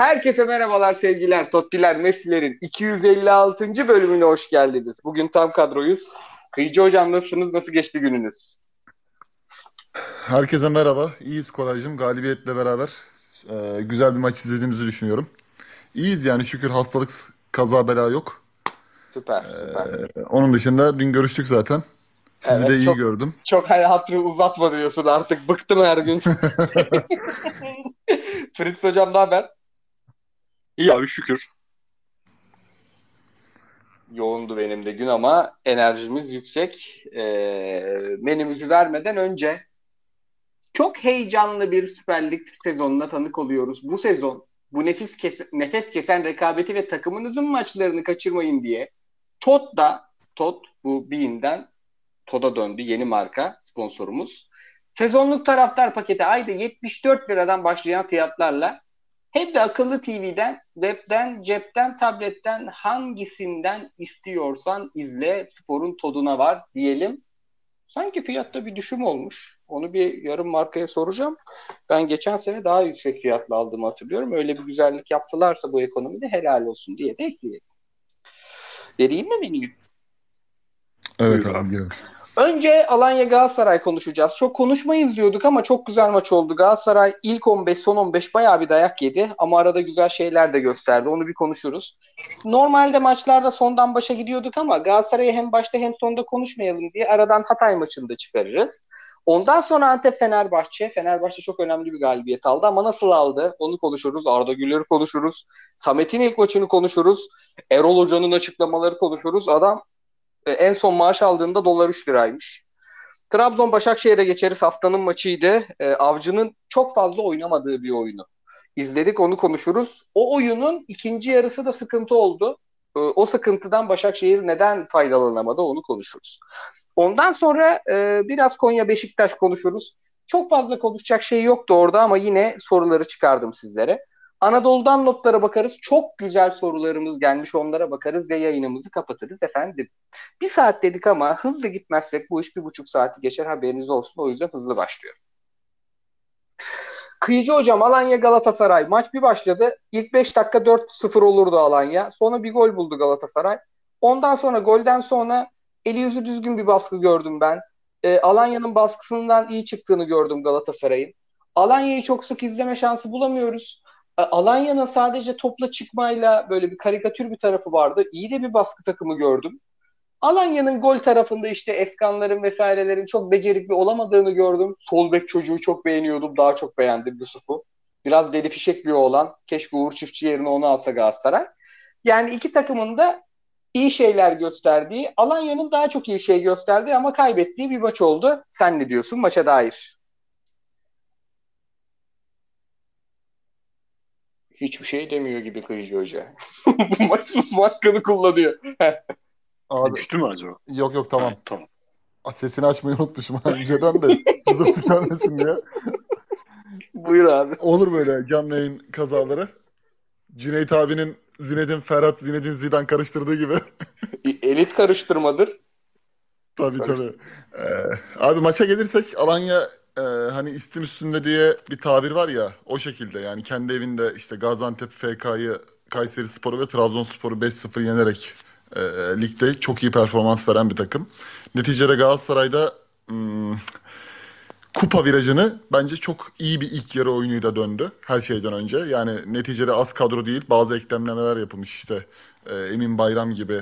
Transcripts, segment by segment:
Herkese merhabalar sevgiler. Tottiler Messi'lerin 256. bölümüne hoş geldiniz. Bugün tam kadroyuz. Kıyıcı hocam nasılsınız? Nasıl geçti gününüz? Herkese merhaba. İyiyiz Koraycığım. Galibiyetle beraber e, güzel bir maç izlediğimizi düşünüyorum. İyiyiz yani şükür hastalık kaza bela yok. Süper, süper. E, onun dışında dün görüştük zaten. Sizi Evet, de iyi çok- gördüm. Çok hatırı uzatma diyorsun artık. Bıktım her gün. Fritz hocam ne haber? İyi abi şükür. Yoğundu benim de gün ama enerjimiz yüksek. Ee, menümüzü vermeden önce çok heyecanlı bir Süper Lig sezonuna tanık oluyoruz. Bu sezon bu nefis kes nefes kesen rekabeti ve takımınızın maçlarını kaçırmayın diye Tot'da Tot bu Bean'den Toda döndü yeni marka sponsorumuz. Sezonluk taraftar paketi ayda 74 liradan başlayan fiyatlarla hem de akıllı TV'den, webden, cepten, tabletten hangisinden istiyorsan izle sporun tadına var diyelim. Sanki fiyatta bir düşüm olmuş. Onu bir yarım markaya soracağım. Ben geçen sene daha yüksek fiyatla aldığımı hatırlıyorum. Öyle bir güzellik yaptılarsa bu ekonomide helal olsun diye de ekleyelim. Vereyim mi menüyü? Evet Buyur abi. Önce Alanya Galatasaray konuşacağız. Çok konuşmayız diyorduk ama çok güzel maç oldu. Galatasaray ilk 15 son 15 bayağı bir dayak yedi ama arada güzel şeyler de gösterdi. Onu bir konuşuruz. Normalde maçlarda sondan başa gidiyorduk ama Galatasaray'ı hem başta hem sonda konuşmayalım diye aradan Hatay maçını da çıkarırız. Ondan sonra Antep Fenerbahçe. Fenerbahçe çok önemli bir galibiyet aldı ama nasıl aldı? Onu konuşuruz. Arda Güler'i konuşuruz. Samet'in ilk maçını konuşuruz. Erol Hoca'nın açıklamaları konuşuruz. Adam e, en son maaş aldığında dolar 3 liraymış. Trabzon Başakşehir'e geçeriz haftanın maçıydı. E, Avcı'nın çok fazla oynamadığı bir oyunu. İzledik onu konuşuruz. O oyunun ikinci yarısı da sıkıntı oldu. E, o sıkıntıdan Başakşehir neden faydalanamadı onu konuşuruz. Ondan sonra biraz Konya Beşiktaş konuşuruz. Çok fazla konuşacak şey yoktu orada ama yine soruları çıkardım sizlere. Anadolu'dan notlara bakarız. Çok güzel sorularımız gelmiş onlara bakarız ve yayınımızı kapatırız efendim. Bir saat dedik ama hızlı gitmezsek bu iş bir buçuk saati geçer haberiniz olsun. O yüzden hızlı başlıyor. Kıyıcı hocam Alanya Galatasaray maç bir başladı. İlk 5 dakika 4-0 olurdu Alanya. Sonra bir gol buldu Galatasaray. Ondan sonra golden sonra eli yüzü düzgün bir baskı gördüm ben. Ee, Alanya'nın baskısından iyi çıktığını gördüm Galatasaray'ın. Alanya'yı çok sık izleme şansı bulamıyoruz. Alanya'nın sadece topla çıkmayla böyle bir karikatür bir tarafı vardı. İyi de bir baskı takımı gördüm. Alanya'nın gol tarafında işte Efkanların vesairelerin çok becerikli olamadığını gördüm. Sol bek çocuğu çok beğeniyordum. Daha çok beğendim Yusuf'u. Biraz deli fişek bir oğlan. Keşke Uğur Çiftçi yerine onu alsa Galatasaray. Yani iki takımın da iyi şeyler gösterdiği, Alanya'nın daha çok iyi şey gösterdiği ama kaybettiği bir maç oldu. Sen ne diyorsun maça dair? Hiçbir şey demiyor gibi Kıyıcı Hoca. Bu maç susma hakkını kullanıyor. Abi, Düştü mü acaba? yok yok tamam. Ha, tamam. Sesini açmayı unutmuşum önceden de cızırtı gelmesin diye. Buyur abi. Olur böyle canlı yayın kazaları. Cüneyt abinin Zinedine Ferhat, Zinedine Zidane karıştırdığı gibi. Elit karıştırmadır. Tabii tabii. Ee, abi maça gelirsek Alanya e, hani istim üstünde diye bir tabir var ya o şekilde yani kendi evinde işte Gaziantep FK'yı Kayseri Sporu ve Trabzonspor'u 5-0 yenerek e, ligde çok iyi performans veren bir takım. Neticede Galatasaray'da hmm, kupa virajını bence çok iyi bir ilk yarı oyunuyla döndü her şeyden önce. Yani neticede az kadro değil bazı eklemlemeler yapılmış işte e, Emin Bayram gibi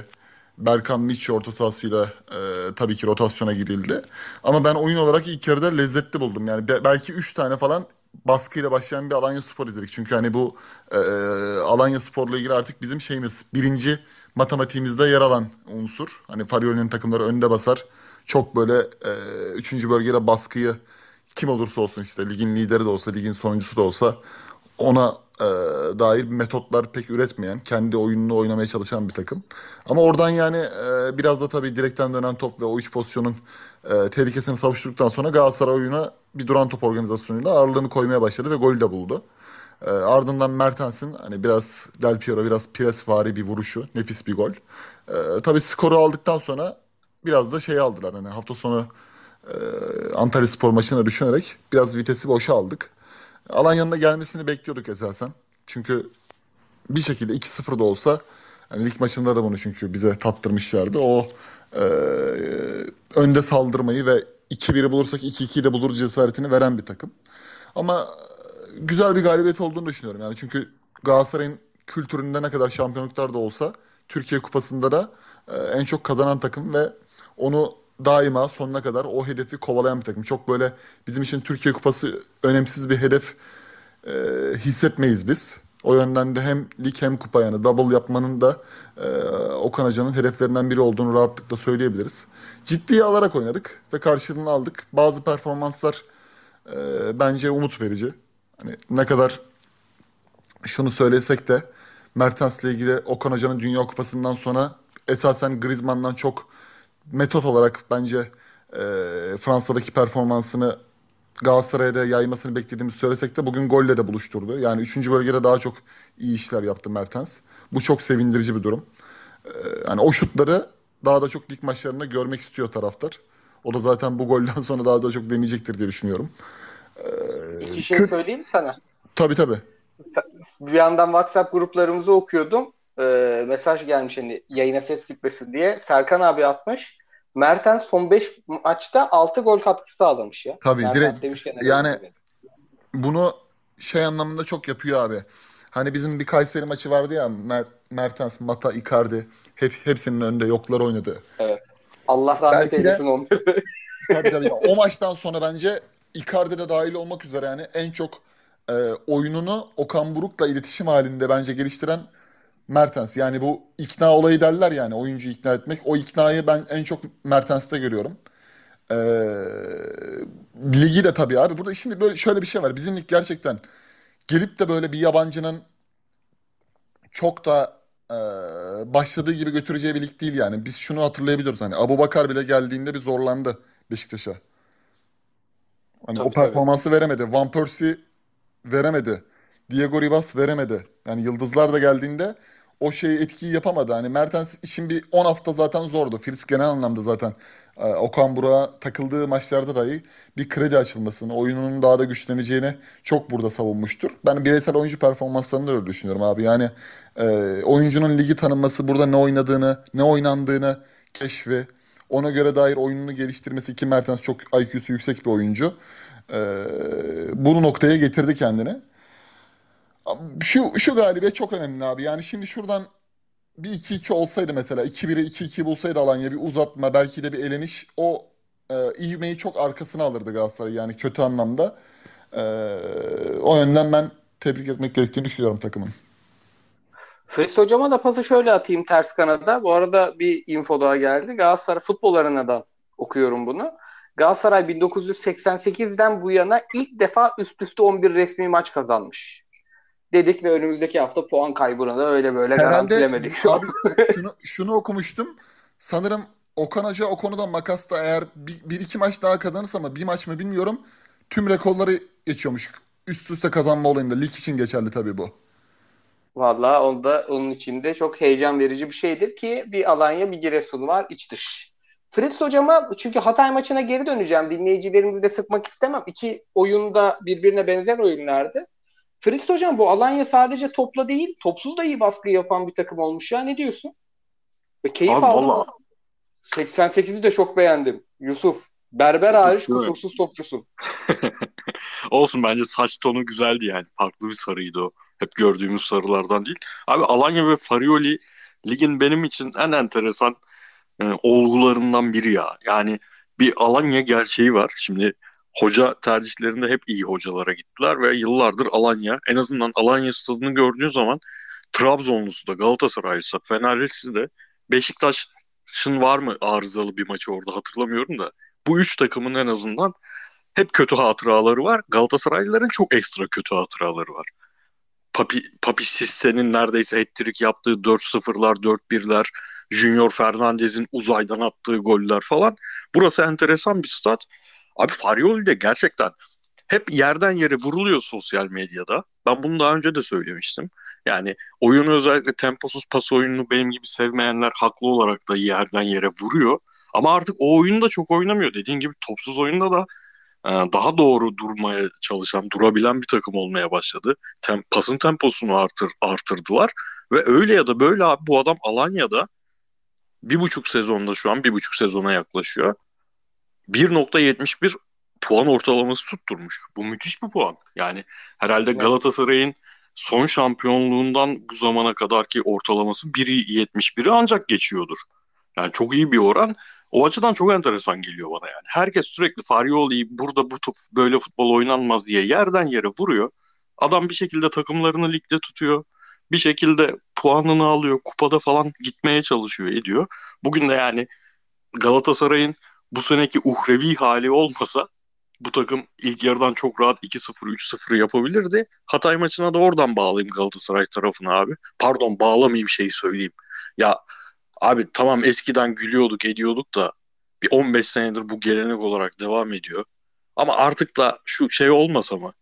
Berkan Miç orta sahasıyla e, tabii ki rotasyona gidildi. Ama ben oyun olarak ilk yarıda lezzetli buldum. Yani be- belki 3 tane falan baskıyla başlayan bir Alanya Spor izledik. Çünkü hani bu e, Alanya Spor'la ilgili artık bizim şeyimiz birinci matematiğimizde yer alan unsur. Hani Farioli'nin takımları önde basar. Çok böyle e, üçüncü bölgede baskıyı kim olursa olsun işte ligin lideri de olsa ligin sonuncusu da olsa ona e, dair metotlar pek üretmeyen, kendi oyununu oynamaya çalışan bir takım. Ama oradan yani e, biraz da tabii direkten dönen top ve o üç pozisyonun e, tehlikesini savuşturduktan sonra Galatasaray oyuna bir duran top organizasyonuyla ağırlığını koymaya başladı ve golü de buldu. E, ardından Mertens'in hani biraz Del Piero biraz presvari bir vuruşu, nefis bir gol. E, tabii skoru aldıktan sonra biraz da şey aldılar hani hafta sonu e, Antalya Spor maçına düşünerek biraz vitesi boşa aldık. Alanya'nın da gelmesini bekliyorduk esasen. Çünkü bir şekilde 2-0 da olsa yani lig maçında da bunu çünkü bize tattırmışlardı. O e, önde saldırmayı ve 2-1'i bulursak 2-2'yi de bulur cesaretini veren bir takım. Ama güzel bir galibiyet olduğunu düşünüyorum. Yani çünkü Galatasaray'ın kültüründe ne kadar şampiyonluklar da olsa Türkiye Kupası'nda da e, en çok kazanan takım ve onu daima sonuna kadar o hedefi kovalayan bir takım. Çok böyle bizim için Türkiye Kupası önemsiz bir hedef e, hissetmeyiz biz. O yönden de hem lig hem kupa yani double yapmanın da e, Okan Hoca'nın hedeflerinden biri olduğunu rahatlıkla söyleyebiliriz. Ciddiye alarak oynadık ve karşılığını aldık. Bazı performanslar e, bence umut verici. Hani ne kadar şunu söylesek de Mertens'le ilgili Okan Hoca'nın Dünya Kupası'ndan sonra esasen Griezmann'dan çok metot olarak bence e, Fransa'daki performansını Galatasaray'a da yaymasını beklediğimizi söylesek de bugün golle de buluşturdu. Yani 3. bölgede daha çok iyi işler yaptı Mertens. Bu çok sevindirici bir durum. Ee, yani o şutları daha da çok lig maçlarında görmek istiyor taraftar. O da zaten bu golden sonra daha da çok deneyecektir diye düşünüyorum. Ee, İki şey kö- söyleyeyim sana? Tabii tabii. Bir yandan WhatsApp gruplarımızı okuyordum. Ee, mesaj gelmiş hani yayına ses gitmesin diye. Serkan abi atmış. Mertens son 5 maçta 6 gol katkısı sağlamış ya. Tabii Mertens direkt yani bunu şey anlamında çok yapıyor abi. Hani bizim bir Kayseri maçı vardı ya Mer Mertens, Mata, Icardi hep hepsinin önünde yoklar oynadı. Evet. Allah rahmet eylesin onları. tabii tabii. O maçtan sonra bence Icardi de dahil olmak üzere yani en çok e, oyununu Okan Buruk'la iletişim halinde bence geliştiren Mertens. Yani bu ikna olayı derler yani oyuncu ikna etmek. O iknayı ben en çok Mertens'te görüyorum. Ee, ligi de tabii abi. Burada şimdi böyle şöyle bir şey var. Bizim lig gerçekten gelip de böyle bir yabancının çok da e, başladığı gibi götüreceği bir lig değil yani. Biz şunu hatırlayabiliyoruz. Hani Abu Bakar bile geldiğinde bir zorlandı Beşiktaş'a. Hani tabii, o performansı tabii. veremedi. Van Persie veremedi. Diego Ribas veremedi. Yani yıldızlar da geldiğinde o şeyi etkiyi yapamadı. Hani Mertens için bir 10 hafta zaten zordu. Fritz genel anlamda zaten e, Okan Burak'a takıldığı maçlarda dahi bir kredi açılmasını, oyununun daha da güçleneceğini çok burada savunmuştur. Ben bireysel oyuncu performanslarını da öyle düşünüyorum abi. Yani e, oyuncunun ligi tanınması, burada ne oynadığını, ne oynandığını keşfi, ona göre dair oyununu geliştirmesi ki Mertens çok IQ'su yüksek bir oyuncu. E, bunu noktaya getirdi kendini. Şu, şu galibiyet çok önemli abi. Yani şimdi şuradan bir 2-2 olsaydı mesela 2-1'e 2-2 bulsaydı Alanya bir uzatma belki de bir eleniş o e, ivmeyi çok arkasına alırdı Galatasaray yani kötü anlamda. E, o yönden ben tebrik etmek gerektiğini düşünüyorum takımın. Fris hocama da pası şöyle atayım ters kanada. Bu arada bir info daha geldi. Galatasaray futbol arenadan okuyorum bunu. Galatasaray 1988'den bu yana ilk defa üst üste 11 resmi maç kazanmış dedik ve önümüzdeki hafta puan kaybını da öyle böyle Herhalde, garantilemedik. Abi şunu, şunu okumuştum. Sanırım Okan Hoca o konuda makasta eğer bir, bir iki maç daha kazanırsa ama bir maç mı bilmiyorum tüm rekorları geçiyormuş. Üst üste kazanma olayında. Lig için geçerli tabii bu. Valla onda onun içinde çok heyecan verici bir şeydir ki bir Alanya bir Giresun var iç dış. Fritz hocama çünkü Hatay maçına geri döneceğim. Dinleyicilerimizi de sıkmak istemem. İki oyunda birbirine benzer oyunlardı. Fritz hocam bu Alanya sadece topla değil topsuz da iyi baskı yapan bir takım olmuş ya ne diyorsun? Ve keyif Abi, aldım. Vallahi... 88'i de çok beğendim. Yusuf. Berber hariç kusursuz topçusun. Olsun bence saç tonu güzeldi yani. Farklı bir sarıydı o. Hep gördüğümüz sarılardan değil. Abi Alanya ve Farioli ligin benim için en enteresan e, olgularından biri ya. Yani bir Alanya gerçeği var. Şimdi hoca tercihlerinde hep iyi hocalara gittiler ve yıllardır Alanya en azından Alanya stadını gördüğün zaman Trabzonlusu da Galatasaraylısı Fenerlisi de Beşiktaş'ın var mı arızalı bir maçı orada hatırlamıyorum da bu üç takımın en azından hep kötü hatıraları var. Galatasaraylıların çok ekstra kötü hatıraları var. Papi, Papi Sisse'nin neredeyse hat yaptığı 4-0'lar, 4-1'ler, Junior Fernandez'in uzaydan attığı goller falan. Burası enteresan bir stat. Abi Farioli de gerçekten hep yerden yere vuruluyor sosyal medyada. Ben bunu daha önce de söylemiştim. Yani oyunu özellikle temposuz pas oyununu benim gibi sevmeyenler haklı olarak da yerden yere vuruyor. Ama artık o oyunu da çok oynamıyor. Dediğin gibi topsuz oyunda da e, daha doğru durmaya çalışan, durabilen bir takım olmaya başladı. Tem, pasın temposunu artır, artırdılar. Ve öyle ya da böyle abi bu adam Alanya'da bir buçuk sezonda şu an bir buçuk sezona yaklaşıyor. 1.71 puan ortalaması tutturmuş. Bu müthiş bir puan. Yani herhalde Galatasaray'ın son şampiyonluğundan bu zamana kadar ki ortalaması 1.71'i ancak geçiyordur. Yani çok iyi bir oran. O açıdan çok enteresan geliyor bana yani. Herkes sürekli Farioli'yi burada bu top, böyle futbol oynanmaz diye yerden yere vuruyor. Adam bir şekilde takımlarını ligde tutuyor. Bir şekilde puanını alıyor. Kupada falan gitmeye çalışıyor ediyor. Bugün de yani Galatasaray'ın bu seneki uhrevi hali olmasa bu takım ilk yarıdan çok rahat 2-0 3-0 yapabilirdi. Hatay maçına da oradan bağlayayım Galatasaray tarafına abi. Pardon bağlamayayım şeyi söyleyeyim. Ya abi tamam eskiden gülüyorduk ediyorduk da bir 15 senedir bu gelenek olarak devam ediyor. Ama artık da şu şey olmasa mı?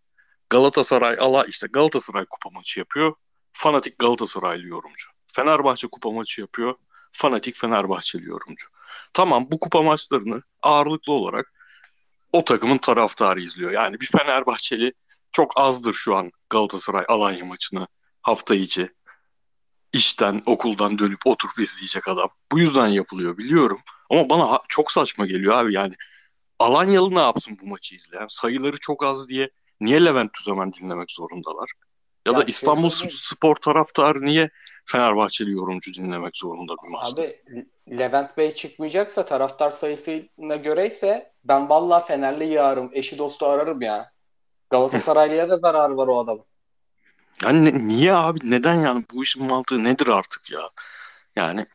Galatasaray ala işte Galatasaray kupa maçı yapıyor. Fanatik Galatasaraylı yorumcu. Fenerbahçe kupa maçı yapıyor. Fanatik Fenerbahçeli yorumcu. Tamam bu kupa maçlarını ağırlıklı olarak o takımın taraftarı izliyor. Yani bir Fenerbahçeli çok azdır şu an Galatasaray Alanya maçını hafta içi işten okuldan dönüp oturup izleyecek adam. Bu yüzden yapılıyor biliyorum. Ama bana çok saçma geliyor abi yani. Alanyalı ne yapsın bu maçı izleyen? Sayıları çok az diye niye Levent Tüzemen dinlemek zorundalar? Ya da İstanbul Spor taraftarı niye Fenerbahçeli yorumcu dinlemek zorunda bir maçta? Abi Levent Bey çıkmayacaksa taraftar sayısına göre ise ben vallahi Fenerli yağarım. Eşi dostu ararım ya. Galatasaraylı'ya da zarar var o adamın. Yani niye abi? Neden yani? Bu işin mantığı nedir artık ya? Yani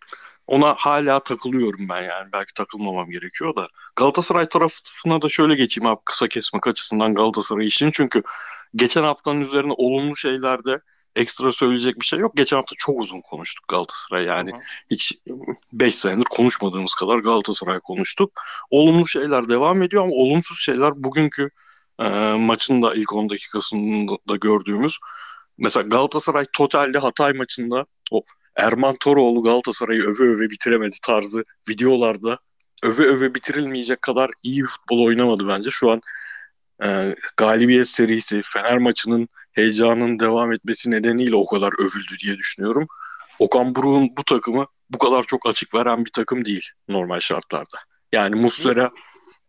ona hala takılıyorum ben yani. Belki takılmamam gerekiyor da. Galatasaray tarafına da şöyle geçeyim abi kısa kesmek açısından Galatasaray işini. Çünkü geçen haftanın üzerine olumlu şeylerde ekstra söyleyecek bir şey yok. Geçen hafta çok uzun konuştuk Galatasaray yani. Hı. Hiç 5 senedir konuşmadığımız kadar Galatasaray konuştuk. Olumlu şeyler devam ediyor ama olumsuz şeyler bugünkü e, maçın da ilk 10 dakikasında gördüğümüz mesela Galatasaray totalde Hatay maçında o Erman Toroğlu Galatasaray'ı öve öve bitiremedi tarzı videolarda öve öve bitirilmeyecek kadar iyi bir futbol oynamadı bence. Şu an e, galibiyet serisi Fener maçının heyecanın devam etmesi nedeniyle o kadar övüldü diye düşünüyorum. Okan Buruk'un bu takımı bu kadar çok açık veren bir takım değil normal şartlarda. Yani Muslera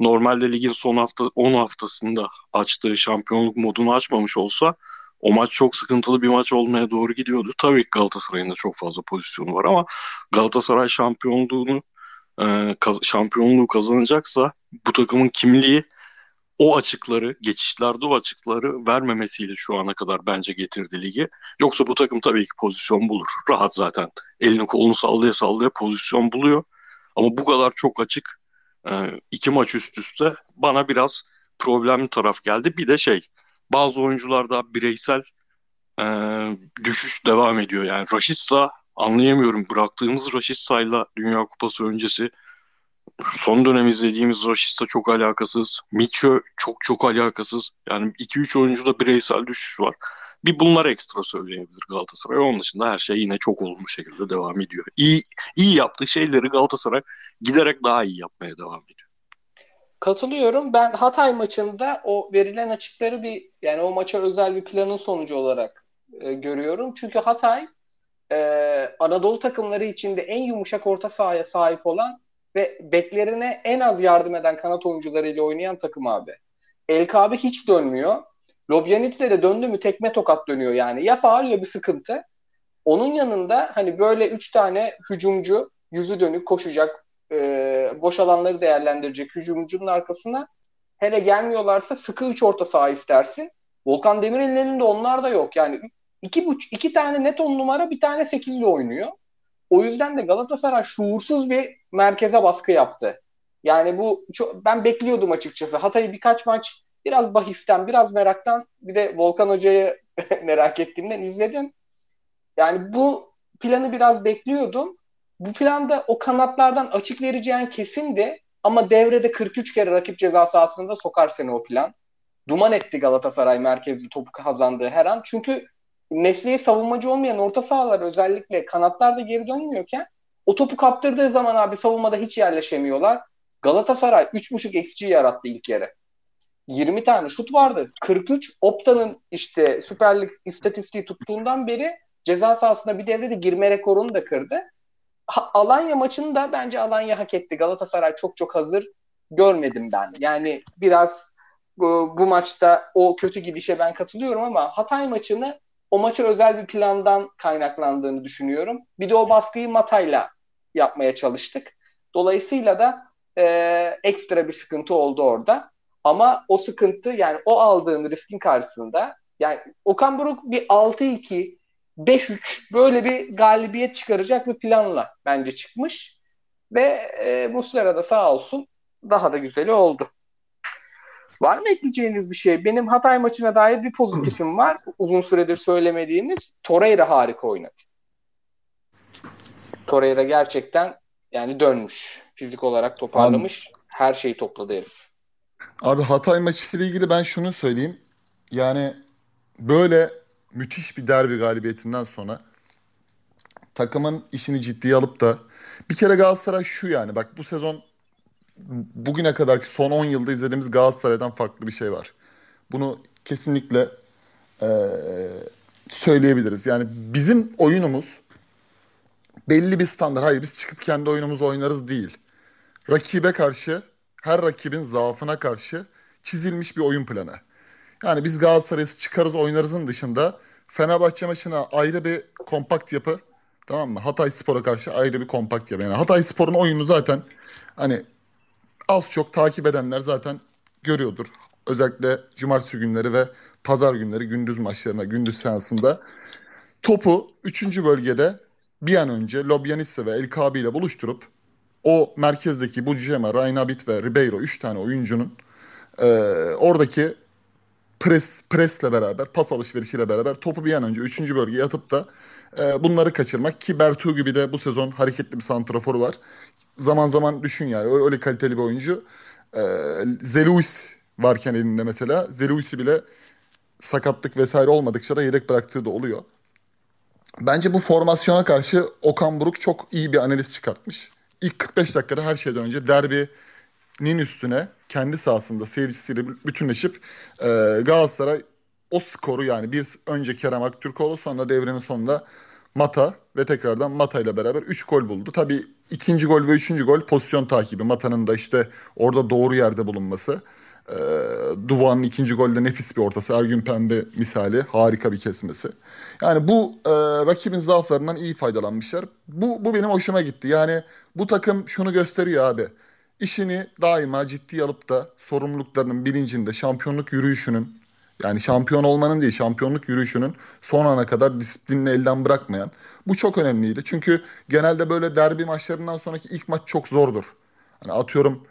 normalde ligin son hafta 10 haftasında açtığı şampiyonluk modunu açmamış olsa o maç çok sıkıntılı bir maç olmaya doğru gidiyordu. Tabii ki Galatasaray'ın da çok fazla pozisyonu var ama Galatasaray şampiyonluğunu e, şampiyonluğu kazanacaksa bu takımın kimliği o açıkları, geçişlerde o açıkları vermemesiyle şu ana kadar bence getirdi ligi. Yoksa bu takım tabii ki pozisyon bulur. Rahat zaten. Elini kolunu sallaya sallaya pozisyon buluyor. Ama bu kadar çok açık e, iki maç üst üste bana biraz problemli taraf geldi. Bir de şey bazı oyuncularda bireysel e, düşüş devam ediyor. Yani Raşitsa anlayamıyorum. Bıraktığımız Raşitsa'yla Dünya Kupası öncesi son dönem izlediğimiz Raşitsa çok alakasız. Miço çok çok alakasız. Yani 2-3 oyuncuda bireysel düşüş var. Bir bunlar ekstra söyleyebilir Galatasaray. Onun dışında her şey yine çok olumlu şekilde devam ediyor. İyi, iyi yaptığı şeyleri Galatasaray giderek daha iyi yapmaya devam ediyor. Katılıyorum. Ben Hatay maçında o verilen açıkları bir yani o maça özel bir planın sonucu olarak e, görüyorum. Çünkü Hatay e, Anadolu takımları içinde en yumuşak orta sahaya sahip olan ve beklerine en az yardım eden kanat oyuncularıyla oynayan takım abi. El Kabe hiç dönmüyor. Lobyanitse de döndü mü tekme tokat dönüyor yani. Ya faal ya bir sıkıntı. Onun yanında hani böyle üç tane hücumcu yüzü dönük koşacak e, boş alanları değerlendirecek hücumcunun arkasına hele gelmiyorlarsa sıkı üç orta saha istersin. Volkan Demirel'in elinde onlar da yok. Yani iki, buç, iki tane net on numara bir tane sekizli oynuyor. O yüzden de Galatasaray şuursuz bir merkeze baskı yaptı. Yani bu çok, ben bekliyordum açıkçası. Hatay'ı birkaç maç biraz bahisten, biraz meraktan bir de Volkan Hoca'yı merak ettiğimden izledim. Yani bu planı biraz bekliyordum. Bu planda o kanatlardan açık vereceğin kesindi ama devrede 43 kere rakip ceza sahasında sokar seni o plan. Duman etti Galatasaray merkezli topu kazandığı her an. Çünkü mesleği savunmacı olmayan orta sahalar özellikle kanatlar da geri dönmüyorken o topu kaptırdığı zaman abi savunmada hiç yerleşemiyorlar. Galatasaray 3.5 XG yarattı ilk yere. 20 tane şut vardı. 43 Opta'nın işte Süper Lig istatistiği tuttuğundan beri ceza sahasına bir devrede girme rekorunu da kırdı. Ha, Alanya maçında bence Alanya hak etti. Galatasaray çok çok hazır görmedim ben. Yani biraz bu, bu maçta o kötü gidişe ben katılıyorum ama Hatay maçını o maça özel bir plandan kaynaklandığını düşünüyorum. Bir de o baskıyı Matay'la yapmaya çalıştık. Dolayısıyla da e, ekstra bir sıkıntı oldu orada. Ama o sıkıntı yani o aldığın riskin karşısında yani Okan Buruk bir 6-2 5-3 böyle bir galibiyet çıkaracak bir planla bence çıkmış. Ve e, Muslera da sağ olsun daha da güzeli oldu. Var mı ekleyeceğiniz bir şey? Benim Hatay maçına dair bir pozitifim var. Uzun süredir söylemediğimiz. Torreira harika oynadı. Torreira gerçekten yani dönmüş. Fizik olarak toparlamış. Abi, her şeyi topladı herif. Abi Hatay maçıyla ilgili ben şunu söyleyeyim. Yani böyle müthiş bir derbi galibiyetinden sonra takımın işini ciddiye alıp da bir kere Galatasaray şu yani bak bu sezon bugüne kadarki son 10 yılda izlediğimiz Galatasaray'dan farklı bir şey var. Bunu kesinlikle e, söyleyebiliriz. Yani bizim oyunumuz belli bir standart. Hayır biz çıkıp kendi oyunumuzu oynarız değil. Rakibe karşı her rakibin zaafına karşı çizilmiş bir oyun planı. Yani biz Galatasaray'ı çıkarız oynarızın dışında Fenerbahçe maçına ayrı bir kompakt yapı tamam mı? Hatay Spor'a karşı ayrı bir kompakt yapı. Yani Hatay Spor'un oyunu zaten hani az çok takip edenler zaten görüyordur. Özellikle cumartesi günleri ve pazar günleri gündüz maçlarına, gündüz seansında topu 3. bölgede bir an önce Lobyanisse ve El Kabi ile buluşturup o merkezdeki Bucema, Raynabit ve Ribeiro 3 tane oyuncunun e, oradaki pres presle beraber, pas alışverişiyle beraber topu bir an önce 3. bölgeye atıp da e, bunları kaçırmak ki Bertu gibi de bu sezon hareketli bir santraforu var. Zaman zaman düşün yani öyle, kaliteli bir oyuncu. E, Zeluis varken elinde mesela Zeluis'i bile sakatlık vesaire olmadıkça da yedek bıraktığı da oluyor. Bence bu formasyona karşı Okan Buruk çok iyi bir analiz çıkartmış. İlk 45 dakikada her şeyden önce derbinin üstüne kendi sahasında seyircisiyle bütünleşip e, Galatasaray o skoru yani bir önce Kerem Aktürkoğlu sonra devrenin sonunda Mata ve tekrardan Mata ile beraber 3 gol buldu. Tabii ikinci gol ve üçüncü gol pozisyon takibi. Mata'nın da işte orada doğru yerde bulunması. Ee, Duvan'ın ikinci golde nefis bir ortası. Ergün Pembe misali harika bir kesmesi. Yani bu e, rakibin zaaflarından iyi faydalanmışlar. Bu, bu benim hoşuma gitti. Yani bu takım şunu gösteriyor abi. İşini daima ciddi alıp da sorumluluklarının bilincinde şampiyonluk yürüyüşünün yani şampiyon olmanın değil şampiyonluk yürüyüşünün son ana kadar disiplinini elden bırakmayan. Bu çok önemliydi. Çünkü genelde böyle derbi maçlarından sonraki ilk maç çok zordur. Hani atıyorum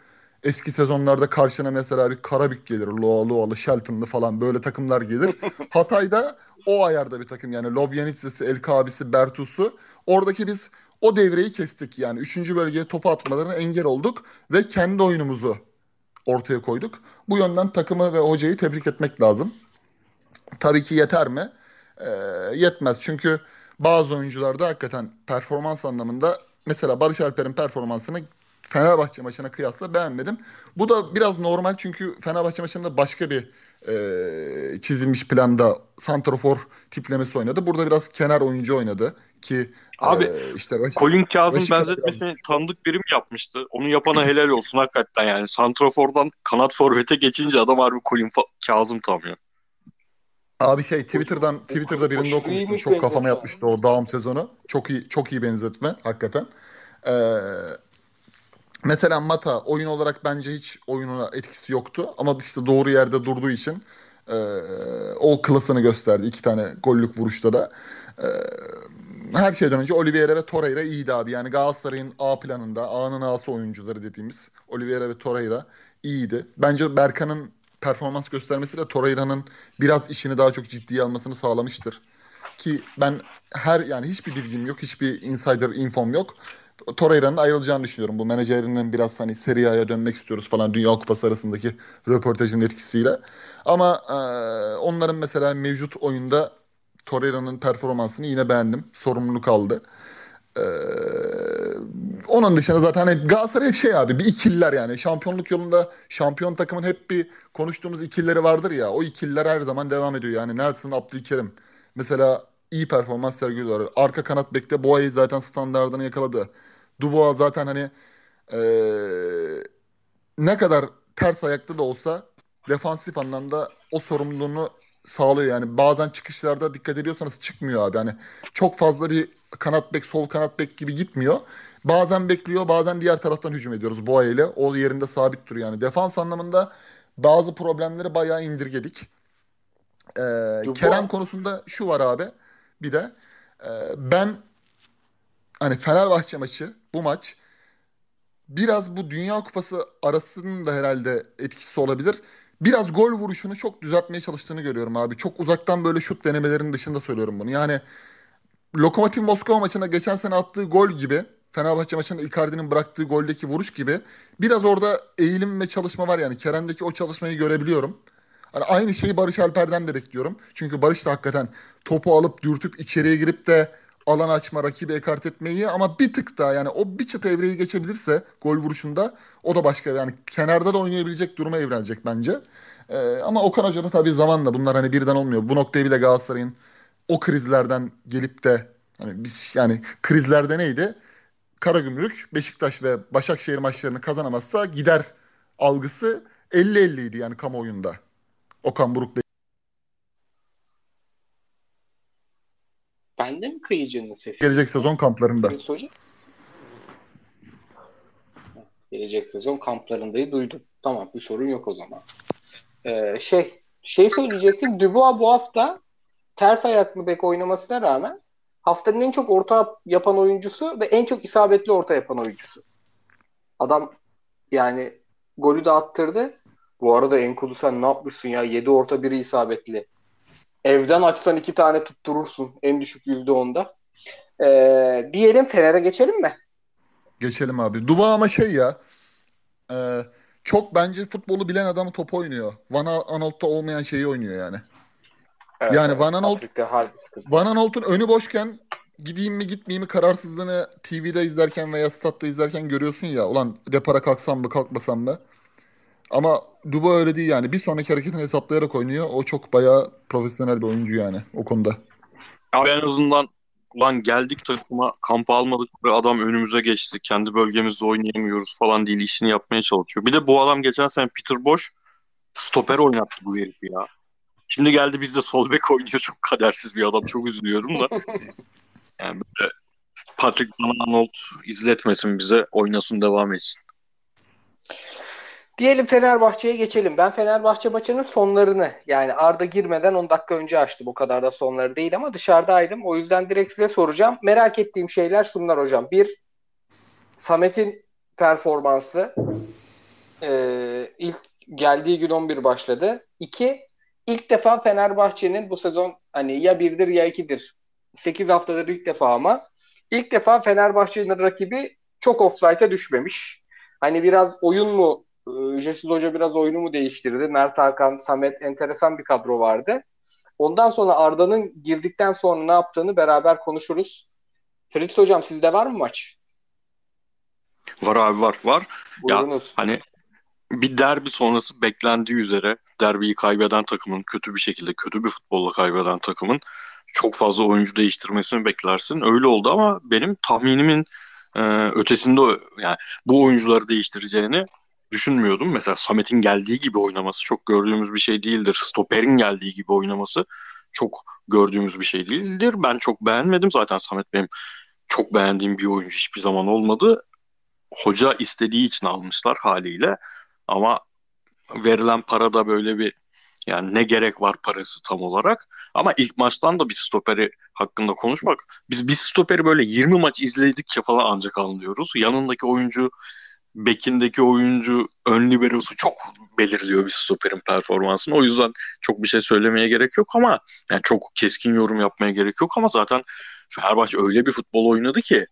eski sezonlarda karşına mesela bir Karabük gelir. Loa Loalı, Shelton'lı falan böyle takımlar gelir. Hatay'da o ayarda bir takım yani Lobyanitsa'sı, El Kabisi, Bertus'u. Oradaki biz o devreyi kestik yani. Üçüncü bölgeye topu atmalarına engel olduk ve kendi oyunumuzu ortaya koyduk. Bu yönden takımı ve hocayı tebrik etmek lazım. Tabii ki yeter mi? E, yetmez. Çünkü bazı oyuncularda hakikaten performans anlamında mesela Barış Alper'in performansını Fenerbahçe maçına kıyasla beğenmedim. Bu da biraz normal çünkü Fenerbahçe maçında başka bir e, çizilmiş planda santrofor tiplemesi oynadı. Burada biraz kenar oyuncu oynadı ki Abi ee, işte Raşit, Colin Kazım benzetmesini yazmış. tanıdık birim yapmıştı. Onu yapana helal olsun hakikaten yani. Santrafor'dan kanat forvete geçince adam harbi Colin Kazım tanıyor. Abi şey Twitter'dan Twitter'da birinde okumuştum. Çok kafama yatmıştı o Dağım sezonu. Çok iyi çok iyi benzetme hakikaten. Ee, mesela Mata oyun olarak bence hiç oyununa etkisi yoktu ama işte doğru yerde durduğu için e, o klasını gösterdi iki tane gollük vuruşta da. E, her şeyden önce Oliveira ve Torreira iyiydi abi. Yani Galatasaray'ın A planında A'nın A'sı oyuncuları dediğimiz Oliveira ve Torreira iyiydi. Bence Berkan'ın performans göstermesi de Torreira'nın biraz işini daha çok ciddiye almasını sağlamıştır. Ki ben her yani hiçbir bilgim yok, hiçbir insider infom yok. Torreira'nın ayrılacağını düşünüyorum. Bu menajerinin biraz hani Serie A'ya dönmek istiyoruz falan Dünya Kupası arasındaki röportajın etkisiyle. Ama e, onların mesela mevcut oyunda Torreira'nın performansını yine beğendim. Sorumluluk aldı. Ee, onun dışında zaten hep Galatasaray hep şey abi bir ikililer yani. Şampiyonluk yolunda şampiyon takımın hep bir konuştuğumuz ikilileri vardır ya. O ikililer her zaman devam ediyor. Yani Nelson, Abdülkerim mesela iyi performans sergiliyorlar. Arka kanat bekte Boğa'yı zaten standartını yakaladı. Dubois zaten hani ee, ne kadar ters ayakta da olsa defansif anlamda o sorumluluğunu sağlıyor yani. Bazen çıkışlarda dikkat ediyorsanız çıkmıyor abi. Yani çok fazla bir kanat bek, sol kanat bek gibi gitmiyor. Bazen bekliyor, bazen diğer taraftan hücum ediyoruz Boğa ile. O yerinde sabit duruyor yani. Defans anlamında bazı problemleri bayağı indirgedik. Ee, Kerem konusunda şu var abi. Bir de e, ben hani Fenerbahçe maçı bu maç biraz bu Dünya Kupası arasının da herhalde etkisi olabilir. Biraz gol vuruşunu çok düzeltmeye çalıştığını görüyorum abi. Çok uzaktan böyle şut denemelerinin dışında söylüyorum bunu. Yani Lokomotiv Moskova maçına geçen sene attığı gol gibi Fenerbahçe maçında Icardi'nin bıraktığı goldeki vuruş gibi biraz orada eğilim ve çalışma var yani. Kerem'deki o çalışmayı görebiliyorum. Hani aynı şeyi Barış Alper'den de bekliyorum. Çünkü Barış da hakikaten topu alıp dürtüp içeriye girip de alan açma, rakibi ekart etmeyi ama bir tık daha yani o bir çıt evreyi geçebilirse gol vuruşunda o da başka yani kenarda da oynayabilecek duruma evrilecek bence. Ee, ama Okan Hoca da tabii zamanla bunlar hani birden olmuyor. Bu noktaya bile Galatasaray'ın o krizlerden gelip de hani biz yani krizlerde neydi? Karagümrük, Beşiktaş ve Başakşehir maçlarını kazanamazsa gider algısı 50-50 idi yani kamuoyunda. Okan Buruk Bende mi kıyıcının sesi? Gelecek sezon kamplarında. Gelecek sezon kamplarındayı duydum. Tamam bir sorun yok o zaman. Ee, şey şey söyleyecektim. Dubois bu hafta ters ayaklı bek oynamasına rağmen haftanın en çok orta yapan oyuncusu ve en çok isabetli orta yapan oyuncusu. Adam yani golü de attırdı. Bu arada Enkudu sen ne yapmışsın ya? 7 orta biri isabetli. Evden açsan iki tane tutturursun. En düşük yüzde onda. Ee, diyelim Fener'e geçelim mi? Geçelim abi. Duba ama şey ya e, çok bence futbolu bilen adamı top oynuyor. Van Aanholt'ta olmayan şeyi oynuyor yani. Evet, yani Van Aanholt Van Aanholt'un önü boşken gideyim mi gitmeyeyim mi kararsızlığını TV'de izlerken veya statta izlerken görüyorsun ya. Ulan depara kalksam mı kalkmasam mı? Ama Duba öyle değil yani. Bir sonraki hareketini hesaplayarak oynuyor. O çok bayağı profesyonel bir oyuncu yani o konuda. Abi en azından ulan geldik takıma kamp almadık ve adam önümüze geçti. Kendi bölgemizde oynayamıyoruz falan değil işini yapmaya çalışıyor. Bir de bu adam geçen sene Peter Bosch stoper oynattı bu herif ya. Şimdi geldi bizde sol bek oynuyor. Çok kadersiz bir adam. Çok üzülüyorum da. Yani böyle Patrick Van Aanholt izletmesin bize. Oynasın devam etsin. Diyelim Fenerbahçe'ye geçelim. Ben Fenerbahçe maçının sonlarını yani Arda girmeden 10 dakika önce açtım. O kadar da sonları değil ama dışarıdaydım. O yüzden direkt size soracağım. Merak ettiğim şeyler şunlar hocam. Bir, Samet'in performansı ee, ilk geldiği gün 11 başladı. İki, ilk defa Fenerbahçe'nin bu sezon hani ya birdir ya ikidir. 8 haftadır ilk defa ama ilk defa Fenerbahçe'nin rakibi çok offside'e düşmemiş. Hani biraz oyun mu ücretsiz hoca biraz oyunu mu değiştirdi? Mert Hakan, Samet enteresan bir kadro vardı. Ondan sonra Arda'nın girdikten sonra ne yaptığını beraber konuşuruz. Fritz hocam sizde var mı maç? Var abi var var. Buyurunuz. Ya hani bir derbi sonrası beklendiği üzere derbiyi kaybeden takımın kötü bir şekilde kötü bir futbolla kaybeden takımın çok fazla oyuncu değiştirmesini beklersin. Öyle oldu ama benim tahminimin e, ötesinde yani bu oyuncuları değiştireceğini düşünmüyordum. Mesela Samet'in geldiği gibi oynaması çok gördüğümüz bir şey değildir. Stoper'in geldiği gibi oynaması çok gördüğümüz bir şey değildir. Ben çok beğenmedim. Zaten Samet benim çok beğendiğim bir oyuncu hiçbir zaman olmadı. Hoca istediği için almışlar haliyle. Ama verilen para da böyle bir yani ne gerek var parası tam olarak. Ama ilk maçtan da bir stoperi hakkında konuşmak. Biz bir stoperi böyle 20 maç izledikçe falan ancak anlıyoruz. Yanındaki oyuncu bekindeki oyuncu ön liberosu çok belirliyor bir stoperin performansını. O yüzden çok bir şey söylemeye gerek yok ama yani çok keskin yorum yapmaya gerek yok ama zaten Fenerbahçe öyle bir futbol oynadı ki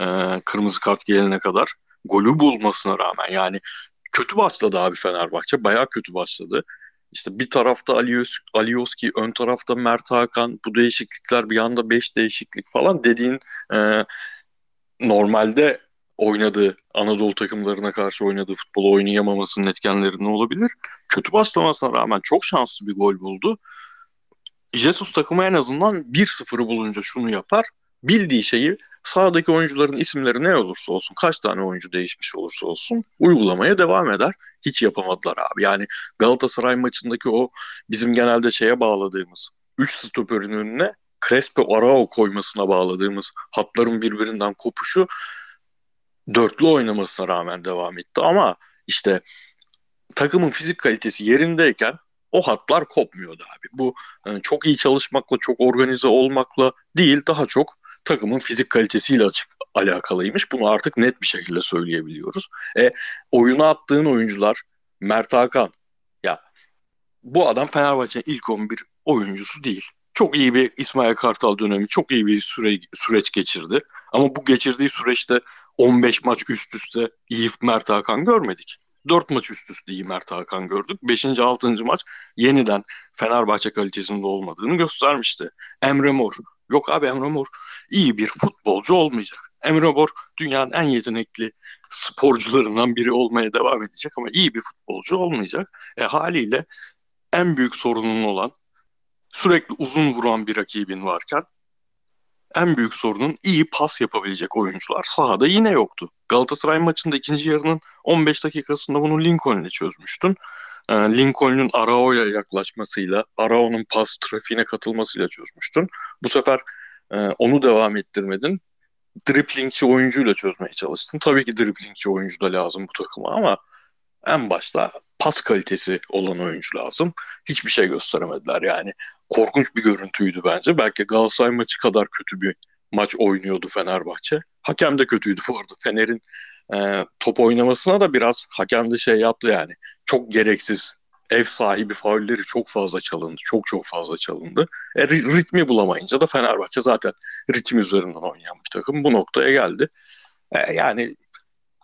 e, kırmızı kart gelene kadar golü bulmasına rağmen yani kötü başladı abi Fenerbahçe. Bayağı kötü başladı. İşte bir tarafta Alios, Alioski, ön tarafta Mert Hakan, bu değişiklikler bir anda 5 değişiklik falan dediğin e, normalde oynadığı Anadolu takımlarına karşı oynadığı futbolu oynayamamasının etkenleri ne olabilir? Kötü başlamasına rağmen çok şanslı bir gol buldu. Jesus takımı en azından 1-0'ı bulunca şunu yapar. Bildiği şeyi sahadaki oyuncuların isimleri ne olursa olsun, kaç tane oyuncu değişmiş olursa olsun uygulamaya devam eder. Hiç yapamadılar abi. Yani Galatasaray maçındaki o bizim genelde şeye bağladığımız 3 stoperin önüne Crespo Arao koymasına bağladığımız hatların birbirinden kopuşu dörtlü oynamasına rağmen devam etti. Ama işte takımın fizik kalitesi yerindeyken o hatlar kopmuyordu abi. Bu yani e, çok iyi çalışmakla, çok organize olmakla değil, daha çok takımın fizik kalitesiyle açık alakalıymış. Bunu artık net bir şekilde söyleyebiliyoruz. E, oyuna attığın oyuncular Mert Hakan ya bu adam Fenerbahçe'nin ilk 11 oyuncusu değil. Çok iyi bir İsmail Kartal dönemi, çok iyi bir süre, süreç geçirdi. Ama bu geçirdiği süreçte 15 maç üst üste iyi Mert Hakan görmedik. 4 maç üst üste iyi Mert Hakan gördük. 5. 6. maç yeniden Fenerbahçe kalitesinde olmadığını göstermişti. Emre Mor. Yok abi Emre Mor iyi bir futbolcu olmayacak. Emre Mor dünyanın en yetenekli sporcularından biri olmaya devam edecek ama iyi bir futbolcu olmayacak. E, haliyle en büyük sorunun olan sürekli uzun vuran bir rakibin varken en büyük sorunun iyi pas yapabilecek oyuncular sahada yine yoktu. Galatasaray maçında ikinci yarının 15 dakikasında bunu Lincoln'le çözmüştün. Ee, Lincoln'un Arao'ya yaklaşmasıyla, Arao'nun pas trafiğine katılmasıyla çözmüştün. Bu sefer e, onu devam ettirmedin. Driplingçi oyuncuyla çözmeye çalıştın. Tabii ki driplingçi oyuncu da lazım bu takıma ama en başta pas kalitesi olan oyuncu lazım. Hiçbir şey gösteremediler yani. Korkunç bir görüntüydü bence. Belki Galatasaray maçı kadar kötü bir maç oynuyordu Fenerbahçe. Hakem de kötüydü bu arada. Fener'in e, top oynamasına da biraz hakem de şey yaptı yani. Çok gereksiz ev sahibi faulleri çok fazla çalındı. Çok çok fazla çalındı. E, ritmi bulamayınca da Fenerbahçe zaten ritim üzerinden oynayan bir takım bu noktaya geldi. E, yani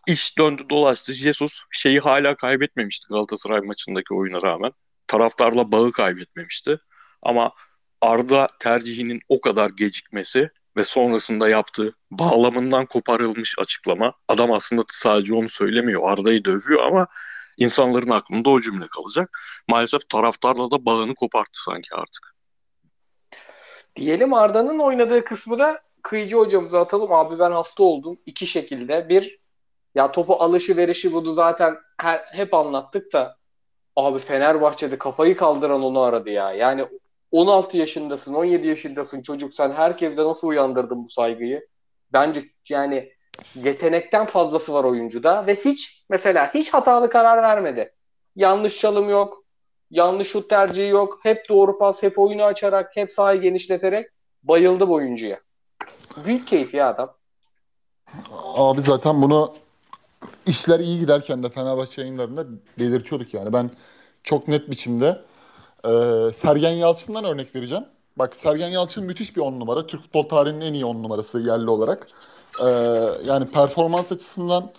iş döndü dolaştı. Jesus şeyi hala kaybetmemişti Galatasaray maçındaki oyuna rağmen. Taraftarla bağı kaybetmemişti. Ama Arda tercihinin o kadar gecikmesi ve sonrasında yaptığı bağlamından koparılmış açıklama. Adam aslında sadece onu söylemiyor. Arda'yı dövüyor ama insanların aklında o cümle kalacak. Maalesef taraftarla da bağını koparttı sanki artık. Diyelim Arda'nın oynadığı kısmı da kıyıcı hocamıza atalım. Abi ben hasta oldum. iki şekilde. Bir ya topu alışı verişi bunu zaten her, hep anlattık da abi Fenerbahçe'de kafayı kaldıran onu aradı ya. Yani 16 yaşındasın, 17 yaşındasın çocuk sen herkeste nasıl uyandırdın bu saygıyı? Bence yani yetenekten fazlası var oyuncuda ve hiç mesela hiç hatalı karar vermedi. Yanlış çalım yok, yanlış şut tercihi yok. Hep doğru pas, hep oyunu açarak, hep sahayı genişleterek bayıldı oyuncuya. Büyük keyif ya adam. Abi zaten bunu işler iyi giderken de Fenerbahçe yayınlarında belirtiyorduk yani. Ben çok net biçimde e, Sergen Yalçın'dan örnek vereceğim. Bak Sergen Yalçın müthiş bir on numara. Türk futbol tarihinin en iyi on numarası yerli olarak. E, yani performans açısından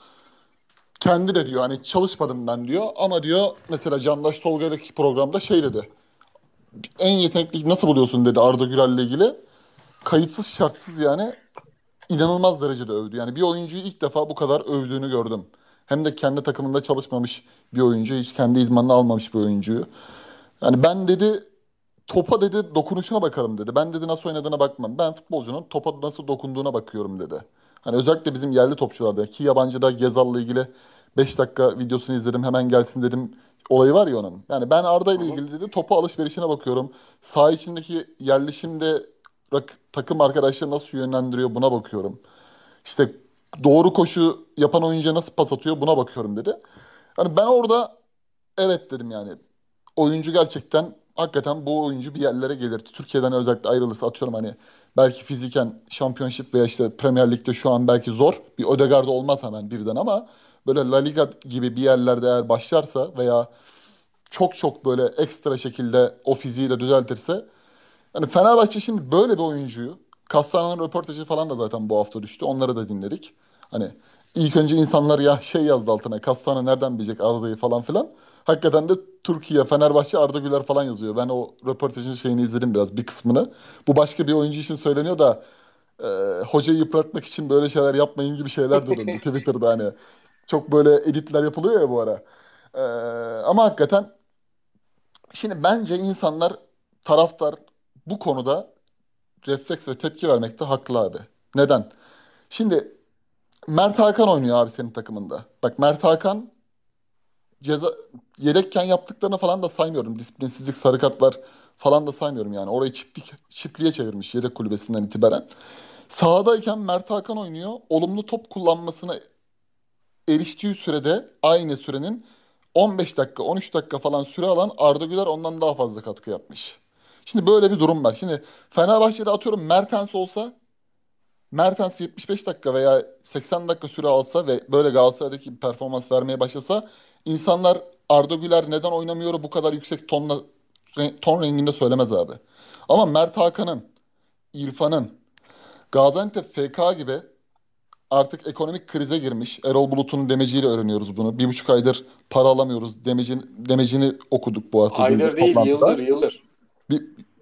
kendi de diyor hani çalışmadım ben diyor ama diyor mesela Candaş Tolga'daki programda şey dedi. En yetenekli nasıl buluyorsun dedi Arda Gürel'le ilgili. Kayıtsız şartsız yani inanılmaz derecede övdü. Yani bir oyuncuyu ilk defa bu kadar övdüğünü gördüm. Hem de kendi takımında çalışmamış bir oyuncu, hiç kendi idmanını almamış bir oyuncuyu. Yani ben dedi topa dedi dokunuşuna bakarım dedi. Ben dedi nasıl oynadığına bakmam. Ben futbolcunun topa nasıl dokunduğuna bakıyorum dedi. Hani özellikle bizim yerli topçularda ki yabancıda Gezal'la ilgili 5 dakika videosunu izledim hemen gelsin dedim olayı var ya onun. Yani ben Arda ile ilgili dedi topu alışverişine bakıyorum. Sağ içindeki yerleşimde takım arkadaşları nasıl yönlendiriyor buna bakıyorum. İşte doğru koşu yapan oyuncuya nasıl pas atıyor buna bakıyorum dedi. Yani ben orada evet dedim yani. Oyuncu gerçekten hakikaten bu oyuncu bir yerlere gelir. Türkiye'den özellikle ayrılırsa atıyorum hani belki fiziken şampiyonşip veya işte Premier Lig'de şu an belki zor. Bir Ödegaard'da olmaz hemen birden ama böyle La Liga gibi bir yerlerde eğer başlarsa veya çok çok böyle ekstra şekilde o fiziğiyle düzeltirse yani Fenerbahçe şimdi böyle bir oyuncuyu Castellano'nun röportajı falan da zaten bu hafta düştü. Onları da dinledik. Hani ilk önce insanlar ya şey yazdı altına Castellano nereden bilecek Arda'yı falan filan. Hakikaten de Türkiye, Fenerbahçe, Arda Güler falan yazıyor. Ben o röportajın şeyini izledim biraz bir kısmını. Bu başka bir oyuncu için söyleniyor da e, hocayı yıpratmak için böyle şeyler yapmayın gibi şeyler de döndü Twitter'da hani. Çok böyle editler yapılıyor ya bu ara. E, ama hakikaten şimdi bence insanlar taraftar bu konuda refleks ve tepki vermekte haklı abi. Neden? Şimdi Mert Hakan oynuyor abi senin takımında. Bak Mert Hakan ceza yedekken yaptıklarını falan da saymıyorum. Disiplinsizlik, sarı kartlar falan da saymıyorum yani. Orayı çiftlik, çiftliğe çevirmiş yedek kulübesinden itibaren. Sahadayken Mert Hakan oynuyor. Olumlu top kullanmasına eriştiği sürede aynı sürenin 15 dakika 13 dakika falan süre alan Arda Güler ondan daha fazla katkı yapmış. Şimdi böyle bir durum var. Şimdi Fenerbahçe'de atıyorum Mertens olsa Mertens 75 dakika veya 80 dakika süre alsa ve böyle Galatasaray'daki bir performans vermeye başlasa insanlar Arda Güler neden oynamıyor bu kadar yüksek tonla ton renginde söylemez abi. Ama Mert Hakan'ın, İrfan'ın, Gaziantep FK gibi artık ekonomik krize girmiş. Erol Bulut'un demeciyle öğreniyoruz bunu. Bir buçuk aydır para alamıyoruz demecini, demecini okuduk bu hafta. Aydır değil, yıldır, yıldır.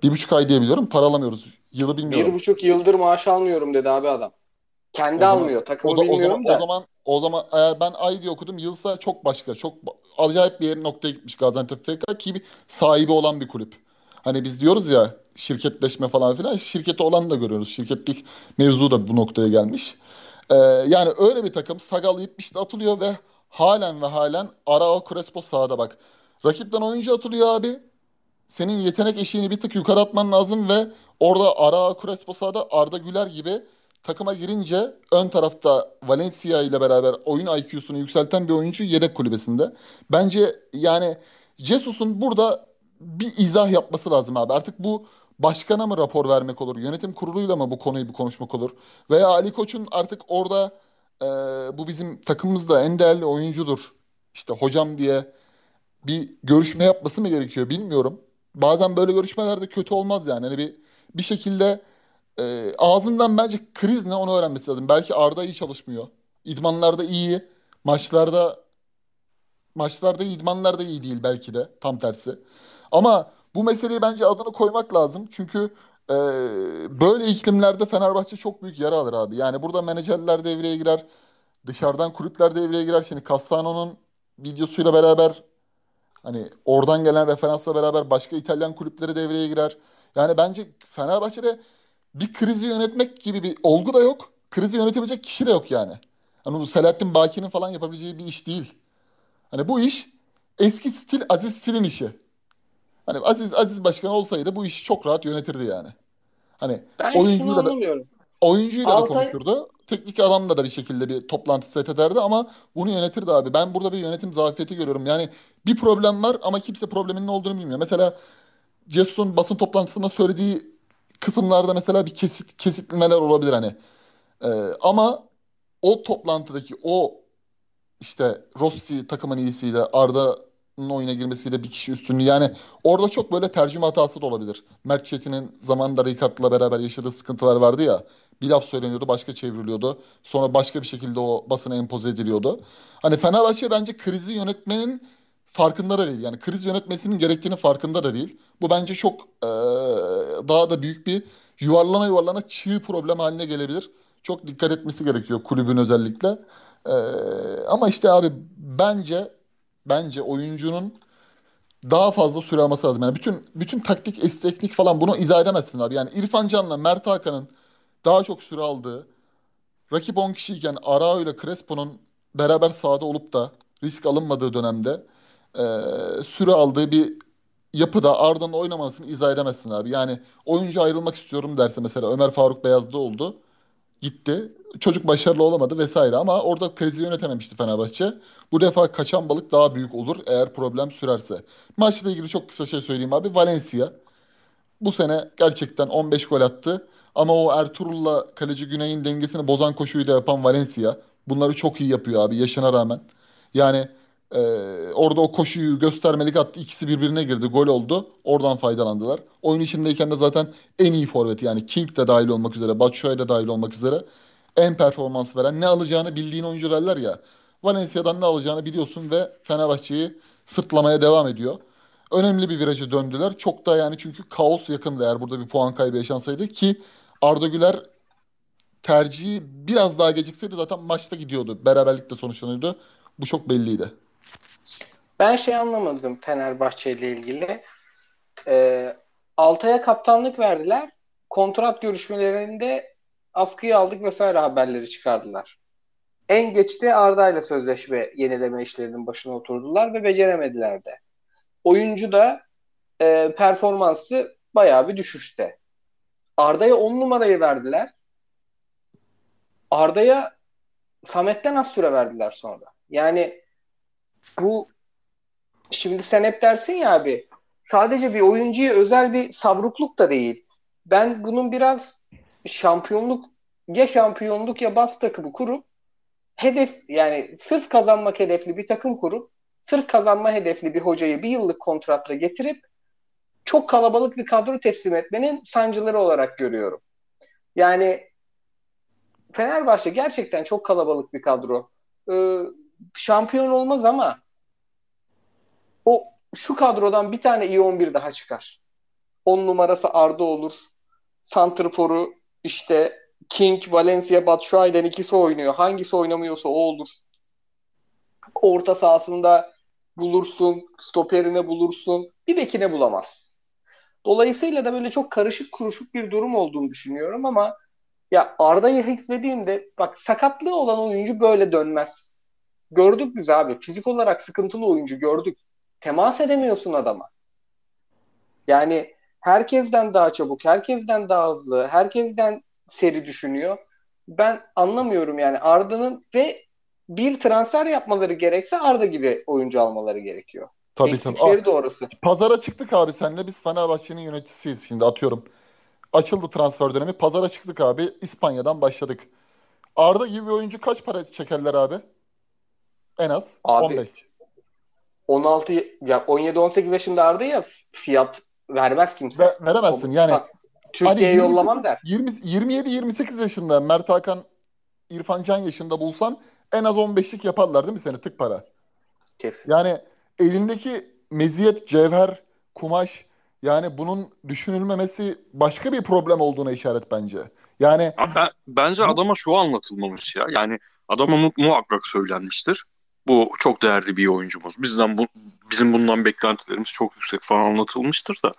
Bir, buçuk ay diye biliyorum. Para alamıyoruz. Yılı bilmiyorum. Bir buçuk yıldır maaş almıyorum dedi abi adam. Kendi o almıyor. Zaman, Takımı o da, bilmiyorum o zaman, da. O zaman, o zaman eğer ben ay diye okudum yılsa çok başka. Çok acayip bir yerin noktaya gitmiş Gaziantep FK ki bir sahibi olan bir kulüp. Hani biz diyoruz ya şirketleşme falan filan. Şirketi olan da görüyoruz. Şirketlik mevzu da bu noktaya gelmiş. Ee, yani öyle bir takım Sagal 70'de atılıyor ve halen ve halen Arao Crespo sahada bak. Rakipten oyuncu atılıyor abi. Senin yetenek eşiğini bir tık yukarı atman lazım ve orada Arao Crespo sahada Arda Güler gibi takıma girince ön tarafta Valencia ile beraber oyun IQ'sunu yükselten bir oyuncu yedek kulübesinde. Bence yani Jesus'un burada bir izah yapması lazım abi. Artık bu başkana mı rapor vermek olur? Yönetim kuruluyla mı bu konuyu bir konuşmak olur? Veya Ali Koç'un artık orada e, bu bizim takımımızda en değerli oyuncudur. İşte hocam diye bir görüşme yapması mı gerekiyor bilmiyorum. Bazen böyle görüşmelerde kötü olmaz yani. Hani bir bir şekilde e, ağzından bence kriz ne onu öğrenmesi lazım. Belki Arda iyi çalışmıyor. İdmanlarda iyi. Maçlarda maçlarda idmanlarda iyi değil belki de. Tam tersi. Ama bu meseleyi bence adını koymak lazım. Çünkü e, böyle iklimlerde Fenerbahçe çok büyük yara alır abi. Yani burada menajerler devreye girer. Dışarıdan kulüpler devreye girer. Şimdi Cassano'nun videosuyla beraber hani oradan gelen referansla beraber başka İtalyan kulüpleri devreye girer. Yani bence Fenerbahçe'de bir krizi yönetmek gibi bir olgu da yok. Krizi yönetebilecek kişi de yok yani. Hani bu Selahattin Baki'nin falan yapabileceği bir iş değil. Hani bu iş eski stil Aziz Stil'in işi. Hani Aziz Aziz Başkan olsaydı bu işi çok rahat yönetirdi yani. Hani ben oyuncuyla da oyuncuyla Altay... da konuşurdu. Teknik adamla da bir şekilde bir toplantı set ederdi ama bunu yönetirdi abi. Ben burada bir yönetim zafiyeti görüyorum. Yani bir problem var ama kimse problemin ne olduğunu bilmiyor. Mesela Cesus'un basın toplantısında söylediği kısımlarda mesela bir kesit kesitlemeler olabilir hani. Ee, ama o toplantıdaki o işte Rossi takımın iyisiyle Arda'nın oyuna girmesiyle bir kişi üstünlüğü yani orada çok böyle tercüme hatası da olabilir. Mert Çetin'in zamanında Ricard'la beraber yaşadığı sıkıntılar vardı ya. Bir laf söyleniyordu başka çevriliyordu. Sonra başka bir şekilde o basına empoze ediliyordu. Hani Fenerbahçe bence krizi yönetmenin farkında da değil. Yani kriz yönetmesinin gerektiğini farkında da değil. Bu bence çok e, daha da büyük bir yuvarlana yuvarlana çığ problem haline gelebilir. Çok dikkat etmesi gerekiyor kulübün özellikle. E, ama işte abi bence bence oyuncunun daha fazla süre alması lazım. Yani bütün bütün taktik, esteklik falan bunu izah edemezsin abi. Yani İrfan Can'la Mert Hakan'ın daha çok süre aldığı, rakip 10 kişiyken Arao ile Crespo'nun beraber sahada olup da risk alınmadığı dönemde e, süre aldığı bir yapıda Arda'nın oynamasını izah edemezsin abi. Yani oyuncu ayrılmak istiyorum derse mesela Ömer Faruk Beyaz'da oldu. Gitti. Çocuk başarılı olamadı vesaire ama orada krizi yönetememişti Fenerbahçe. Bu defa kaçan balık daha büyük olur eğer problem sürerse. Maçla ilgili çok kısa şey söyleyeyim abi. Valencia bu sene gerçekten 15 gol attı. Ama o Ertuğrul'la kaleci Güney'in dengesini bozan koşuyu da yapan Valencia. Bunları çok iyi yapıyor abi yaşına rağmen. Yani ee, orada o koşuyu göstermelik attı. İkisi birbirine girdi. Gol oldu. Oradan faydalandılar. Oyun içindeyken de zaten en iyi forveti yani King de dahil olmak üzere, Batshuayi de dahil olmak üzere en performans veren, ne alacağını bildiğin oyuncu derler ya. Valencia'dan ne alacağını biliyorsun ve Fenerbahçe'yi sırtlamaya devam ediyor. Önemli bir virajı döndüler. Çok da yani çünkü kaos yakındı eğer burada bir puan kaybı yaşansaydı ki Arda Güler tercihi biraz daha gecikseydi zaten maçta gidiyordu. Beraberlikle sonuçlanıyordu. Bu çok belliydi. Ben şey anlamadım Fenerbahçe ile ilgili. Ee, Altay'a kaptanlık verdiler. Kontrat görüşmelerinde askıya aldık vesaire haberleri çıkardılar. En geçte Arda ile sözleşme yenileme işlerinin başına oturdular ve beceremediler de. Oyuncu da e, performansı bayağı bir düşüşte. Arda'ya 10 numarayı verdiler. Arda'ya Samet'ten az süre verdiler sonra. Yani bu şimdi sen hep dersin ya abi sadece bir oyuncuya özel bir savrukluk da değil. Ben bunun biraz şampiyonluk ya şampiyonluk ya bas takımı kurup hedef yani sırf kazanmak hedefli bir takım kurup sırf kazanma hedefli bir hocayı bir yıllık kontratla getirip çok kalabalık bir kadro teslim etmenin sancıları olarak görüyorum. Yani Fenerbahçe gerçekten çok kalabalık bir kadro. Ee, şampiyon olmaz ama o şu kadrodan bir tane iyi 11 daha çıkar. 10 numarası Arda olur. Santrfor'u işte King, Valencia, Batshuayi'den ikisi oynuyor. Hangisi oynamıyorsa o olur. Orta sahasında bulursun, stoperine bulursun. Bir bekine bulamaz. Dolayısıyla da böyle çok karışık kuruşuk bir durum olduğunu düşünüyorum ama ya Arda'yı izlediğimde bak sakatlığı olan oyuncu böyle dönmez. Gördük biz abi. Fizik olarak sıkıntılı oyuncu gördük. Temas edemiyorsun adama. Yani herkesten daha çabuk, herkesten daha hızlı, herkesten seri düşünüyor. Ben anlamıyorum yani Arda'nın ve bir transfer yapmaları gerekse Arda gibi oyuncu almaları gerekiyor. Tabii tabii. Ah, doğrusu. Pazara çıktık abi senle. Biz Fenerbahçe'nin yöneticisiyiz şimdi atıyorum. Açıldı transfer dönemi. Pazara çıktık abi. İspanya'dan başladık. Arda gibi bir oyuncu kaç para çekerler abi? En az abi, 15. 16 ya 17 18 yaşında Arda ya fiyat vermez kimse. Ver, veremezsin yani. Bak, Türkiye'ye hani yollamam der. 20, 27 28 yaşında Mert Hakan İrfan Can yaşında bulsan en az 15'lik yaparlar değil mi seni tık para? Kesin. Yani elindeki meziyet, cevher, kumaş yani bunun düşünülmemesi başka bir problem olduğuna işaret bence. Yani ben, bence adama şu anlatılmamış ya. Yani adama mu- muhakkak söylenmiştir. Bu çok değerli bir oyuncumuz. Bizden bu bizim bundan beklentilerimiz çok yüksek falan anlatılmıştır da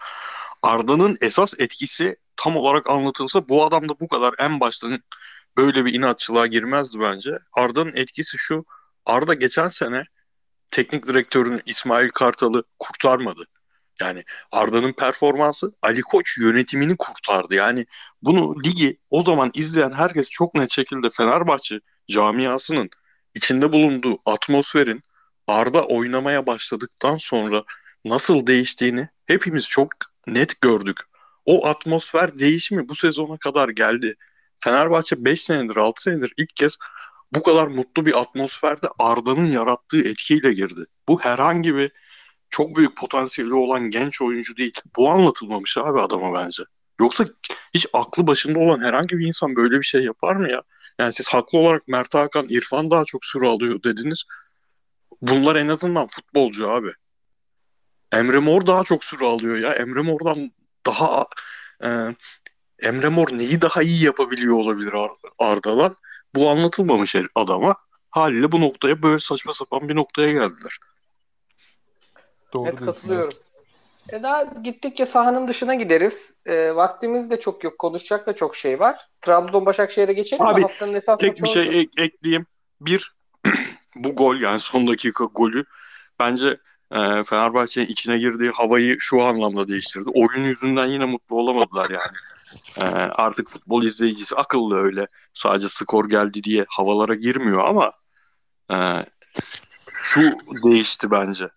Arda'nın esas etkisi tam olarak anlatılsa bu adam da bu kadar en baştan böyle bir inatçılığa girmezdi bence. Arda'nın etkisi şu. Arda geçen sene teknik direktörün İsmail Kartal'ı kurtarmadı. Yani Arda'nın performansı Ali Koç yönetimini kurtardı. Yani bunu ligi o zaman izleyen herkes çok net şekilde Fenerbahçe camiasının içinde bulunduğu atmosferin Arda oynamaya başladıktan sonra nasıl değiştiğini hepimiz çok net gördük. O atmosfer değişimi bu sezona kadar geldi. Fenerbahçe 5 senedir 6 senedir ilk kez bu kadar mutlu bir atmosferde Arda'nın yarattığı etkiyle girdi. Bu herhangi bir çok büyük potansiyeli olan genç oyuncu değil. Bu anlatılmamış abi adama bence. Yoksa hiç aklı başında olan herhangi bir insan böyle bir şey yapar mı ya? Yani siz haklı olarak Mert Hakan, İrfan daha çok süre alıyor dediniz. Bunlar en azından futbolcu abi. Emre Mor daha çok süre alıyor ya. Emre Mor'dan daha e, Emre Mor neyi daha iyi yapabiliyor olabilir Ar Arda'dan? Bu anlatılmamış adama. Haliyle bu noktaya böyle saçma sapan bir noktaya geldiler. Doğru evet katılıyorum. E daha gittikçe sahanın dışına gideriz. E, vaktimiz de çok yok. Konuşacak da çok şey var. Trabzon Başakşehir'e geçelim Abi? Haftanın esas tek bir şey ek- ekleyeyim. Bir, bu gol yani son dakika golü bence e, Fenerbahçe'nin içine girdiği havayı şu anlamda değiştirdi. Oyun yüzünden yine mutlu olamadılar yani. E, artık futbol izleyicisi akıllı öyle. Sadece skor geldi diye havalara girmiyor ama e, şu değişti bence.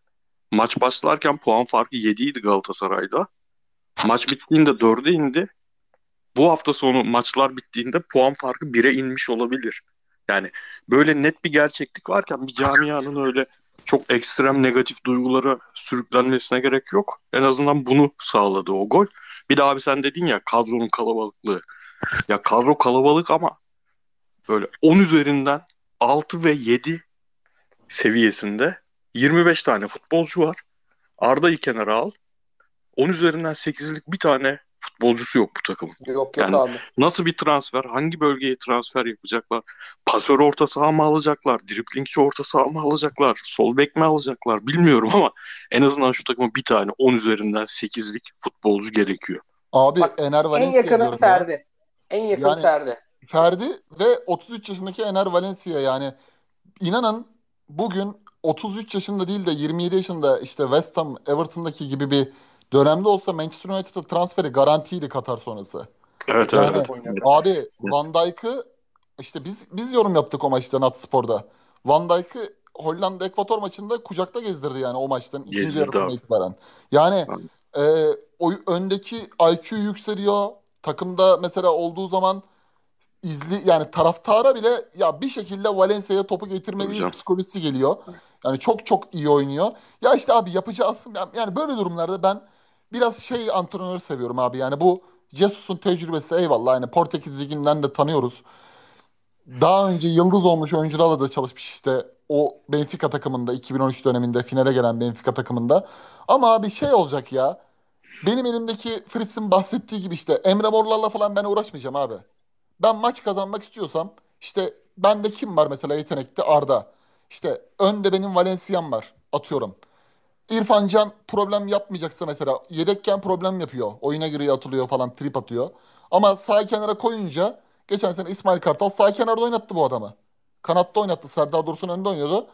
Maç başlarken puan farkı 7 idi Galatasaray'da. Maç bittiğinde 4'e indi. Bu hafta sonu maçlar bittiğinde puan farkı 1'e inmiş olabilir. Yani böyle net bir gerçeklik varken bir camianın öyle çok ekstrem negatif duygulara sürüklenmesine gerek yok. En azından bunu sağladı o gol. Bir daha abi sen dedin ya kadronun kalabalıklığı. Ya kadro kalabalık ama böyle 10 üzerinden 6 ve 7 seviyesinde 25 tane futbolcu var. Arda'yı kenara al. 10 üzerinden 8'lik bir tane futbolcusu yok bu takımın. Yok yok Yani abi. Nasıl bir transfer? Hangi bölgeye transfer yapacaklar? Pasör orta saha mı alacaklar? Driblingçi orta saha mı alacaklar? Sol bek mi alacaklar? Bilmiyorum ama en azından şu takıma bir tane 10 üzerinden 8'lik futbolcu gerekiyor. Abi Bak, Ener En Valencia yakını diyorum ya. Ferdi. En yakın Yani- Ferdi. Ferdi ve 33 yaşındaki Ener Valencia yani inanın bugün 33 yaşında değil de 27 yaşında işte West Ham, Everton'daki gibi bir dönemde olsa Manchester United'a transferi garantiydi Katar sonrası. Evet Yani- evet. Abi Van Dijk'ı işte biz biz yorum yaptık o maçta Nat Spor'da. Van Dijk'ı Hollanda Ekvator maçında kucakta gezdirdi yani o maçtan ikinci yarısına itibaren. Yani e, o öndeki IQ yükseliyor. Takımda mesela olduğu zaman izli yani taraftara bile ya bir şekilde Valencia'ya topu getirmeliyiz psikolojisi geliyor. Yani çok çok iyi oynuyor. Ya işte abi yapacağız. Yani böyle durumlarda ben biraz şey antrenör seviyorum abi. Yani bu Jesus'un tecrübesi eyvallah. Yani Portekiz Ligi'nden de tanıyoruz. Daha önce yıldız olmuş oyuncularla da çalışmış işte o Benfica takımında 2013 döneminde finale gelen Benfica takımında. Ama abi şey olacak ya. Benim elimdeki Fritz'in bahsettiği gibi işte Emre Morlarla falan ben uğraşmayacağım abi. Ben maç kazanmak istiyorsam işte bende kim var mesela yetenekte Arda. İşte önde benim Valencia'm var atıyorum. İrfan Can problem yapmayacaksa mesela yedekken problem yapıyor. Oyuna giriyor atılıyor falan trip atıyor. Ama sağ kenara koyunca geçen sene İsmail Kartal sağ kenarda oynattı bu adamı. Kanatta oynattı. Serdar Dursun önde oynuyordu.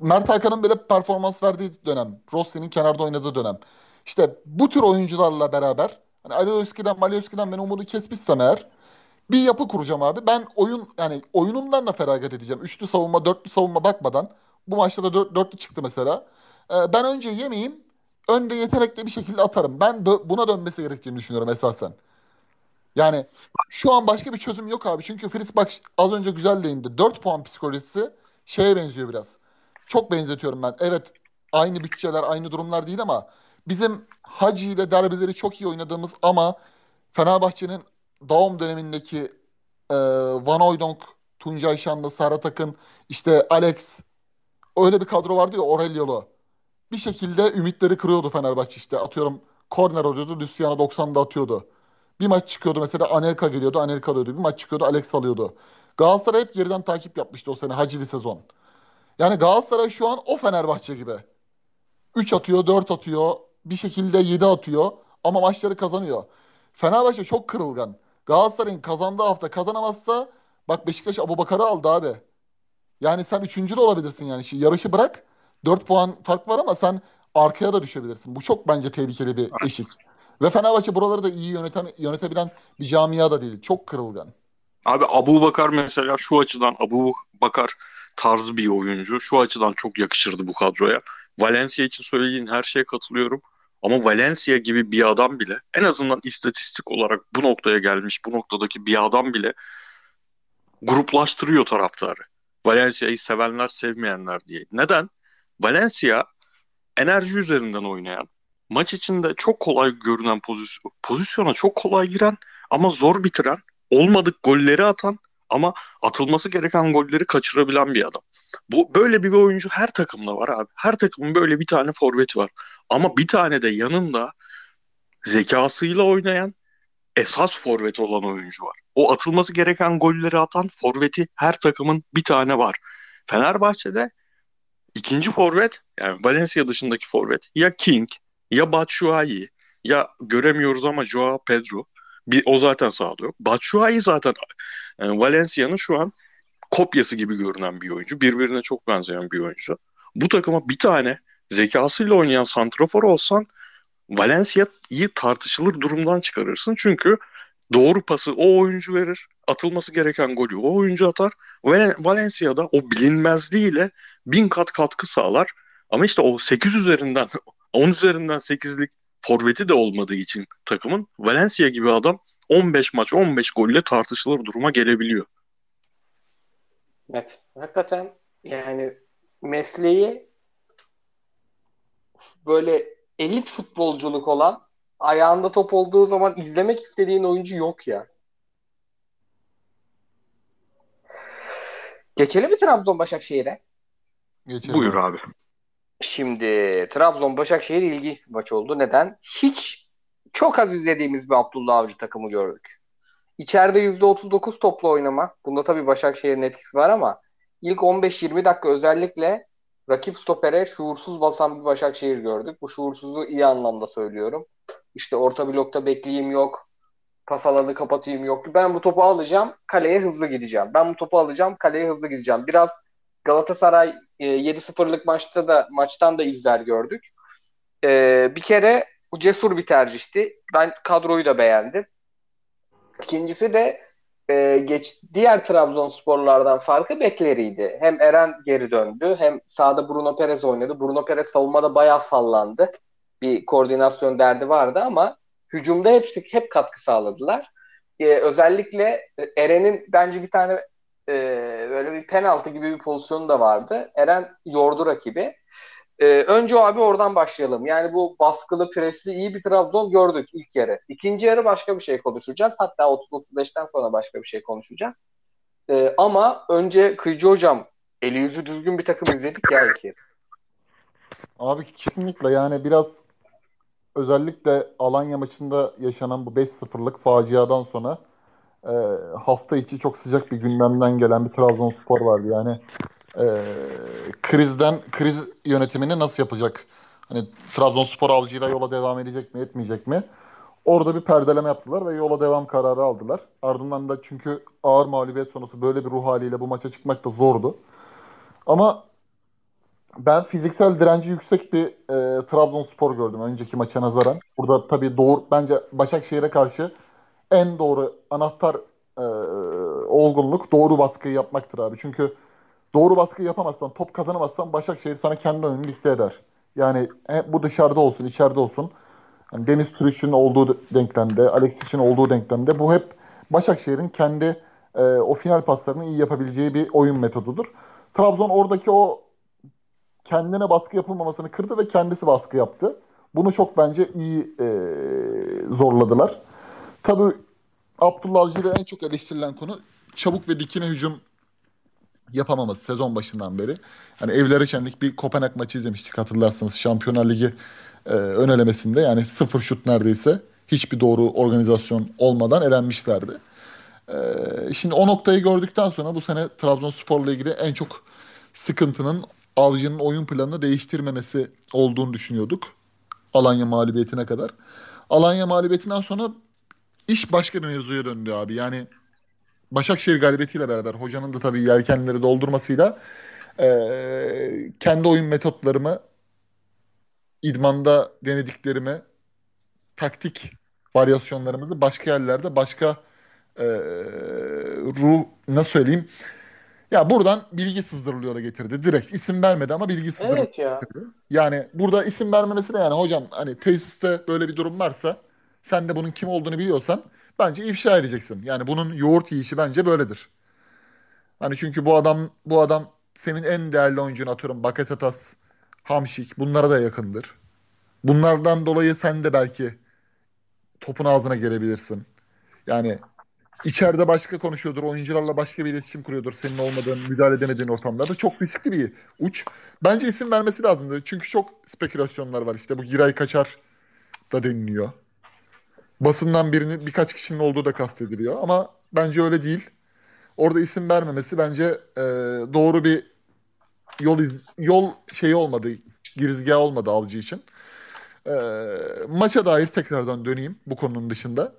Mert Hakan'ın bile performans verdiği dönem. Rossi'nin kenarda oynadığı dönem. İşte bu tür oyuncularla beraber hani Ali Özki'den, Ali Özki'den ben umudu kesmişsem eğer bir yapı kuracağım abi. Ben oyun yani oyunumdan da feragat edeceğim. Üçlü savunma, dörtlü savunma bakmadan. Bu maçta da dört, dörtlü çıktı mesela. Ee, ben önce yemeyeyim. Önde yetenekli bir şekilde atarım. Ben buna dönmesi gerektiğini düşünüyorum esasen. Yani şu an başka bir çözüm yok abi. Çünkü Fritz bak az önce güzel değindi. 4 puan psikolojisi şeye benziyor biraz. Çok benzetiyorum ben. Evet aynı bütçeler, aynı durumlar değil ama bizim Hacı ile derbileri çok iyi oynadığımız ama Fenerbahçe'nin Daum dönemindeki e, Van Hooijdonk, Tuncay Şanlı, Serhat Akın, işte Alex öyle bir kadro vardı ya Aurelio'lu. Bir şekilde ümitleri kırıyordu Fenerbahçe işte. Atıyorum korner alıyordu, Luciano 90'da atıyordu. Bir maç çıkıyordu mesela Anelka geliyordu, Anelka alıyordu. Bir maç çıkıyordu, Alex alıyordu. Galatasaray hep geriden takip yapmıştı o sene Hacili sezon. Yani Galatasaray şu an o Fenerbahçe gibi. 3 atıyor, 4 atıyor, bir şekilde 7 atıyor ama maçları kazanıyor. Fenerbahçe çok kırılgan. Galatasaray'ın kazandığı hafta kazanamazsa bak Beşiktaş Abubakar'ı aldı abi. Yani sen üçüncü de olabilirsin yani. Şey, yarışı bırak. 4 puan fark var ama sen arkaya da düşebilirsin. Bu çok bence tehlikeli bir eşik. Ve Fenerbahçe buraları da iyi yönetem yönetebilen bir camia da değil. Çok kırılgan. Abi Abu Bakar mesela şu açıdan Abu Bakar tarzı bir oyuncu. Şu açıdan çok yakışırdı bu kadroya. Valencia için söylediğin her şeye katılıyorum. Ama Valencia gibi bir adam bile en azından istatistik olarak bu noktaya gelmiş bu noktadaki bir adam bile gruplaştırıyor taraftarı. Valencia'yı sevenler sevmeyenler diye. Neden? Valencia enerji üzerinden oynayan, maç içinde çok kolay görünen pozisyon, pozisyona çok kolay giren ama zor bitiren, olmadık golleri atan ama atılması gereken golleri kaçırabilen bir adam. Bu böyle bir oyuncu her takımda var abi. Her takımın böyle bir tane forveti var. Ama bir tane de yanında zekasıyla oynayan esas forveti olan oyuncu var. O atılması gereken golleri atan forveti her takımın bir tane var. Fenerbahçe'de ikinci forvet yani Valencia dışındaki forvet ya King ya Batshuayi ya göremiyoruz ama Joao Pedro bir o zaten sahada yok. Batshuayi zaten e, Valencia'nın şu an kopyası gibi görünen bir oyuncu. Birbirine çok benzeyen bir oyuncu. Bu takıma bir tane zekasıyla oynayan santrafor olsan Valencia'yı tartışılır durumdan çıkarırsın. Çünkü doğru pası o oyuncu verir. Atılması gereken golü o oyuncu atar. Valencia'da o bilinmezliğiyle bin kat katkı sağlar. Ama işte o 8 üzerinden 10 üzerinden 8'lik forveti de olmadığı için takımın Valencia gibi adam 15 maç 15 golle tartışılır duruma gelebiliyor. Evet. Hakikaten yani mesleği böyle elit futbolculuk olan ayağında top olduğu zaman izlemek istediğin oyuncu yok ya. Geçelim mi Trabzon Başakşehir'e? Geçelim. Buyur abi. Şimdi Trabzon Başakşehir ilginç bir maç oldu. Neden? Hiç çok az izlediğimiz bir Abdullah Avcı takımı gördük. İçeride %39 toplu oynama. Bunda tabii Başakşehir'in etkisi var ama ilk 15-20 dakika özellikle rakip stopere şuursuz basan bir Başakşehir gördük. Bu şuursuzu iyi anlamda söylüyorum. İşte orta blokta bekleyeyim yok. Pas alanı kapatayım yok. Ben bu topu alacağım, kaleye hızlı gideceğim. Ben bu topu alacağım, kaleye hızlı gideceğim. Biraz Galatasaray e, 7-0'lık maçta da maçtan da izler gördük. E, bir kere bu cesur bir tercihti. Ben kadroyu da beğendim. İkincisi de e, geç diğer Trabzonsporlardan farkı bekleriydi. Hem Eren geri döndü hem sağda Bruno Perez oynadı. Bruno Perez savunmada bayağı sallandı. Bir koordinasyon derdi vardı ama hücumda hepsi hep katkı sağladılar. E, özellikle Eren'in bence bir tane e, böyle bir penaltı gibi bir pozisyonu da vardı. Eren yordu rakibi. Ee, önce abi oradan başlayalım. Yani bu baskılı, presli iyi bir Trabzon gördük ilk yarı. İkinci yarı başka bir şey konuşacağız. Hatta 30-35'ten sonra başka bir şey konuşacağız. Ee, ama önce Kıyıcı Hocam eli yüzü düzgün bir takım izledik ya iki. Abi kesinlikle yani biraz özellikle Alanya maçında yaşanan bu 5-0'lık faciadan sonra e, hafta içi çok sıcak bir gündemden gelen bir Trabzonspor vardı. Yani e, krizden kriz yönetimini nasıl yapacak? Hani Trabzonspor avcıyla yola devam edecek mi, etmeyecek mi? Orada bir perdeleme yaptılar ve yola devam kararı aldılar. Ardından da çünkü ağır mağlubiyet sonrası böyle bir ruh haliyle bu maça çıkmak da zordu. Ama ben fiziksel direnci yüksek bir e, Trabzonspor gördüm önceki maça nazaran. Burada tabii doğru bence Başakşehir'e karşı en doğru anahtar e, olgunluk doğru baskıyı yapmaktır abi. Çünkü doğru baskı yapamazsan, top kazanamazsan Başakşehir sana kendi oyununu dikte eder. Yani bu dışarıda olsun, içeride olsun. Yani Deniz Türüç'ün olduğu denklemde, Alexis'in olduğu denklemde bu hep Başakşehir'in kendi e, o final paslarını iyi yapabileceği bir oyun metodudur. Trabzon oradaki o kendine baskı yapılmamasını kırdı ve kendisi baskı yaptı. Bunu çok bence iyi e, zorladılar. Tabii Abdullah Avcı'da en çok eleştirilen konu çabuk ve dikine hücum yapamaması sezon başından beri. Hani evlere şenlik bir Kopenhag maçı izlemiştik hatırlarsınız. Şampiyonlar Ligi e, ön elemesinde yani sıfır şut neredeyse hiçbir doğru organizasyon olmadan elenmişlerdi. E, şimdi o noktayı gördükten sonra bu sene Trabzonspor'la ilgili en çok sıkıntının Avcı'nın oyun planını değiştirmemesi olduğunu düşünüyorduk. Alanya mağlubiyetine kadar. Alanya mağlubiyetinden sonra iş başka bir mevzuya döndü abi. Yani Başakşehir galibiyetiyle beraber hocanın da tabii yelkenleri doldurmasıyla e, kendi oyun metotlarımı idmanda denediklerimi taktik varyasyonlarımızı başka yerlerde başka e, ruh nasıl söyleyeyim ya buradan bilgi sızdırılıyor getirdi. Direkt isim vermedi ama bilgi sızdırılıyor evet ya. getirdi. Yani burada isim vermemesi de yani hocam hani tesiste böyle bir durum varsa sen de bunun kim olduğunu biliyorsan bence ifşa edeceksin. Yani bunun yoğurt yiyişi bence böyledir. Hani çünkü bu adam bu adam senin en değerli oyuncun atıyorum Bakasetas, Hamşik bunlara da yakındır. Bunlardan dolayı sen de belki topun ağzına gelebilirsin. Yani içeride başka konuşuyordur, oyuncularla başka bir iletişim kuruyordur senin olmadığın, müdahale edemediğin ortamlarda. Çok riskli bir uç. Bence isim vermesi lazımdır. Çünkü çok spekülasyonlar var. İşte bu Giray Kaçar da deniliyor. Basından birinin birkaç kişinin olduğu da kastediliyor ama bence öyle değil. Orada isim vermemesi bence e, doğru bir yol iz, yol şeyi olmadı, girizgah olmadı avcı için. E, maça dair tekrardan döneyim bu konunun dışında.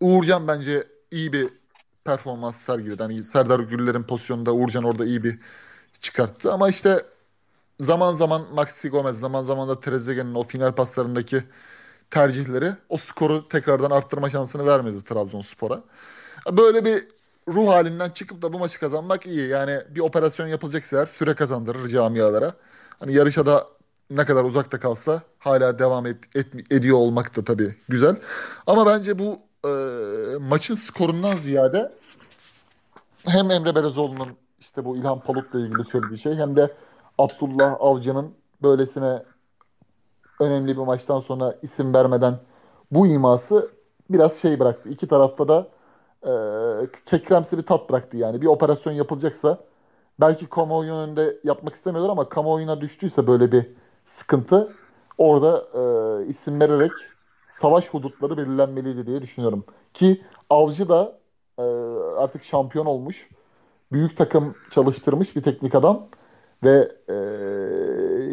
Uğurcan bence iyi bir performans sergiledi. Hani Serdar Güller'in pozisyonunda Uğurcan orada iyi bir çıkarttı ama işte zaman zaman Maxi Gomez, zaman zaman da Trezeguet'in o final paslarındaki tercihleri o skoru tekrardan arttırma şansını vermedi Trabzonspor'a. Böyle bir ruh halinden çıkıp da bu maçı kazanmak iyi. Yani bir operasyon yapılacaksa eğer süre kazandırır camialara. Hani yarışa da ne kadar uzakta kalsa hala devam et, et, ediyor olmak da tabii güzel. Ama bence bu e, maçın skorundan ziyade hem Emre Belezoğlu'nun işte bu İlhan Palut'la ilgili söylediği şey hem de Abdullah Avcı'nın böylesine önemli bir maçtan sonra isim vermeden bu iması biraz şey bıraktı. İki tarafta da e, kekremsi bir tat bıraktı yani. Bir operasyon yapılacaksa belki kamuoyu önünde yapmak istemiyorlar ama kamuoyuna düştüyse böyle bir sıkıntı orada e, isim vererek savaş hudutları belirlenmeliydi diye düşünüyorum. Ki Avcı da e, artık şampiyon olmuş. Büyük takım çalıştırmış bir teknik adam ve e,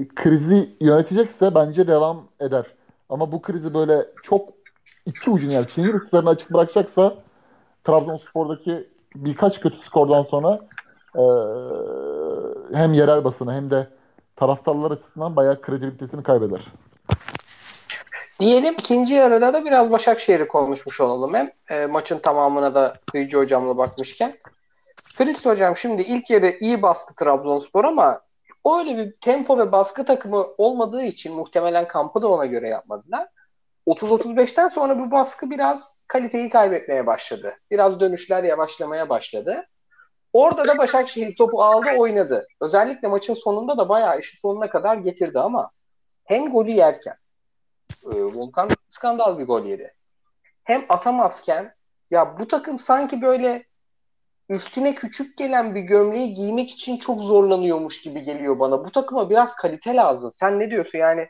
krizi yönetecekse bence devam eder. Ama bu krizi böyle çok iki ucun yani sinir uçlarını açık bırakacaksa Trabzonspor'daki birkaç kötü skordan sonra e, hem yerel basını hem de taraftarlar açısından bayağı kredibilitesini kaybeder. Diyelim ikinci yarıda da biraz Başakşehir'i konuşmuş olalım hem e, maçın tamamına da Kıyıcı hocamla bakmışken. Fritz hocam şimdi ilk yarı iyi bastı Trabzonspor ama öyle bir tempo ve baskı takımı olmadığı için muhtemelen kampı da ona göre yapmadılar. 30-35'ten sonra bu baskı biraz kaliteyi kaybetmeye başladı. Biraz dönüşler yavaşlamaya başladı. Orada da Başakşehir topu aldı oynadı. Özellikle maçın sonunda da bayağı işi sonuna kadar getirdi ama hem golü yerken e, Volkan skandal bir gol yedi. Hem atamazken ya bu takım sanki böyle üstüne küçük gelen bir gömleği giymek için çok zorlanıyormuş gibi geliyor bana. Bu takıma biraz kalite lazım. Sen ne diyorsun yani?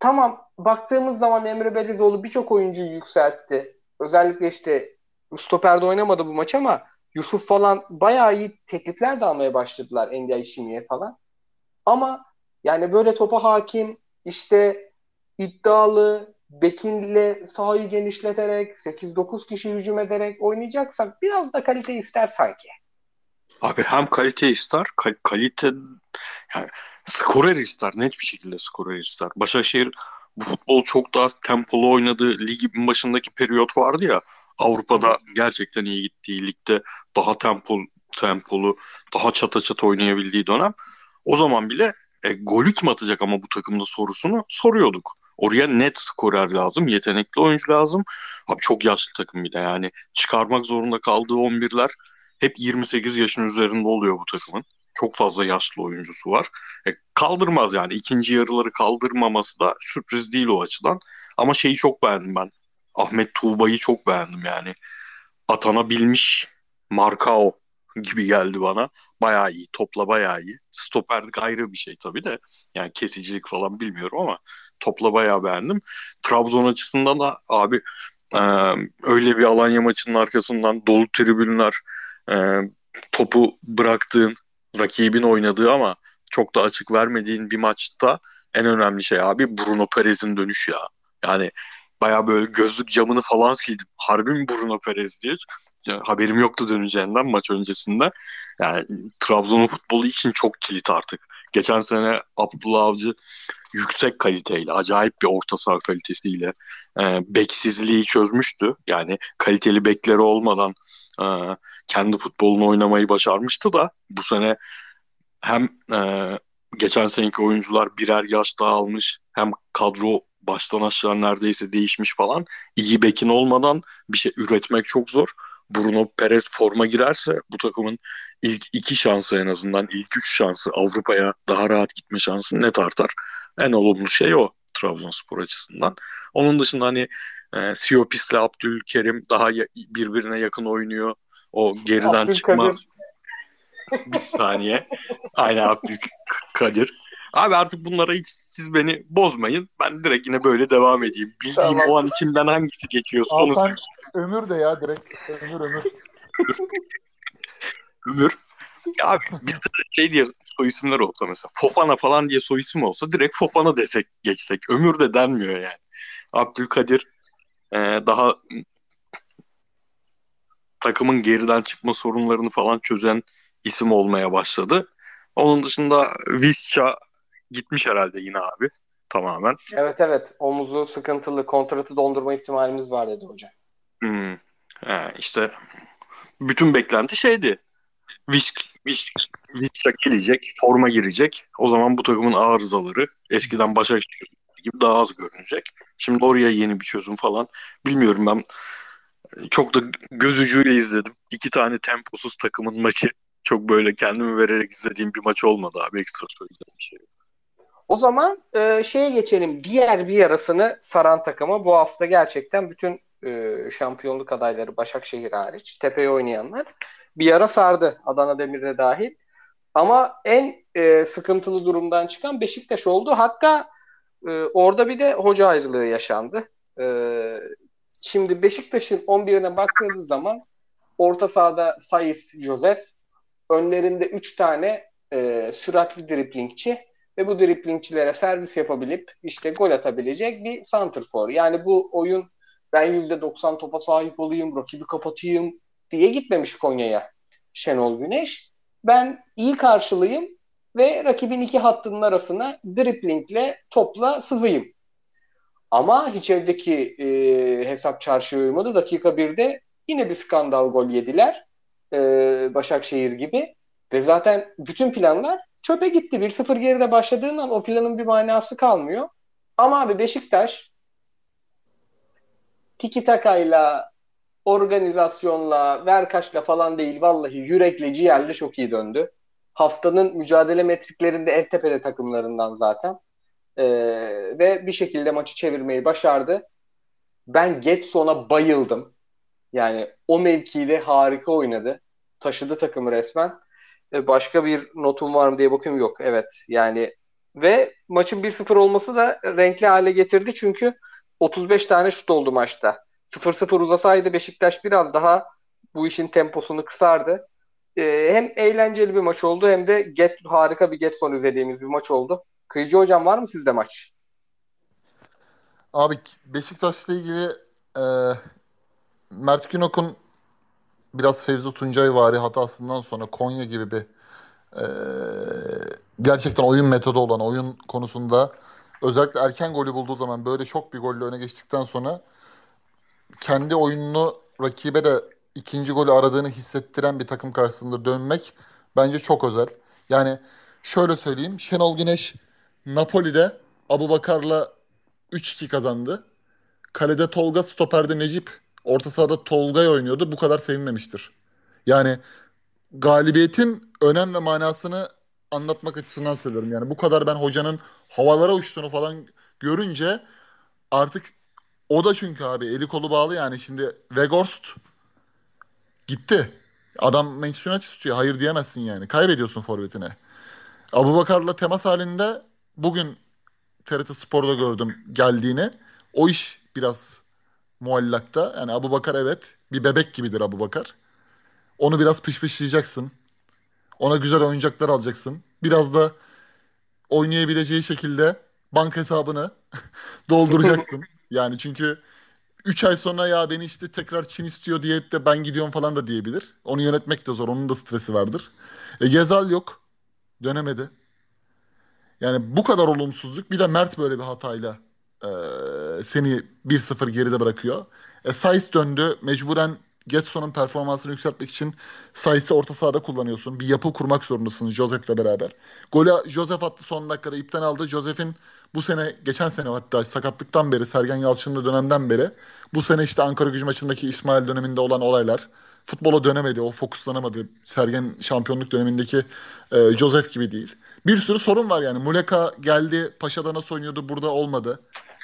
Tamam baktığımız zaman Emre Belezoğlu birçok oyuncuyu yükseltti. Özellikle işte stoperde oynamadı bu maç ama Yusuf falan bayağı iyi teklifler de almaya başladılar NDI Şimi'ye falan. Ama yani böyle topa hakim işte iddialı Bekin'le sahayı genişleterek 8-9 kişi hücum ederek oynayacaksak biraz da kalite ister sanki. Abi hem kalite ister, kal- kalite yani skorer ister. Net bir şekilde skorer ister. Başakşehir bu futbol çok daha tempolu oynadığı ligin başındaki periyot vardı ya. Avrupa'da gerçekten iyi gittiği ligde daha tempolu, tempolu daha çata çata oynayabildiği dönem. O zaman bile e, golü kim atacak ama bu takımda sorusunu soruyorduk. Oraya net skorer lazım, yetenekli oyuncu lazım. Abi çok yaşlı takım bir de yani çıkarmak zorunda kaldığı 11'ler hep 28 yaşın üzerinde oluyor bu takımın. Çok fazla yaşlı oyuncusu var. E, kaldırmaz yani ikinci yarıları kaldırmaması da sürpriz değil o açıdan. Ama şeyi çok beğendim ben. Ahmet Tuğba'yı çok beğendim yani. Atanabilmiş Markao gibi geldi bana. Bayağı iyi. Topla bayağı iyi. Stoperlik ayrı bir şey tabii de. Yani kesicilik falan bilmiyorum ama topla bayağı beğendim. Trabzon açısından da abi e, öyle bir Alanya maçının arkasından dolu tribünler e, topu bıraktığın rakibin oynadığı ama çok da açık vermediğin bir maçta en önemli şey abi Bruno Perez'in dönüşü ya. Yani baya böyle gözlük camını falan sildim. Harbi mi Bruno Perez diye. Ya, haberim yoktu döneceğinden maç öncesinde. Yani Trabzon'un futbolu için çok kilit artık. Geçen sene Abdullah Avcı yüksek kaliteyle, acayip bir orta saha kalitesiyle e, beksizliği çözmüştü. Yani kaliteli bekleri olmadan e, kendi futbolunu oynamayı başarmıştı da bu sene hem e, geçen seneki oyuncular birer yaş daha almış hem kadro baştan aşağı neredeyse değişmiş falan. İyi bekin olmadan bir şey üretmek çok zor. Bruno Perez forma girerse bu takımın ilk iki şansı en azından ilk üç şansı Avrupa'ya daha rahat gitme şansı net artar. En olumlu şey o Trabzonspor açısından. Onun dışında hani e, Siopis'le Abdülkerim daha ya, birbirine yakın oynuyor. O geriden Abdülkadir. çıkma bir saniye. Aynen Abdülkadir. Abi artık bunlara hiç siz beni bozmayın. Ben direkt yine böyle devam edeyim. Bildiğim tamam. o an içimden hangisi geçiyorsa onu sen ömür de ya direkt. Ömür ömür. ömür. Ya abi bizde de şey diye soy isimler olsa mesela Fofana falan diye soy isim olsa direkt Fofana desek geçsek. Ömür de denmiyor yani. Abdülkadir e, daha takımın geriden çıkma sorunlarını falan çözen isim olmaya başladı. Onun dışında Visca gitmiş herhalde yine abi tamamen. Evet evet omuzu sıkıntılı kontratı dondurma ihtimalimiz var dedi hocam. Hmm. He, işte bütün beklenti şeydi. Visk, Visk, Visca gelecek, forma girecek. O zaman bu takımın arızaları eskiden Başakşehir gibi daha az görünecek. Şimdi oraya yeni bir çözüm falan. Bilmiyorum ben çok da göz ucuyla izledim. İki tane temposuz takımın maçı. Çok böyle kendimi vererek izlediğim bir maç olmadı abi. Ekstra söyleyeceğim bir şey. O zaman e, şeye geçelim. Diğer bir yarasını saran takıma bu hafta gerçekten bütün e, şampiyonluk adayları Başakşehir hariç tepeye oynayanlar bir yara sardı. Adana Demir'de dahil. Ama en e, sıkıntılı durumdan çıkan Beşiktaş oldu. Hatta e, orada bir de hoca ayrılığı yaşandı. Ee, şimdi Beşiktaş'ın 11'ine baktığınız zaman orta sahada Sayıs Joseph, önlerinde 3 tane e, süratli driplingçi ve bu driplingçilere servis yapabilip işte gol atabilecek bir for. Yani bu oyun ben %90 topa sahip olayım, rakibi kapatayım diye gitmemiş Konya'ya Şenol Güneş. Ben iyi karşılayayım ve rakibin iki hattının arasına driplingle topla sızayım. Ama hiç evdeki e, hesap çarşıya uymadı. Dakika birde yine bir skandal gol yediler. E, Başakşehir gibi. Ve zaten bütün planlar çöpe gitti. 1-0 geride başladığından o planın bir manası kalmıyor. Ama abi Beşiktaş tiki takayla, organizasyonla, verkaçla falan değil vallahi yürekle, ciğerle çok iyi döndü. Haftanın mücadele metriklerinde en tepede takımlarından zaten. Ee, ve bir şekilde maçı çevirmeyi başardı. Ben Getson'a bayıldım. Yani o mevkide harika oynadı. Taşıdı takımı resmen. Ee, başka bir notum var mı diye bakıyorum. Yok. Evet. Yani ve maçın 1-0 olması da renkli hale getirdi. Çünkü 35 tane şut oldu maçta. 0-0 uzasaydı Beşiktaş biraz daha bu işin temposunu kısardı. Ee, hem eğlenceli bir maç oldu hem de get, harika bir get son izlediğimiz bir maç oldu. Kıyıcı hocam var mı sizde maç? Abi Beşiktaş'la ilgili e, Mert Günok'un biraz Fevzi Tuncay vari hatasından sonra Konya gibi bir e, gerçekten oyun metodu olan oyun konusunda özellikle erken golü bulduğu zaman böyle çok bir golle öne geçtikten sonra kendi oyununu rakibe de ikinci golü aradığını hissettiren bir takım karşısında dönmek bence çok özel. Yani şöyle söyleyeyim. Şenol Güneş Napoli'de Abu Bakar'la 3-2 kazandı. Kalede Tolga, stoperde Necip, orta sahada Tolga'ya oynuyordu. Bu kadar sevinmemiştir. Yani galibiyetin önem ve manasını anlatmak açısından söylüyorum. Yani bu kadar ben hocanın havalara uçtuğunu falan görünce artık o da çünkü abi eli kolu bağlı yani şimdi Weghorst gitti. Adam Manchester United istiyor. Hayır diyemezsin yani. Kaybediyorsun forvetine. Abu Bakar'la temas halinde bugün TRT Spor'da gördüm geldiğini. O iş biraz muallakta. Yani Abu Bakar evet bir bebek gibidir Abu Bakar. Onu biraz pişpişleyeceksin. Ona güzel oyuncaklar alacaksın. Biraz da oynayabileceği şekilde bank hesabını dolduracaksın. Yani çünkü 3 ay sonra ya beni işte tekrar Çin istiyor diye de ben gidiyorum falan da diyebilir. Onu yönetmek de zor. Onun da stresi vardır. E Gezal yok. Dönemedi. Yani bu kadar olumsuzluk. Bir de Mert böyle bir hatayla e, seni 1-0 geride bırakıyor. E, Saiz döndü. Mecburen Getson'un performansını yükseltmek için Saiz'i orta sahada kullanıyorsun. Bir yapı kurmak zorundasın Josef'le beraber. Golü Josef attı son dakikada ipten aldı. Josef'in bu sene, geçen sene hatta sakatlıktan beri, Sergen Yalçın'lı dönemden beri bu sene işte Ankara gücü maçındaki İsmail döneminde olan olaylar. Futbola dönemedi, o fokuslanamadı. Sergen şampiyonluk dönemindeki e, Josef gibi değil. Bir sürü sorun var yani. Muleka geldi, Paşa'da nasıl oynuyordu, burada olmadı.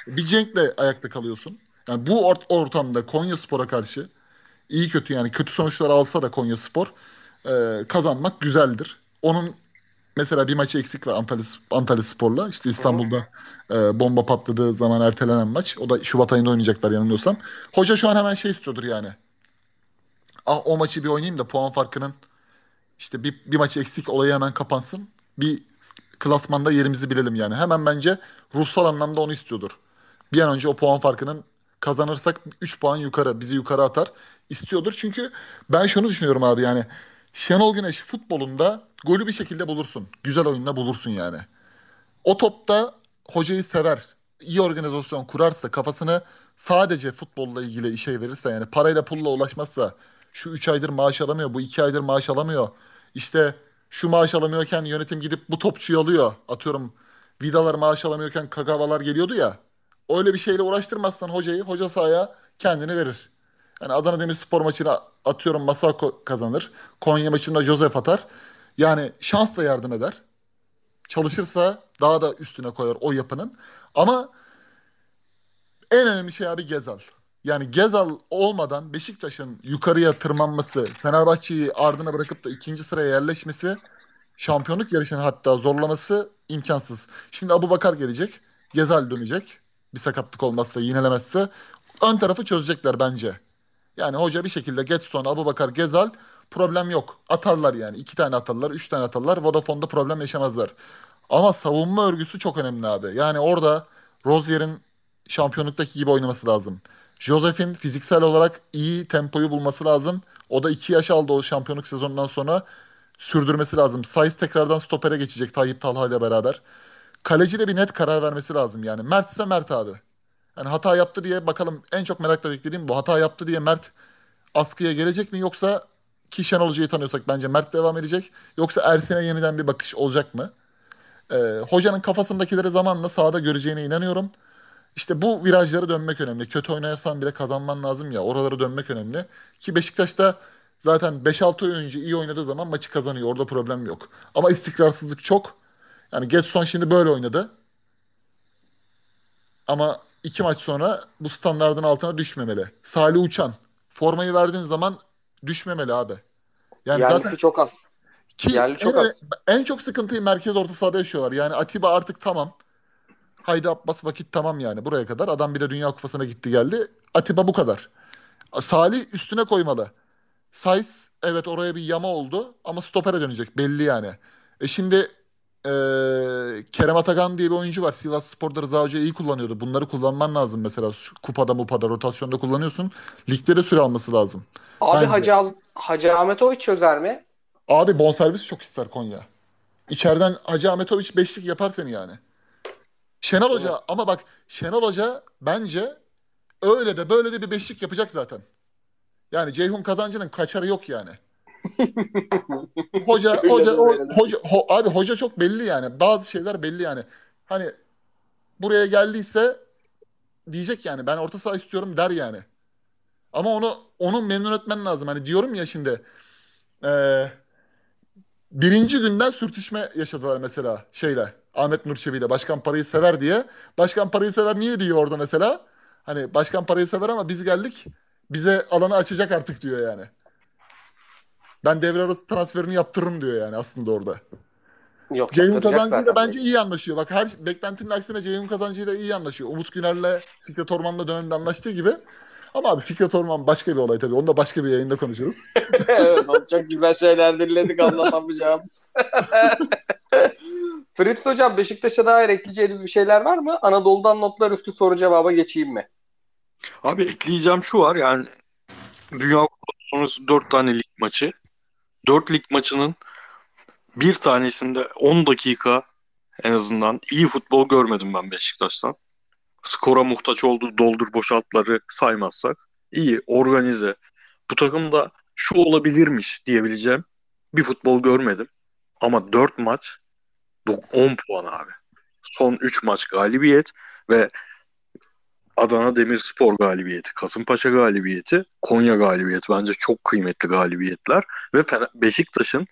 Bir Cenk'le ayakta kalıyorsun. Yani bu ort ortamda Konya Spor'a karşı iyi kötü yani kötü sonuçlar alsa da Konya Spor e, kazanmak güzeldir. Onun mesela bir maçı eksik var Antalya, Antalya Spor'la. İşte İstanbul'da e, bomba patladığı zaman ertelenen maç. O da Şubat ayında oynayacaklar yanılmıyorsam. Hoca şu an hemen şey istiyordur yani. Ah o maçı bir oynayayım da puan farkının işte bir, bir maçı eksik olayı hemen kapansın. Bir klasmanda yerimizi bilelim yani. Hemen bence ruhsal anlamda onu istiyordur. Bir an önce o puan farkının kazanırsak 3 puan yukarı bizi yukarı atar istiyordur. Çünkü ben şunu düşünüyorum abi yani Şenol Güneş futbolunda golü bir şekilde bulursun. Güzel oyunla bulursun yani. O topta hocayı sever. iyi organizasyon kurarsa kafasını sadece futbolla ilgili işe verirse yani parayla pulla ulaşmazsa şu 3 aydır maaş alamıyor, bu 2 aydır maaş alamıyor. İşte şu maaş alamıyorken yönetim gidip bu topçuyu alıyor. Atıyorum vidalar maaş alamıyorken kakavalar geliyordu ya. Öyle bir şeyle uğraştırmazsan hocayı, hoca sahaya kendini verir. Yani Adana Demirspor maçına atıyorum Masako kazanır. Konya maçında Josef atar. Yani şans da yardım eder. Çalışırsa daha da üstüne koyar o yapının. Ama en önemli şey abi Gezal. Yani Gezal olmadan Beşiktaş'ın yukarıya tırmanması, Fenerbahçe'yi ardına bırakıp da ikinci sıraya yerleşmesi, şampiyonluk yarışını hatta zorlaması imkansız. Şimdi Abu Bakar gelecek, Gezal dönecek. Bir sakatlık olmazsa, yinelemezse ön tarafı çözecekler bence. Yani hoca bir şekilde Getson, Abubakar, Gezal problem yok. Atarlar yani. iki tane atarlar, üç tane atarlar. Vodafone'da problem yaşamazlar. Ama savunma örgüsü çok önemli abi. Yani orada Rozier'in şampiyonluktaki gibi oynaması lazım. Joseph'in fiziksel olarak iyi tempoyu bulması lazım. O da iki yaş aldı o şampiyonluk sezonundan sonra sürdürmesi lazım. Saiz tekrardan stopere geçecek Tayyip Talha ile beraber. Kaleci de bir net karar vermesi lazım yani. Mert ise Mert abi. Yani hata yaptı diye bakalım en çok merakla beklediğim bu. Hata yaptı diye Mert askıya gelecek mi yoksa ki Şenol Hoca'yı tanıyorsak bence Mert devam edecek. Yoksa Ersin'e yeniden bir bakış olacak mı? Ee, hocanın kafasındakileri zamanla sahada göreceğine inanıyorum. İşte bu virajları dönmek önemli. Kötü oynarsan bile kazanman lazım ya. Oraları dönmek önemli. Ki Beşiktaş'ta zaten 5-6 oyuncu iyi oynadığı zaman maçı kazanıyor. Orada problem yok. Ama istikrarsızlık çok. Yani Getson şimdi böyle oynadı. Ama iki maç sonra bu standardın altına düşmemeli. Salih Uçan. Formayı verdiğin zaman düşmemeli abi. Yani Yerlisi zaten çok az. Ki Yerli çok en, az. en çok sıkıntıyı merkez orta sahada yaşıyorlar. Yani Atiba artık tamam. Haydi Abbas vakit tamam yani buraya kadar. Adam bir de Dünya Kupası'na gitti geldi. Atiba bu kadar. Salih üstüne koymalı. Says evet oraya bir yama oldu ama stopere dönecek belli yani. E şimdi e, Kerem Atakan diye bir oyuncu var. Sivas Spor'da Rıza Hoca iyi kullanıyordu. Bunları kullanman lazım mesela. Kupada mupada rotasyonda kullanıyorsun. Ligde de süre alması lazım. Abi Bence. Hacı, Hacı Ahmetoviç çözer mi? Abi bonservis çok ister Konya. İçeriden Hacı Ahmetoviç beşlik yapar seni yani. Şenol Hoca evet. ama bak Şenol Hoca bence öyle de böyle de bir beşlik yapacak zaten. Yani Ceyhun Kazancı'nın kaçarı yok yani. hoca hoca o, hoca ho, abi hoca çok belli yani. Bazı şeyler belli yani. Hani buraya geldiyse diyecek yani ben orta saha istiyorum der yani. Ama onu onu memnun etmen lazım. Hani diyorum ya şimdi eee birinci günden sürtüşme yaşadılar mesela şeyle. Ahmet Nurçevi ile başkan parayı sever diye. Başkan parayı sever niye diyor orada mesela? Hani başkan parayı sever ama biz geldik bize alanı açacak artık diyor yani. Ben devre arası transferini yaptırırım diyor yani aslında orada. Yok, Ceyhun Kazancı da bence iyi anlaşıyor. Bak her beklentinin aksine Ceyhun Kazancı da iyi anlaşıyor. Umut Güner'le Fikret Orman'la dönemde anlaştığı gibi. Ama abi Fikret Orman başka bir olay tabii. Onu da başka bir yayında konuşuruz. evet, çok güzel şeyler dinledik anlatamayacağım. Fritz Hocam Beşiktaş'a dair ekleyeceğiniz bir şeyler var mı? Anadolu'dan notlar üstü soru cevaba geçeyim mi? Abi ekleyeceğim şu var yani Dünya Kupası sonrası 4 tane lig maçı. 4 lig maçının bir tanesinde 10 dakika en azından iyi futbol görmedim ben Beşiktaş'tan. Skora muhtaç olduğu doldur boşaltları saymazsak iyi organize. Bu takımda şu olabilirmiş diyebileceğim bir futbol görmedim. Ama 4 maç 10 puan abi. Son 3 maç galibiyet ve Adana Demirspor galibiyeti, Kasımpaşa galibiyeti, Konya galibiyeti bence çok kıymetli galibiyetler ve Beşiktaş'ın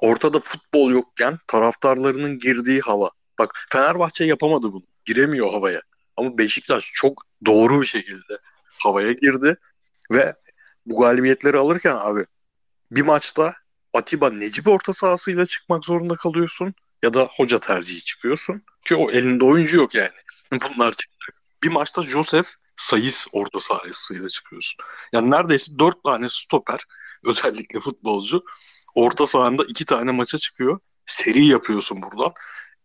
ortada futbol yokken taraftarlarının girdiği hava. Bak Fenerbahçe yapamadı bunu. Giremiyor havaya. Ama Beşiktaş çok doğru bir şekilde havaya girdi ve bu galibiyetleri alırken abi bir maçta Atiba Necip orta sahasıyla çıkmak zorunda kalıyorsun ya da hoca tercihi çıkıyorsun ki o elinde oyuncu yok yani. Bunlar çıkacak. Bir maçta Joseph Sayıs orta sahasıyla çıkıyorsun. Yani neredeyse dört tane stoper özellikle futbolcu orta sahanda iki tane maça çıkıyor. Seri yapıyorsun buradan.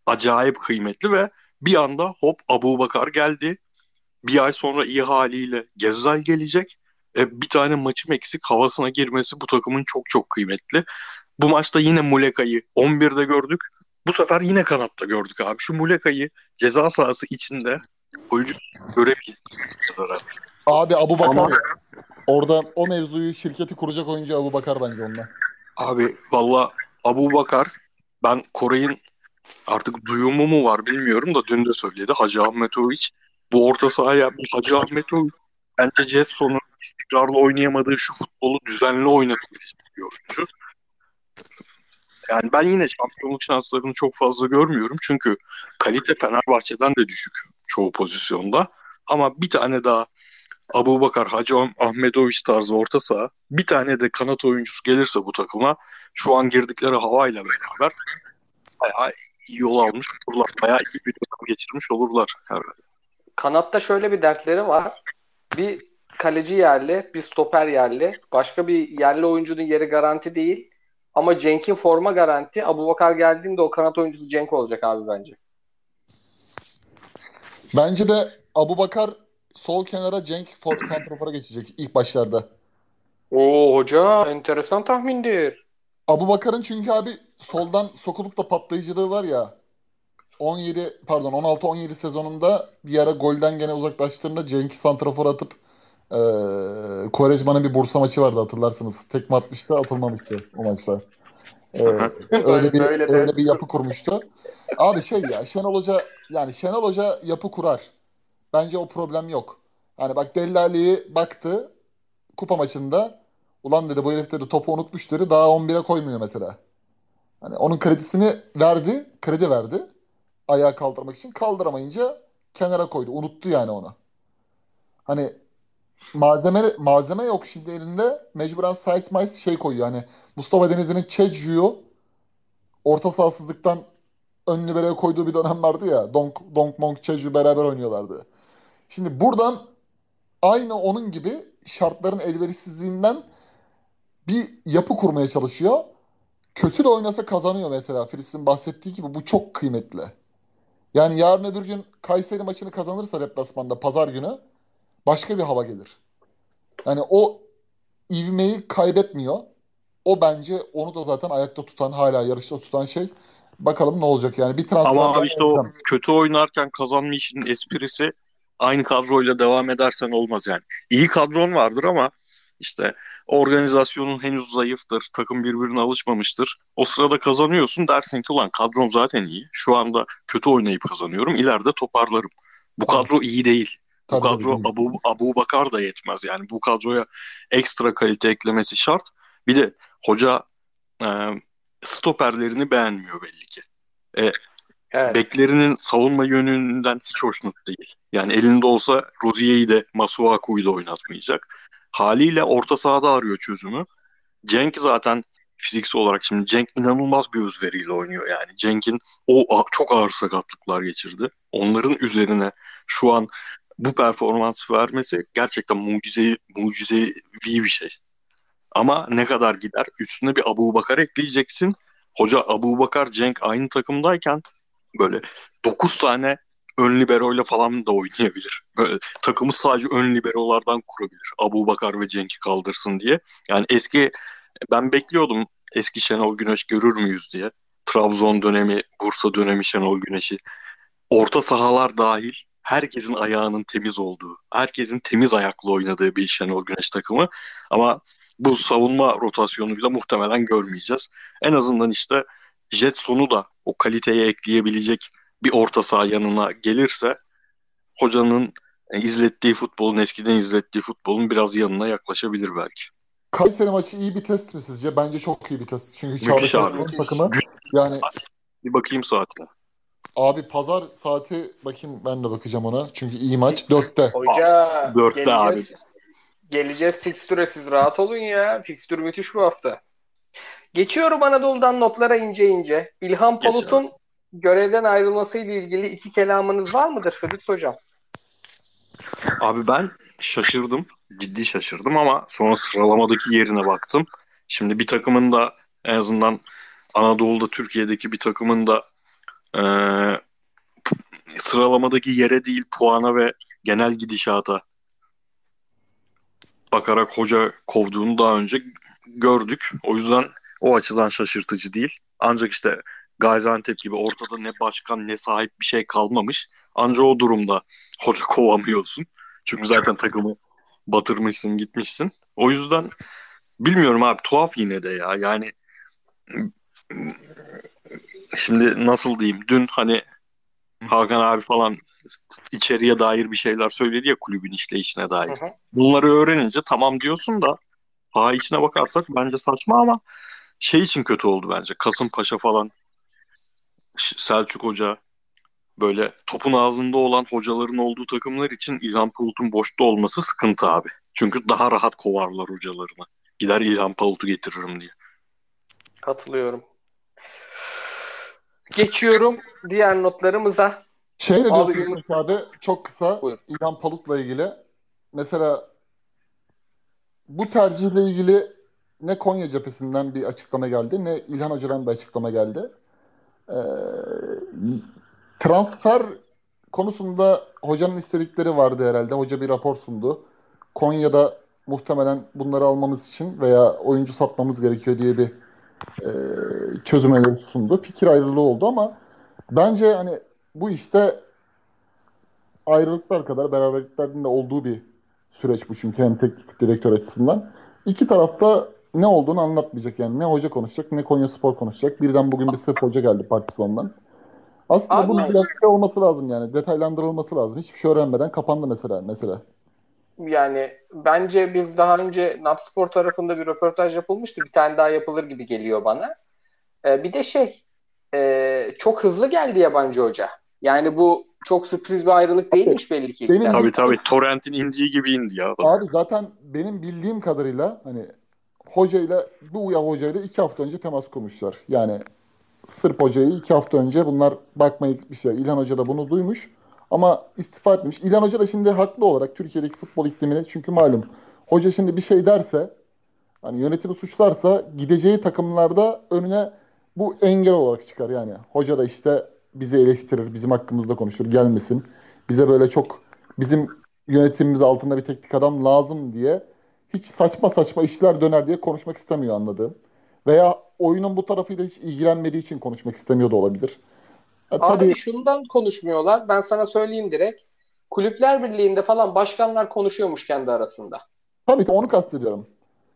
Acayip kıymetli ve bir anda hop Abu Bakar geldi. Bir ay sonra iyi haliyle Gezzal gelecek. E, bir tane maçım eksik havasına girmesi bu takımın çok çok kıymetli. Bu maçta yine Muleka'yı 11'de gördük. Bu sefer yine kanatta gördük abi. Şu Muleka'yı ceza sahası içinde oyuncu göremeyiz. Abi Abu Bakar Ama... orada o mevzuyu şirketi kuracak oyuncu Abu Bakar bence onunla. Abi valla Abu Bakar ben Koray'ın artık duyumu mu var bilmiyorum da dün de söyledi Hacı Ahmetoviç bu orta sahaya bu Hacı Ahmetoviç bence Jetson'un istikrarlı oynayamadığı şu futbolu düzenli oynatabilecek bir oyuncu. Yani ben yine şampiyonluk şanslarını çok fazla görmüyorum. Çünkü kalite Fenerbahçe'den de düşük çoğu pozisyonda. Ama bir tane daha Abu Bakar, Hacı Ahmetoviç tarzı orta saha, bir tane de kanat oyuncusu gelirse bu takıma şu an girdikleri havayla beraber bayağı yol almış olurlar. Bayağı iyi bir dönem geçirmiş olurlar herhalde. kanatta şöyle bir dertleri var. Bir kaleci yerli, bir stoper yerli. Başka bir yerli oyuncunun yeri garanti değil. Ama Cenk'in forma garanti. Abu Bakar geldiğinde o kanat oyuncusu Cenk olacak abi bence. Bence de Abu Bakar sol kenara Cenk for santrafora geçecek ilk başlarda. Oo hoca enteresan tahmindir. Abu Bakar'ın çünkü abi soldan sokulup da patlayıcılığı var ya 17 pardon 16-17 sezonunda bir ara golden gene uzaklaştığında Cenk'i santrafor atıp e, Quaresma'nın bir Bursa maçı vardı hatırlarsınız. Tekme atmıştı atılmamıştı o maçta. E, öyle bir Böyle de- öyle bir yapı kurmuştu. Abi şey ya Şenol Hoca yani Şenol Hoca yapı kurar. Bence o problem yok. Yani bak Dellali'yi baktı kupa maçında ulan dedi bu herif dedi topu unutmuş dedi daha 11'e koymuyor mesela. Hani onun kredisini verdi, kredi verdi ayağa kaldırmak için. Kaldıramayınca kenara koydu. Unuttu yani onu. Hani malzeme malzeme yok şimdi elinde. Mecburen size mice şey koyuyor. Hani Mustafa Denizli'nin Çecu'yu orta sahasızlıktan ön libero'ya koyduğu bir dönem vardı ya. Donk, Donk Monk Çecu beraber oynuyorlardı. Şimdi buradan aynı onun gibi şartların elverişsizliğinden bir yapı kurmaya çalışıyor. Kötü de oynasa kazanıyor mesela. Filiz'in bahsettiği gibi bu çok kıymetli. Yani yarın öbür gün Kayseri maçını kazanırsa deplasmanda pazar günü başka bir hava gelir. Yani o ivmeyi kaybetmiyor. O bence onu da zaten ayakta tutan, hala yarışta tutan şey. Bakalım ne olacak yani. Bir transfer Ama abi işte o kötü oynarken kazanma işinin esprisi aynı kadroyla devam edersen olmaz yani. İyi kadron vardır ama işte organizasyonun henüz zayıftır. Takım birbirine alışmamıştır. O sırada kazanıyorsun dersin ki ulan kadrom zaten iyi. Şu anda kötü oynayıp kazanıyorum. İleride toparlarım. Bu kadro iyi değil. Bu Tabii, kadro. Abu, Abu Bakar da yetmez. Yani bu kadroya ekstra kalite eklemesi şart. Bir de hoca e, stoperlerini beğenmiyor belli ki. E, Evet. Beklerinin savunma yönünden hiç hoşnut değil. Yani elinde olsa Rozier'i de Masuaku'yu da oynatmayacak. Haliyle orta sahada arıyor çözümü. Cenk zaten fiziksel olarak şimdi Cenk inanılmaz bir özveriyle oynuyor yani. Cenk'in o çok ağır sakatlıklar geçirdi. Onların üzerine şu an bu performans vermesi gerçekten mucize, mucizevi bir şey. Ama ne kadar gider? Üstüne bir Abu Bakar ekleyeceksin. Hoca Abu Bakar Cenk aynı takımdayken böyle 9 tane ön liberoyla falan da oynayabilir. Böyle takımı sadece ön liberolardan kurabilir. Abu Bakar ve Cenk'i kaldırsın diye. Yani eski ben bekliyordum eski Şenol Güneş görür müyüz diye. Trabzon dönemi, Bursa dönemi Şenol Güneş'i. Orta sahalar dahil herkesin ayağının temiz olduğu, herkesin temiz ayaklı oynadığı bir Şenol Güneş takımı. Ama bu savunma rotasyonuyla muhtemelen görmeyeceğiz. En azından işte Jetson'u da o kaliteye ekleyebilecek bir orta saha yanına gelirse hocanın e, izlettiği futbolun eskiden izlettiği futbolun biraz yanına yaklaşabilir belki. Kayseri maçı iyi bir test mi sizce? Bence çok iyi bir test. Çünkü Çağdaş takımı yani Bir bakayım saatine. Abi pazar saati bakayım ben de bakacağım ona. Çünkü iyi maç. Dörtte. Hoca Dörtte abi. Geleceğiz fikstüre siz rahat olun ya. Fikstür müthiş bu hafta. Geçiyorum Anadolu'dan notlara ince ince. İlhan Palut'un görevden ayrılmasıyla ilgili iki kelamınız var mıdır Fedüs Hocam? Abi ben şaşırdım. Ciddi şaşırdım ama sonra sıralamadaki yerine baktım. Şimdi bir takımın da en azından Anadolu'da Türkiye'deki bir takımın da eee, sıralamadaki yere değil puana ve genel gidişata bakarak hoca kovduğunu daha önce gördük. O yüzden o açıdan şaşırtıcı değil. Ancak işte Gaziantep gibi ortada ne başkan ne sahip bir şey kalmamış. Ancak o durumda hoca kovamıyorsun. Çünkü zaten takımı batırmışsın gitmişsin. O yüzden bilmiyorum abi tuhaf yine de ya. Yani şimdi nasıl diyeyim dün hani Hakan abi falan içeriye dair bir şeyler söyledi ya kulübün işleyişine dair. Hı hı. Bunları öğrenince tamam diyorsun da saha içine bakarsak bence saçma ama şey için kötü oldu bence. Kasımpaşa falan Selçuk Hoca böyle topun ağzında olan hocaların olduğu takımlar için İlhan Palut'un boşta olması sıkıntı abi. Çünkü daha rahat kovarlar hocalarını. Gider İlhan Palut'u getiririm diye. Katılıyorum. Geçiyorum diğer notlarımıza. Şey ne diyorsun Ümit- abi? Çok kısa Buyur. İlhan Palut'la ilgili. Mesela bu tercihle ilgili ne Konya cephesinden bir açıklama geldi ne İlhan Hoca'dan bir açıklama geldi. Ee, transfer konusunda hocanın istedikleri vardı herhalde. Hoca bir rapor sundu. Konya'da muhtemelen bunları almamız için veya oyuncu satmamız gerekiyor diye bir e, çözüm önerisi sundu. Fikir ayrılığı oldu ama bence hani bu işte ayrılıklar kadar beraberliklerin de olduğu bir süreç bu çünkü hem teknik direktör açısından. İki tarafta ne olduğunu anlatmayacak yani. Ne hoca konuşacak ne Konya Spor konuşacak. Birden bugün bir sırf hoca geldi Partizan'dan. Aslında Abi- bunun biraz şey olması lazım yani. Detaylandırılması lazım. Hiçbir şey öğrenmeden kapandı mesela. mesela. Yani bence biz daha önce Napspor tarafında bir röportaj yapılmıştı. Bir tane daha yapılır gibi geliyor bana. Ee, bir de şey e, çok hızlı geldi yabancı hoca. Yani bu çok sürpriz bir ayrılık değilmiş belli ki. Benim- Tabii tabii Torrent'in indiği gibi indi ya. adam. Abi zaten benim bildiğim kadarıyla hani hocayla bu uya hocayla iki hafta önce temas kurmuşlar. Yani Sırp hocayı iki hafta önce bunlar bakmaya gitmişler. İlhan Hoca da bunu duymuş ama istifa etmiş. İlhan Hoca da şimdi haklı olarak Türkiye'deki futbol iklimini çünkü malum hoca şimdi bir şey derse hani yönetimi suçlarsa gideceği takımlarda önüne bu engel olarak çıkar yani. Hoca da işte bizi eleştirir, bizim hakkımızda konuşur, gelmesin. Bize böyle çok bizim yönetimimiz altında bir teknik adam lazım diye hiç saçma saçma işler döner diye konuşmak istemiyor anladığım. Veya oyunun bu tarafıyla hiç ilgilenmediği için konuşmak istemiyor da olabilir. Ha, Abi tabii şundan konuşmuyorlar. Ben sana söyleyeyim direkt. Kulüpler Birliği'nde falan başkanlar konuşuyormuş kendi arasında. tabii onu kastediyorum.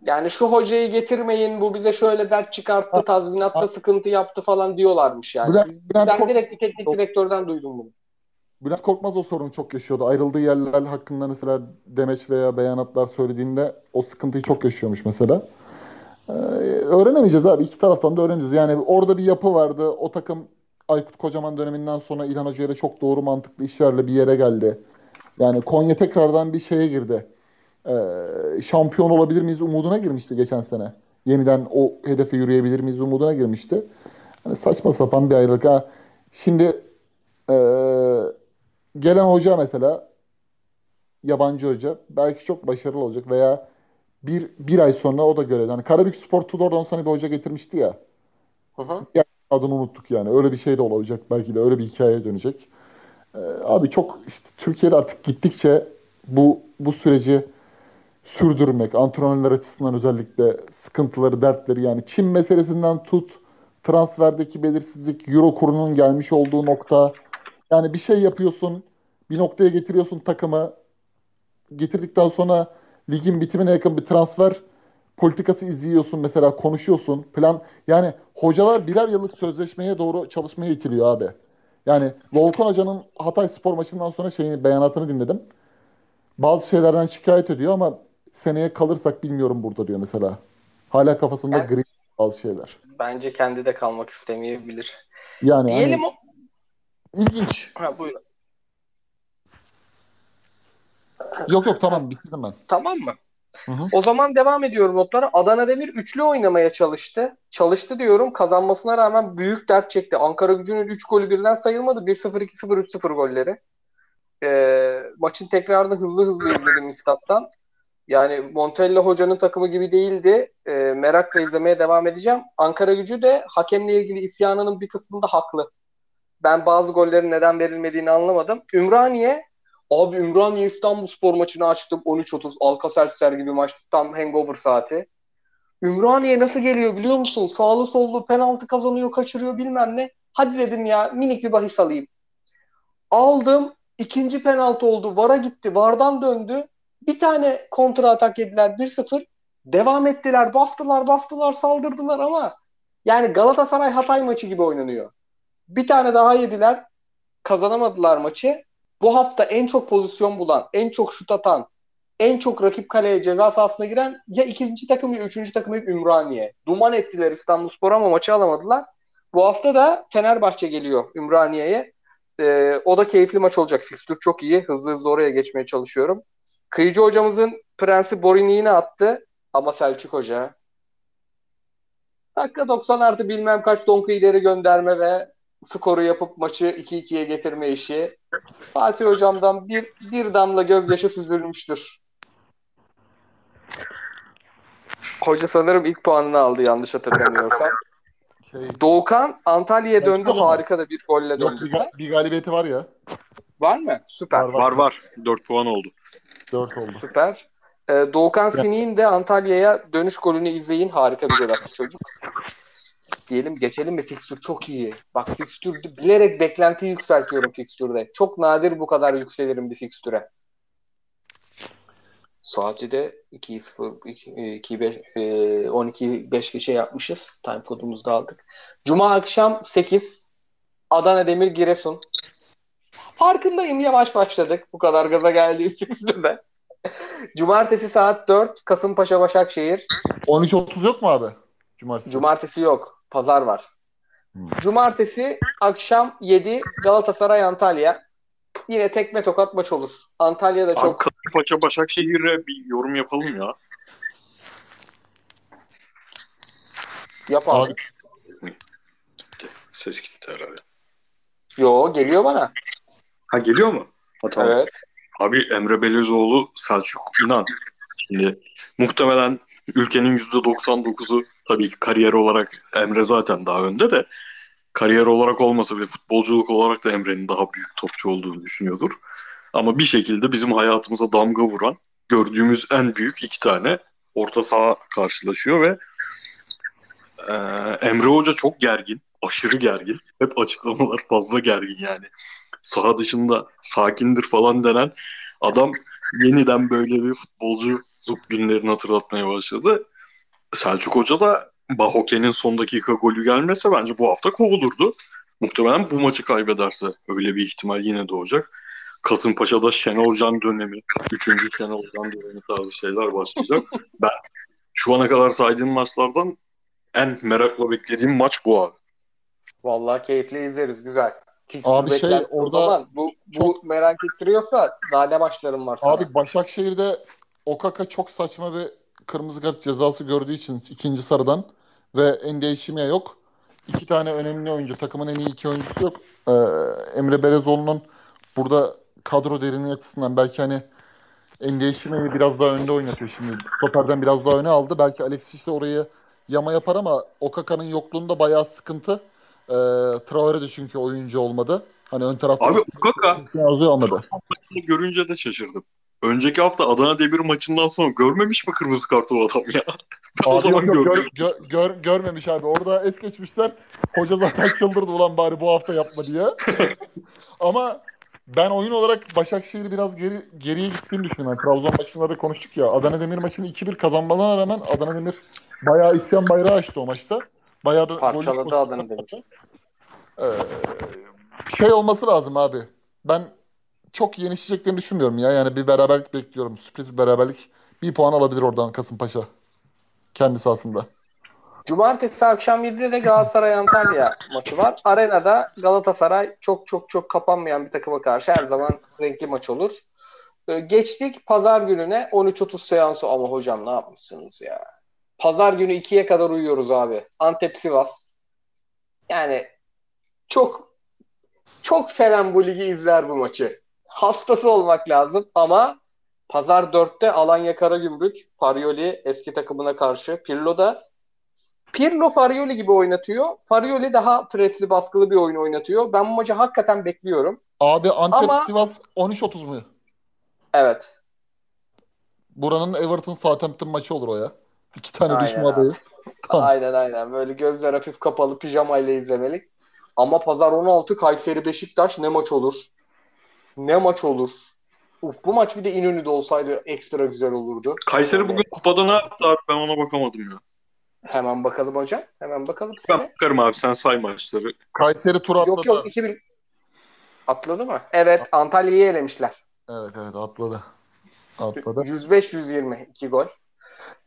Yani şu hocayı getirmeyin, bu bize şöyle dert çıkarttı, tazminatta sıkıntı yaptı falan diyorlarmış yani. Bülent- Bülent ben Kork- direkt teknik direktörden duydum bunu. Bülent Korkmaz o sorunu çok yaşıyordu. Ayrıldığı yerler hakkında mesela demeç veya beyanatlar söylediğinde o sıkıntıyı çok yaşıyormuş mesela. Ee, öğrenemeyeceğiz abi. İki taraftan da öğreneceğiz. Yani orada bir yapı vardı. O takım Aykut Kocaman döneminden sonra İlhan Hoca ile çok doğru mantıklı işlerle bir yere geldi. Yani Konya tekrardan bir şeye girdi. Ee, şampiyon olabilir miyiz umuduna girmişti geçen sene. Yeniden o hedefe yürüyebilir miyiz umuduna girmişti. Hani saçma sapan bir ayrılık. Ha, şimdi ee, gelen hoca mesela yabancı hoca belki çok başarılı olacak veya bir, bir ay sonra o da görev. Hani Karabük Spor Tudor'dan sonra bir hoca getirmişti ya. Hı hı. Adını unuttuk yani. Öyle bir şey de olacak. Belki de öyle bir hikayeye dönecek. Ee, abi çok işte Türkiye'de artık gittikçe bu bu süreci sürdürmek, antrenörler açısından özellikle sıkıntıları, dertleri yani Çin meselesinden tut, transferdeki belirsizlik, euro kurunun gelmiş olduğu nokta. Yani bir şey yapıyorsun, bir noktaya getiriyorsun takımı. Getirdikten sonra ligin bitimine yakın bir transfer politikası izliyorsun mesela konuşuyorsun. Plan yani hocalar birer yıllık sözleşmeye doğru çalışmaya itiliyor abi. Yani Volkan Hoca'nın Hatay Spor maçından sonra şeyini beyanatını dinledim. Bazı şeylerden şikayet ediyor ama seneye kalırsak bilmiyorum burada diyor mesela. Hala kafasında Yani- gri bazı şeyler. Bence kendi de kalmak istemeyebilir. Yani Diyelim hani o... ilginç. Ha, buyur. Yok yok tamam bitirdim ben. Tamam mı? O zaman devam ediyorum notlara. Adana Demir üçlü oynamaya çalıştı. Çalıştı diyorum. Kazanmasına rağmen büyük dert çekti. Ankara gücünün 3 golü birden sayılmadı. 1-0, 2-0, 3-0 golleri. Ee, maçın tekrarını hızlı hızlı izledim istattan. Yani Montella hocanın takımı gibi değildi. Ee, merakla izlemeye devam edeceğim. Ankara gücü de hakemle ilgili isyanının bir kısmında haklı. Ben bazı gollerin neden verilmediğini anlamadım. Ümraniye Abi Ümraniye İstanbulspor maçını açtım 13.30 Alkaselser gibi maçtı tam hangover saati. Ümraniye nasıl geliyor biliyor musun? Sağlı sollu penaltı kazanıyor kaçırıyor bilmem ne. Hadi dedim ya minik bir bahis alayım. Aldım ikinci penaltı oldu VAR'a gitti VAR'dan döndü. Bir tane kontra atak yediler 1-0. Devam ettiler bastılar bastılar saldırdılar ama yani Galatasaray Hatay maçı gibi oynanıyor. Bir tane daha yediler kazanamadılar maçı bu hafta en çok pozisyon bulan, en çok şut atan, en çok rakip kaleye ceza sahasına giren ya ikinci takım ya üçüncü takım hep Ümraniye. Duman ettiler İstanbulspor ama maçı alamadılar. Bu hafta da Fenerbahçe geliyor Ümraniye'ye. Ee, o da keyifli maç olacak. Fikstür çok iyi. Hızlı hızlı oraya geçmeye çalışıyorum. Kıyıcı hocamızın prensi Borini yine attı. Ama Selçuk Hoca. Dakika 90 artı bilmem kaç donku ileri gönderme ve skoru yapıp maçı 2-2'ye getirme işi. Fatih hocamdan bir, bir damla gözyaşı süzülmüştür. Hoca sanırım ilk puanını aldı yanlış hatırlamıyorsam. Şey, Doğukan Antalya'ya döndü. Harika da bir golle yok döndü. bir, ga- bir galibiyeti var ya. Var mı? Süper. Var, Var var. 4 puan oldu. 4 oldu. Süper. Ee, Doğukan Sinik'in de Antalya'ya dönüş golünü izleyin. Harika bir gol attı çocuk. Diyelim geçelim mi? Fikstür çok iyi. Bak fikstür bilerek beklentiyi yükseltiyorum fikstürde. Çok nadir bu kadar yükselirim bir fikstüre. Saati de 2-0 2 5 12 5 geçe yapmışız. Time kodumuzu da aldık. Cuma akşam 8 Adana Demir Giresun. Farkındayım yavaş başladık. Bu kadar gaza geldiğim fikstürde. Cumartesi saat 4 Kasımpaşa Başakşehir. 13.30 yok mu abi? Cumartesi. Cumartesi yok. Pazar var. Hmm. Cumartesi akşam 7 Galatasaray Antalya. Yine tekme tokat maç olur. Antalya'da Abi çok Kasımpaşa Başakşehir'e bir yorum yapalım ya. yapar. Abi, Ses gitti herhalde. Yo geliyor bana. Ha geliyor mu? Ha, tamam. Evet. Abi Emre Belözoğlu, Selçuk İnan. Şimdi muhtemelen ülkenin %99'u tabii ki kariyer olarak Emre zaten daha önde de kariyer olarak olmasa bile futbolculuk olarak da Emre'nin daha büyük topçu olduğunu düşünüyordur. Ama bir şekilde bizim hayatımıza damga vuran gördüğümüz en büyük iki tane orta saha karşılaşıyor ve e, Emre Hoca çok gergin. Aşırı gergin. Hep açıklamalar fazla gergin yani. Saha dışında sakindir falan denen adam yeniden böyle bir futbolculuk günlerini hatırlatmaya başladı. Selçuk Hoca da Bahoke'nin son dakika golü gelmese bence bu hafta kovulurdu. Muhtemelen bu maçı kaybederse öyle bir ihtimal yine doğacak. Kasımpaşa'da Şenol Can dönemi, 3. Şenol Can dönemi tarzı şeyler başlayacak. ben şu ana kadar saydığım maçlardan en merakla beklediğim maç bu abi. Vallahi keyifli izleriz. Güzel. Abi şey, orada zaman bu, bu merak ettiriyorsa daha ne maçlarım var sana? abi Başakşehir'de Okaka çok saçma bir kırmızı kart cezası gördüğü için ikinci sarıdan ve Endeşim'e yok. İki tane önemli oyuncu. Takımın en iyi iki oyuncusu yok. Ee, Emre Belezoğlu'nun burada kadro derinliği açısından belki hani Endeşim'i biraz daha önde oynatıyor şimdi. Stoperden biraz daha öne aldı. Belki Alexis de orayı yama yapar ama Okaka'nın yokluğunda bayağı sıkıntı. Ee, Traore de çünkü oyuncu olmadı. Hani ön tarafta Abi Okaka Arzu almadı. görünce de şaşırdım. Önceki hafta Adana Demir maçından sonra görmemiş mi kırmızı kartı o adam ya? Ben o Abi zaman yok, gör, gör- gör- görmemiş abi. Orada es geçmişler. Hoca zaten çıldırdı ulan bari bu hafta yapma diye. Ama ben oyun olarak Başakşehir'i biraz geri, geriye gittiğini düşünüyorum. Yani Trabzon maçında da konuştuk ya. Adana Demir maçını 2-1 kazanmalarına rağmen Adana Demir bayağı isyan bayrağı açtı o maçta. Bayağı da Parçaladı Adana Demir. Ee, şey olması lazım abi. Ben çok yenişeceklerini düşünmüyorum ya. Yani bir beraberlik bekliyorum. Sürpriz bir beraberlik. Bir puan alabilir oradan Kasımpaşa. Kendi sahasında. Cumartesi akşam 7'de de Galatasaray Antalya maçı var. Arenada Galatasaray çok çok çok kapanmayan bir takıma karşı her zaman renkli maç olur. Ee, geçtik pazar gününe 13.30 seansı ama hocam ne yapmışsınız ya? Pazar günü 2'ye kadar uyuyoruz abi. Antep Sivas. Yani çok çok seven izler bu maçı. Hastası olmak lazım ama pazar 4'te Alanya Karagümrük Farioli eski takımına karşı Pirlo da Pirlo Farioli gibi oynatıyor. Farioli daha presli baskılı bir oyun oynatıyor. Ben bu maçı hakikaten bekliyorum. Abi Antep Ama- Sivas 13-30 mu? Evet. Buranın Everton Southampton maçı olur o ya. İki tane Aynen düşme abi. adayı. Tamam. Aynen aynen. Böyle gözler hafif kapalı pijamayla izlemelik. Ama pazar 16 Kayseri Beşiktaş ne maç olur? Ne maç olur? Uf, bu maç bir de İnönü'de olsaydı ekstra güzel olurdu. Kayseri Öyle. bugün kupada ne yaptı abi ben ona bakamadım ya. Hemen bakalım hocam. Hemen bakalım size. Ben bakarım abi sen say maçları. Kayseri tur atladı. Yok yok 2000 atladı mı? Evet Antalya'yı elemişler. Evet evet atladı. Atladı. 105-120 2 gol.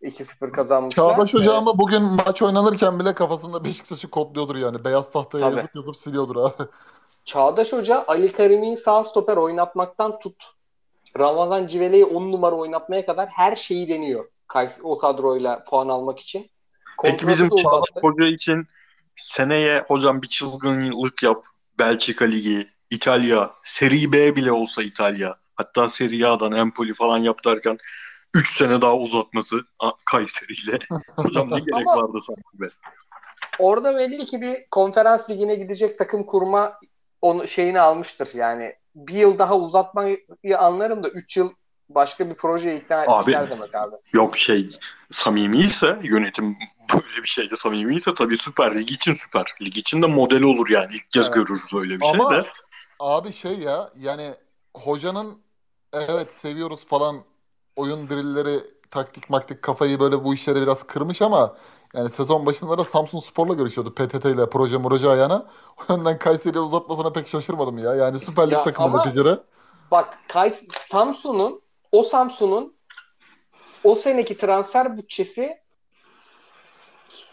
2-0 kazanmışlar. Çağdaş hocamı bugün maç oynanırken bile kafasında Beşiktaş'ı kodluyordur yani. Beyaz tahtaya Tabii. yazıp yazıp siliyordur abi. Çağdaş Hoca Ali Karim'i sağ stoper oynatmaktan tut. Ramazan Civele'yi 10 numara oynatmaya kadar her şeyi deniyor. O kadroyla puan almak için. Peki bizim Çağdaş. Hoca için seneye hocam bir çılgınlık yap. Belçika Ligi, İtalya, Serie B bile olsa İtalya. Hatta Serie A'dan Empoli falan yap derken 3 sene daha uzatması Kayseri ile. Hocam ne gerek Ama- vardı sanki be. Orada belli ki bir konferans ligine gidecek takım kurma onu şeyini almıştır. Yani bir yıl daha uzatmayı anlarım da 3 yıl başka bir projeye ikna Abi- demek abi. Yok şey samimiyse yönetim böyle bir şeyde samimiyse tabii Süper Lig için Süper Lig için de model olur yani. İlk kez Evet. görürüz öyle bir şey Ama de. abi şey ya yani hocanın evet seviyoruz falan oyun drilleri taktik maktik kafayı böyle bu işlere biraz kırmış ama yani sezon başında da Samsun Spor'la görüşüyordu PTT ile proje proje ayağına. O yönden Kayseri'ye uzatmasına pek şaşırmadım ya. Yani Süper Lig Ya takımı neticede. Bak Kays Samsun'un o Samsun'un o seneki transfer bütçesi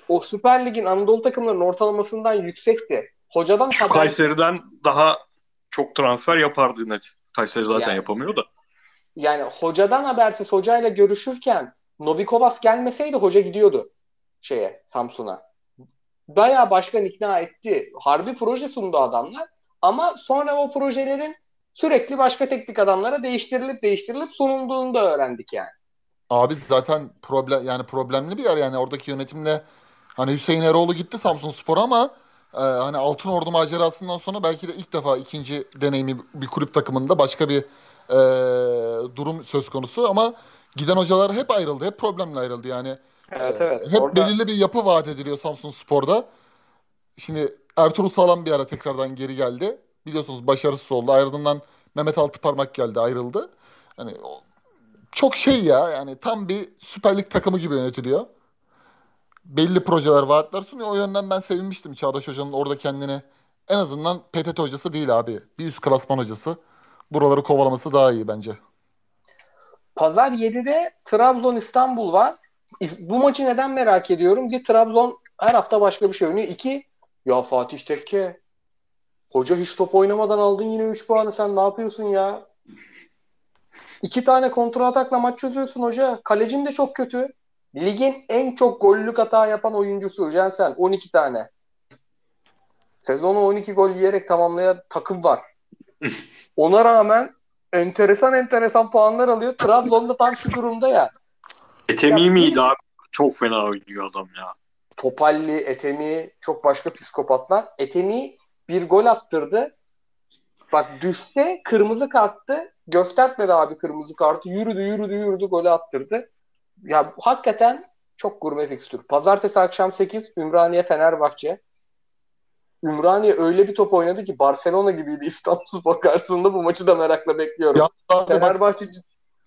o Süper Lig'in Anadolu takımlarının ortalamasından yüksekti. Hocadan Şu haber Kayseri'den daha çok transfer yapardı net. Kayseri zaten Yani. yapamıyor da. yani hocadan habersiz hocayla görüşürken Novikovas gelmeseydi hoca gidiyordu şeye Samsun'a. Bayağı başkan ikna etti. Harbi proje sundu adamlar. Ama sonra o projelerin sürekli başka teknik adamlara değiştirilip değiştirilip sunulduğunu da öğrendik yani. Abi zaten problem yani problemli bir yer yani oradaki yönetimle hani Hüseyin Eroğlu gitti Samsun Spor'a ama e, hani Altın Ordu macerasından sonra belki de ilk defa ikinci deneyimi bir kulüp takımında başka bir e, durum söz konusu ama giden hocalar hep ayrıldı. Hep problemle ayrıldı yani. Evet evet. hep Orada- belirli bir yapı vaat ediliyor Samsun Spor'da. Şimdi Ertuğrul Sağlam bir ara tekrardan geri geldi. Biliyorsunuz başarısız oldu. Ardından Mehmet Altıparmak geldi ayrıldı. Hani o- çok şey ya yani tam bir Süper Lig takımı gibi yönetiliyor. Belli projeler, vaatler sunuyor. O yönden ben sevinmiştim Çağdaş Hoca'nın orada kendini en azından PTT hocası değil abi. Bir üst klasman hocası. Buraları kovalaması daha iyi bence. Pazar 7'de Trabzon İstanbul var. Bu maçı neden merak ediyorum? Bir Trabzon her hafta başka bir şey oynuyor. İki ya Fatih Tekke hoca hiç top oynamadan aldın yine 3 puanı sen ne yapıyorsun ya? İki tane kontra atakla maç çözüyorsun hoca. Kalecin de çok kötü. Ligin en çok gollük hata yapan oyuncusu Jensen 12 tane. Sezonu 12 gol yiyerek tamamlayan takım var. Ona rağmen enteresan enteresan puanlar alıyor. Trabzon'da tam şu durumda ya. Etemi miydi abi? Çok fena oynuyor adam ya. Topalli, Etemi çok başka psikopatlar. Etemi bir gol attırdı. Bak düşse kırmızı karttı. Göstermedi abi kırmızı kartı. Yürüdü yürüdü yürüdü golü attırdı. Ya hakikaten çok gurme fikstür. Pazartesi akşam 8 Ümraniye Fenerbahçe. Ümraniye öyle bir top oynadı ki Barcelona gibiydi İstanbulspor karşısında bu maçı da merakla bekliyorum. Ya abi bak Fenerbahçe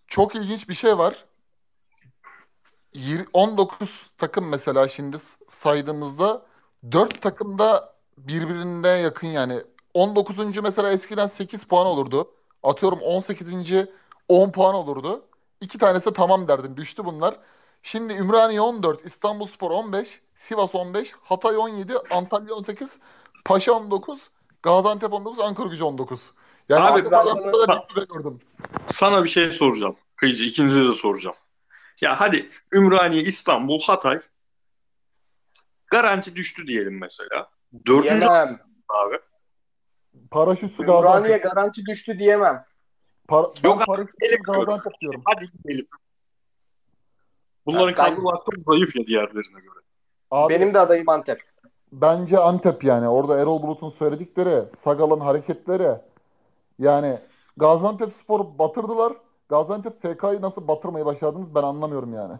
çok ilginç bir şey var. Yir- 19 takım mesela şimdi saydığımızda 4 takım da birbirine yakın yani. 19. mesela eskiden 8 puan olurdu. Atıyorum 18. 10 puan olurdu. İki tanesi tamam derdim. Düştü bunlar. Şimdi Ümraniye 14, İstanbulspor 15, Sivas 15, Hatay 17, Antalya 18, Paşa 19, Gaziantep 19, Ankaragücü 19. Yani Abi ben sana- gördüm. Sana bir şey soracağım. Kıyıcı ikinize de soracağım. Ya hadi Ümraniye, İstanbul, Hatay garanti düştü diyelim mesela. Dördüncü diyemem. abi. Paraşütsü Ümraniye Gaziantep. garanti düştü diyemem. Par Yok ben abi, paraşütsü gelip Gaziantep diyorum. Hadi gidelim. Bunların ben- kadroları çok zayıf ya diğerlerine göre. Abi Benim de adayım Antep. bence Antep yani. Orada Erol Bulut'un söyledikleri, Sagal'ın hareketleri. Yani Gaziantep Spor'u batırdılar. Gaziantep FK'yı nasıl batırmayı başardınız ben anlamıyorum yani.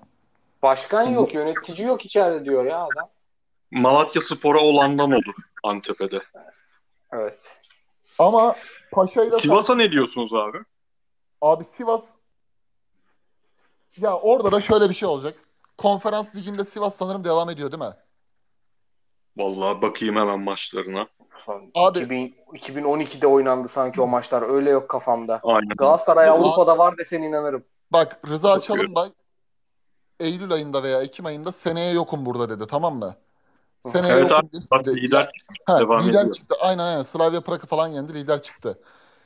Başkan yok, yönetici yok içeride diyor ya adam. Malatya Spor'a olandan olur Antep'e Evet. Ama Paşa'yla Sivas'a ne diyorsunuz abi? abi Sivas ya orada da şöyle bir şey olacak. Konferans liginde Sivas sanırım devam ediyor değil mi? Vallahi bakayım hemen maçlarına. Abi- 2000, 2012'de oynandı sanki o maçlar. Öyle yok kafamda. Aynen. Galatasaray Avrupa'da var desen inanırım. Bak Rıza. Çalınbay Eylül ayında veya Ekim ayında seneye yokum burada dedi tamam mı? Seneye Evet yokum dedi. lider Ha, devam lider ediyor. çıktı. Aynen aynen. Slavia Prag'ı falan yendi. Lider çıktı.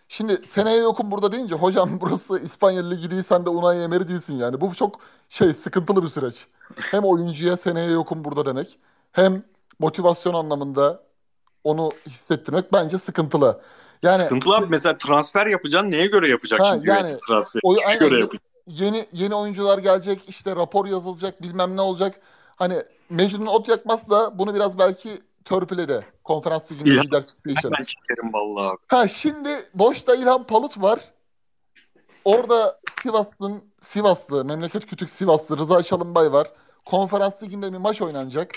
Şimdi seneye yokum burada deyince hocam burası İspanya Ligi değil sen de Unai Emery değilsin yani. Bu çok şey sıkıntılı bir süreç. Hem oyuncuya seneye yokum burada demek. Hem motivasyon anlamında onu hissettirmek bence sıkıntılı. Yani Sıkıntılı abi mesela transfer yapacaksın neye göre yapacaksın Ha, şimdi yani United transferi? o, Neye aynen göre yapacaksın? yeni yeni oyuncular gelecek işte rapor yazılacak bilmem ne olacak. Hani Mecnun ot yakmaz da bunu biraz belki törpüledi. Konferans liginde lider çıktığı için. Ben çekerim vallahi abi. Ha şimdi boşta İlhan Palut var. Orada Sivas'ın Sivaslı, memleket kütük Sivaslı Rıza Çalınbay var. Konferans liginde bir maç oynanacak.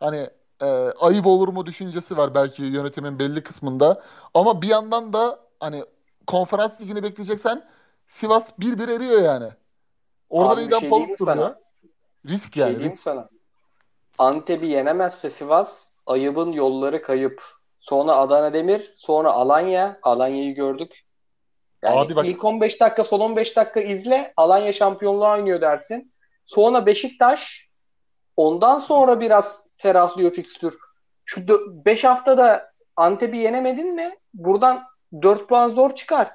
Hani e, ayıp olur mu düşüncesi var belki yönetimin belli kısmında. Ama bir yandan da hani konferans ligini bekleyeceksen Sivas 1-1 eriyor yani. Orada da Abi bir İlhan şey Palut duruyor. Risk Bir şey yani diyeyim risk. sana. Antep'i yenemezse Sivas, ayıbın yolları kayıp. Sonra Adana Demir, sonra Alanya. Alanya'yı gördük. Yani Abi bak ilk 15 dakika, son 15 dakika izle. Alanya şampiyonluğa oynuyor dersin. Sonra Beşiktaş. Ondan sonra biraz ferahlıyor fikstür. Şu 5 haftada Antep'i yenemedin mi? Buradan 4 puan zor çıkar.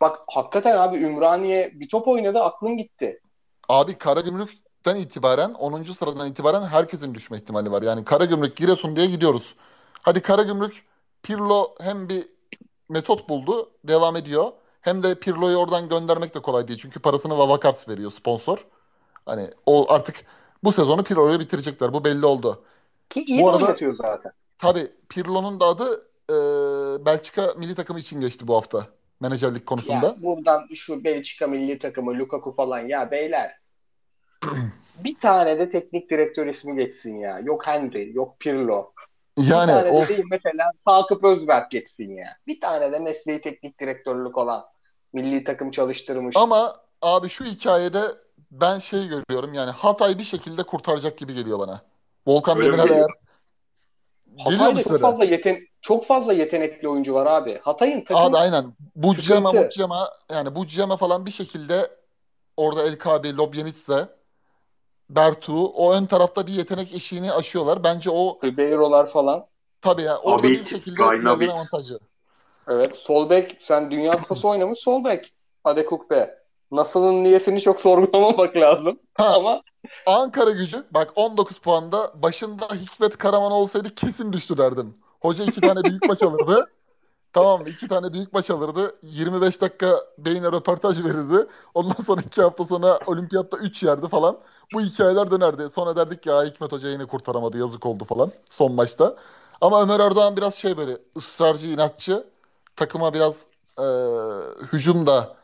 Bak hakikaten abi Ümraniye bir top oynadı aklım gitti. Abi Karagümrük'ten itibaren 10. sıradan itibaren herkesin düşme ihtimali var. Yani Karagümrük Giresun diye gidiyoruz. Hadi Karagümrük Pirlo hem bir metot buldu, devam ediyor. Hem de Pirlo'yu oradan göndermek de kolay değil. Çünkü parasını Vavakars veriyor sponsor. Hani o artık bu sezonu Pirlo'yu bitirecekler. Bu belli oldu. Ki iyi Bu de arada oynatıyor zaten. tabii Pirlo'nun da adı e, Belçika milli takımı için geçti bu hafta. Menajerlik Ya konusunda. buradan şu Belçika milli takımı Lukaku falan ya beyler bir tane de teknik direktör ismi geçsin ya. Yok Henry, yok Pirlo. Bir Yani tane de of değil mesela Sakıp Özberk geçsin ya. Bir tane de mesleği teknik direktörlük olan milli takım çalıştırmış. ama abi şu hikayede ben şey görüyorum yani Hatay bir şekilde kurtaracak gibi geliyor bana. Volkan Öyle mi Demirel eğer Hatay'da çok size de? fazla yeten çok fazla yetenekli oyuncu var abi. Hatay'ın Abi takım aynen. Bucema, sıkıntı. Mucema yani Bucema falan bir şekilde orada El Kabi, Lobjanitsa, Bertu o ön tarafta bir yetenek eşiğini aşıyorlar. Bence o Ribeiro'lar falan. tabii ya orada bir Abit, şekilde diğerlerine Gaynabit. avantajı. Evet. Sol bek sen Dünya Kupası oynamış sol bek. Adekukbe. Nasıl'ın niyetini çok sorgulamamak lazım. Ha Ama Ankara gücü bak 19 puanda başında Hikmet Karaman olsaydı kesin düştü derdim. Hoca iki tane büyük maç alırdı. Tamam? İki tane büyük maç alırdı. 25 dakika beyine röportaj verirdi. Ondan sonra iki hafta sonra olimpiyatta 3 yerdi falan. Bu hikayeler dönerdi. Sonra derdik ya Hikmet Hoca yine kurtaramadı yazık oldu falan son maçta. Ama Ömer Erdoğan biraz şey böyle ısrarcı, inatçı. Takıma biraz e, hücumda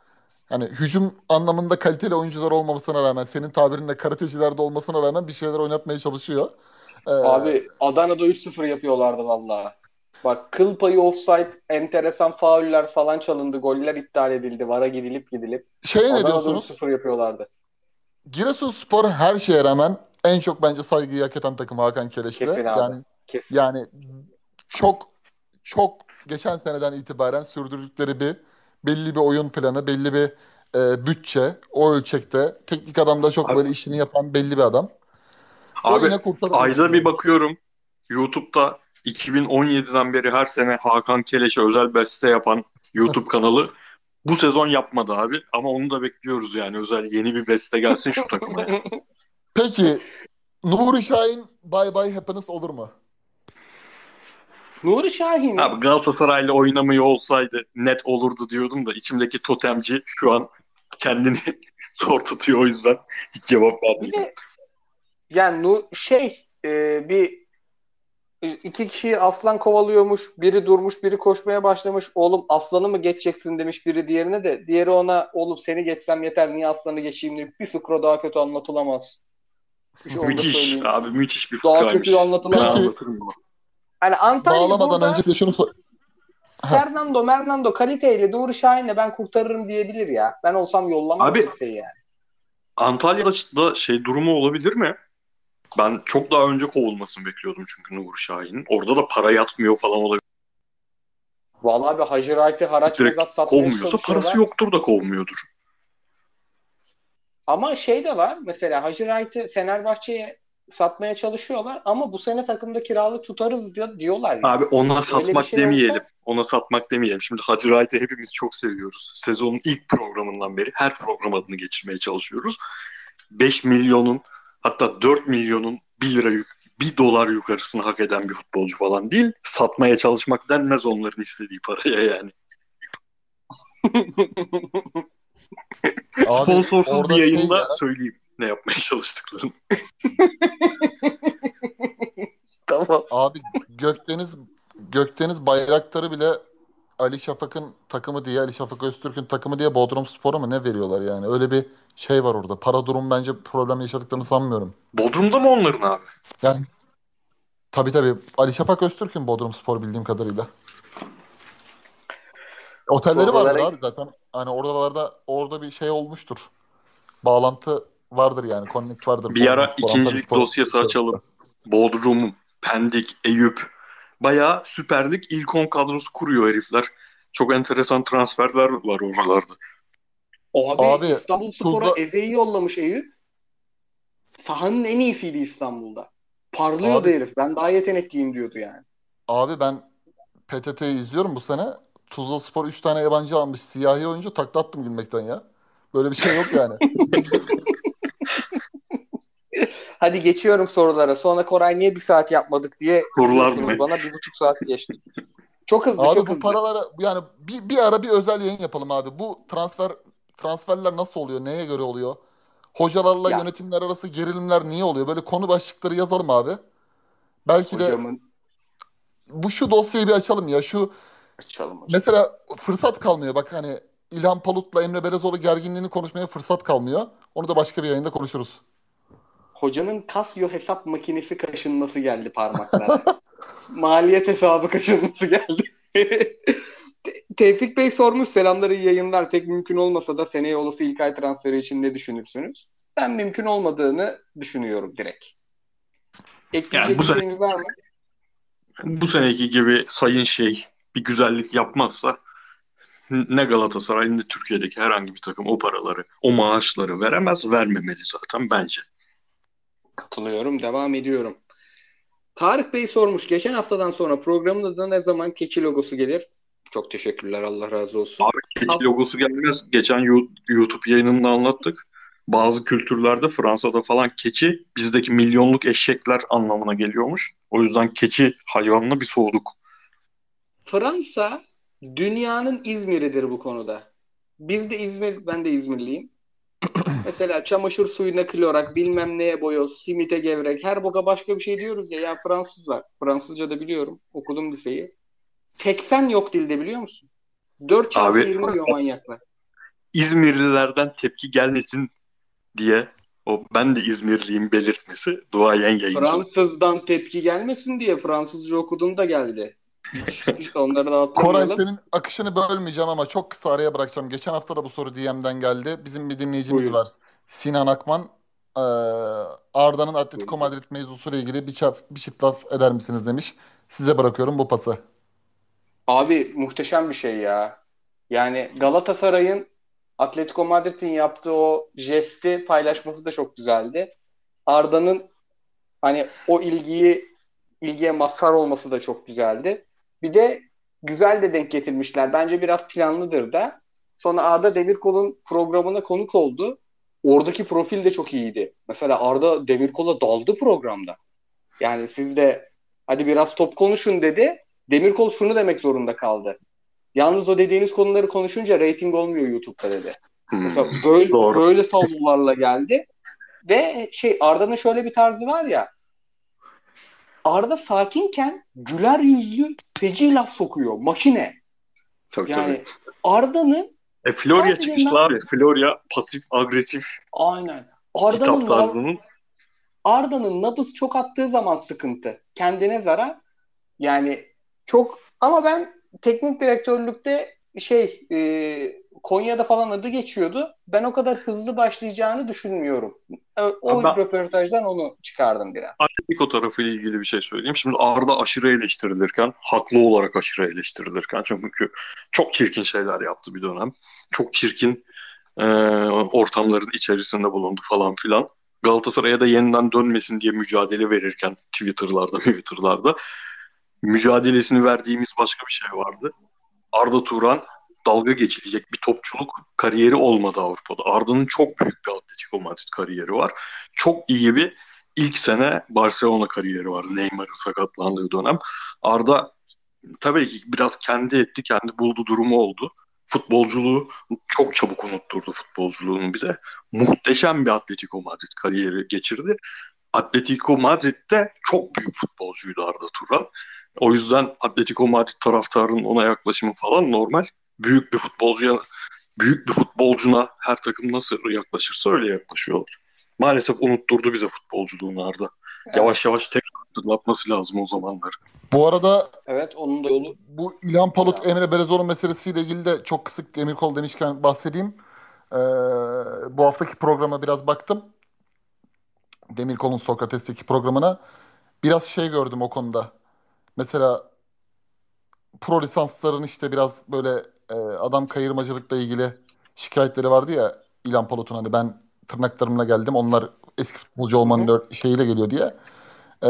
yani hücum anlamında kaliteli oyuncular olmamasına rağmen senin tabirinle karatecilerde olmasına rağmen bir şeyler oynatmaya çalışıyor. E, abi Adana'da 3-0 yapıyorlardı vallahi. Bak kıl payı offside, enteresan fauller falan çalındı. Goller iptal edildi. VAR'a gidilip gidilip. şeye ne Adana'da diyorsunuz? 3-0 yapıyorlardı. Giresunspor her şeye rağmen en çok bence saygıyı hak eden takım Hakan Keleş'le. Kesin abi. Yani Kesin. yani çok çok geçen seneden itibaren sürdürdükleri bir belli bir oyun planı, belli bir e, bütçe o ölçekte. Teknik adam da çok Abi, böyle işini yapan belli bir adam. O abi ayda bir bakıyorum YouTube'da 2017'den beri her sene Hakan Keleş'e özel beste yapan YouTube kanalı bu sezon yapmadı abi. Ama onu da bekliyoruz yani özel yeni bir beste gelsin şu takıma. Peki Nuri Şahin Bye Bye Happiness olur mu? Nuri Şahin Abi Galatasaray'la oynamıyor olsaydı net olurdu diyordum da içimdeki totemci şu an kendini zor tutuyor o yüzden hiç cevap vermiyor. yani şey e, bir iki kişiyi aslan kovalıyormuş. Biri durmuş, biri koşmaya başlamış. Oğlum aslanı mı geçeceksin demiş biri diğerine de. Diğeri ona oğlum seni geçsem yeter niye aslanı geçeyim diye. Bir fıkra daha kötü anlatılamaz. Şey Müthiş abi müthiş bir Daha fıkraymış. kötü anlatılamaz. Ben anlatırım bunu. Hani Antalya bağlamadan burada önce size şunu sor. Fernando, Mernando kaliteyle Nuri Şahin'le ben kurtarırım diyebilir ya. Ben olsam yollamam Abi kimseyi yani. Antalya'da da şey durumu olabilir mi? Ben çok daha önce kovulmasını bekliyordum çünkü Nuri Şahin'in. Orada da para yatmıyor falan olabilir. Vallahi bir Hacı Raik'i haraç Direkt mezat satmaya kovmuyorsa parası yoktur da kovmuyordur. Ama şey de var mesela Hacı Raik'i Fenerbahçe'ye satmaya çalışıyorlar ama bu sene takımda kiralık tutarız diyor, diyorlar ya. Abi ona Öyle satmak şey demeyelim. olsa Ona satmak demeyelim. Şimdi Hacı Wright'ı hepimiz çok seviyoruz. Sezonun ilk programından beri her program adını geçirmeye çalışıyoruz. 5 milyonun hatta 4 milyonun 1 lira yük, bir dolar yukarısını hak eden bir futbolcu falan değil. Satmaya çalışmak denmez onların istediği paraya yani. Sponsorsuz bir yayında şey ya, söyleyeyim ne yapmaya çalıştıklarını. tamam. Abi Gökdeniz Gökdeniz Bayraktarı bile Ali Şafak'ın takımı diye Ali Şafak Öztürk'ün takımı diye Bodrum Spor'a mı ne veriyorlar yani? Öyle bir şey var orada. Para durum bence problem yaşadıklarını sanmıyorum. Bodrum'da mı onların abi? Yani tabii tabii Ali Şafak Öztürk'ün Bodrum Spor bildiğim kadarıyla. Otelleri vardır Oralara- abi zaten. Hani oralarda orada bir şey olmuştur. Bağlantı vardır yani. Connect vardır. Bir ara ikincilik dosyası şey açalım. Bodrum, Pendik, Eyüp. Bayağı Süper Lig ilk 10 kadrosu kuruyor herifler. Çok enteresan transferler var oralarda. Abi, Abi, İstanbul Spor'a Tuzla- Eze'yi yollamış Eyüp. Sahanın en iyisiydi İstanbul'da. Parlıyordu Abi- herif. Ben daha yetenekliyim diyordu yani. Abi ben PTT'yi izliyorum bu sene. Tuzla Spor 3 tane yabancı almış. Siyahi oyuncu takla attım gülmekten ya. Böyle bir şey yok yani. Hadi geçiyorum sorulara. Sonra Koray niye bir saat yapmadık diye Sorular mı? bana bir buçuk saat geçti. Çok hızlı Abi çok bu hızlı. paralara yani bir, bir ara bir özel yayın yapalım abi. Bu transfer transferler nasıl oluyor? Neye göre oluyor? Hocalarla Ya. yönetimler arası gerilimler niye oluyor? Böyle konu başlıkları yazalım abi. Belki de Hocamın bu şu dosyayı bir açalım ya. Şu açalım hocam. mesela fırsat kalmıyor. Bak hani İlhan Palut'la Emre Belezoğlu gerginliğini konuşmaya fırsat kalmıyor. Onu da başka bir yayında konuşuruz. Hocanın Casio hesap makinesi kaşınması geldi parmaklara. Maliyet hesabı kaşınması geldi. Te- Tevfik Bey sormuş selamları iyi yayınlar. Pek mümkün olmasa da seneye olası ilk ay transferi için ne düşünürsünüz? Ben mümkün olmadığını düşünüyorum direkt. Ekleyecek Yani bu sene- var mı? Bu seneki gibi sayın şey bir güzellik yapmazsa ne Galatasaray ne Türkiye'deki herhangi bir takım o paraları, o maaşları veremez, vermemeli zaten bence. Katılıyorum. Devam ediyorum. Tarık Bey sormuş. Geçen haftadan sonra programın adına ne zaman keçi logosu gelir? Çok teşekkürler. Allah razı olsun. Abi keçi logosu gelmez. Geçen YouTube yayınında anlattık. Bazı kültürlerde Fransa'da falan keçi bizdeki milyonluk eşekler anlamına geliyormuş. O yüzden keçi hayvanına bir soğuduk. Fransa dünyanın İzmir'idir bu konuda. Biz de İzmir, ben de İzmirliyim. Mesela çamaşır suyuna klorak, bilmem neye boyoz, simite gevrek, her boka başka bir şey diyoruz ya. Ya Fransızlar, Fransızca da biliyorum, okudum liseyi. 80 yok dilde biliyor musun? 4 çarpı Abi- 20 diyor manyaklar. İzmirlilerden tepki gelmesin diye o ben de İzmirliyim belirtmesi duayen yayıncı. Fransızdan tepki gelmesin diye Fransızca okudum da geldi. Hiç, hiç onları da Koray senin akışını bölmeyeceğim ama çok kısa araya bırakacağım. Geçen hafta da bu soru DM'den geldi. Bizim bir dinleyicimiz Buyurun. var. Sinan Akman. Ee, Arda'nın Atletico. Madrid mevzusuyla ilgili bir, çaf, bir çift laf eder misiniz demiş. Size bırakıyorum bu pası. Abi muhteşem bir şey ya. Yani Galatasaray'ın Atletico Madrid'in yaptığı o jesti paylaşması da çok güzeldi. Arda'nın hani o ilgiyi ilgiye mazhar olması da çok güzeldi. Bir de güzel de denk getirmişler. Bence biraz planlıdır da. Sonra Arda Demirkol'un programına konuk oldu. Oradaki profil de çok iyiydi. Mesela Arda Demirkol'a daldı programda. Yani siz de hadi biraz top konuşun dedi. Demirkol şunu demek zorunda kaldı. Yalnız o dediğiniz konuları konuşunca reyting olmuyor YouTube'da dedi. Hmm. Mesela böyle, Doğru. böyle savunmalarla geldi. Ve şey Arda'nın şöyle bir tarzı var ya. Arda sakinken güler yüzlü feci laf sokuyor. Makine. Tabii Yani tabii. Arda'nın E, Florya çıkışlı abi. Florya pasif agresif aynen. Arda'nın hitap tarzının Arda'nın nabız çok attığı zaman sıkıntı. Kendine zarar. Yani çok ama ben teknik direktörlükte şey e, Konya'da falan adı geçiyordu. Ben o kadar hızlı başlayacağını düşünmüyorum. O ben- röportajdan onu çıkardım biraz. Atletico tarafıyla ilgili bir şey söyleyeyim. Şimdi Arda aşırı eleştirilirken, haklı olarak aşırı eleştirilirken çünkü çok çirkin şeyler yaptı bir dönem. Çok çirkin e, ortamların içerisinde bulundu falan filan. Galatasaray'a da yeniden dönmesin diye mücadele verirken Twitter'larda, Twitter'larda mücadelesini verdiğimiz başka bir şey vardı. Arda Turan dalga geçilecek bir topçuluk kariyeri olmadı Avrupa'da. Arda'nın çok büyük bir Atletico Madrid kariyeri var. Çok iyi bir ilk sene Barcelona kariyeri var. Neymar'ın sakatlandığı dönem. Arda tabii ki biraz kendi etti, kendi buldu durumu oldu. Futbolculuğu çok çabuk unutturdu futbolculuğunu bize. Muhteşem bir Atletico Madrid kariyeri geçirdi. Atletico Madrid'de çok büyük futbolcuydu Arda Turan. O yüzden Atletico Madrid taraftarının ona yaklaşımı falan normal. Büyük bir futbolcuya büyük bir futbolcuna her takım nasıl yaklaşırsa öyle yaklaşıyorlar. Maalesef unutturdu bize futbolculuğunu Arda. Evet. Yavaş yavaş tekrar hatırlatması lazım o zamanlar. Bu arada evet onun da yolu bu İlhan Palut Emre Belezoğlu meselesiyle ilgili de çok kısık Demirkol demişken bahsedeyim. Ee, bu haftaki programa biraz baktım. Demirkol'un Sokrates'teki programına. Biraz şey gördüm o konuda. Mesela pro lisansların işte biraz böyle e, adam kayırmacılıkla ilgili şikayetleri vardı ya İlhan Palut'un hani ben tırnaklarımla geldim onlar eski futbolcu olmanın Hı-hı. şeyiyle geliyor diye. E,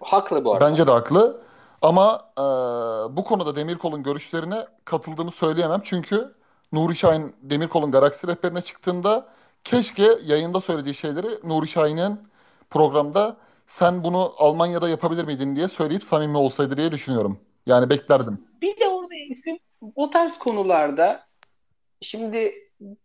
haklı bu arada. Bence de haklı. Ama e, bu konuda Demirkol'un görüşlerine katıldığımı söyleyemem. Çünkü Nuri Şahin Demirkol'un Galaksi rehberine çıktığında keşke yayında söylediği şeyleri Nuri Şahin'in programda sen bunu Almanya'da yapabilir miydin diye söyleyip samimi olsaydı diye düşünüyorum. Yani beklerdim. Bir de orada isim o tarz konularda şimdi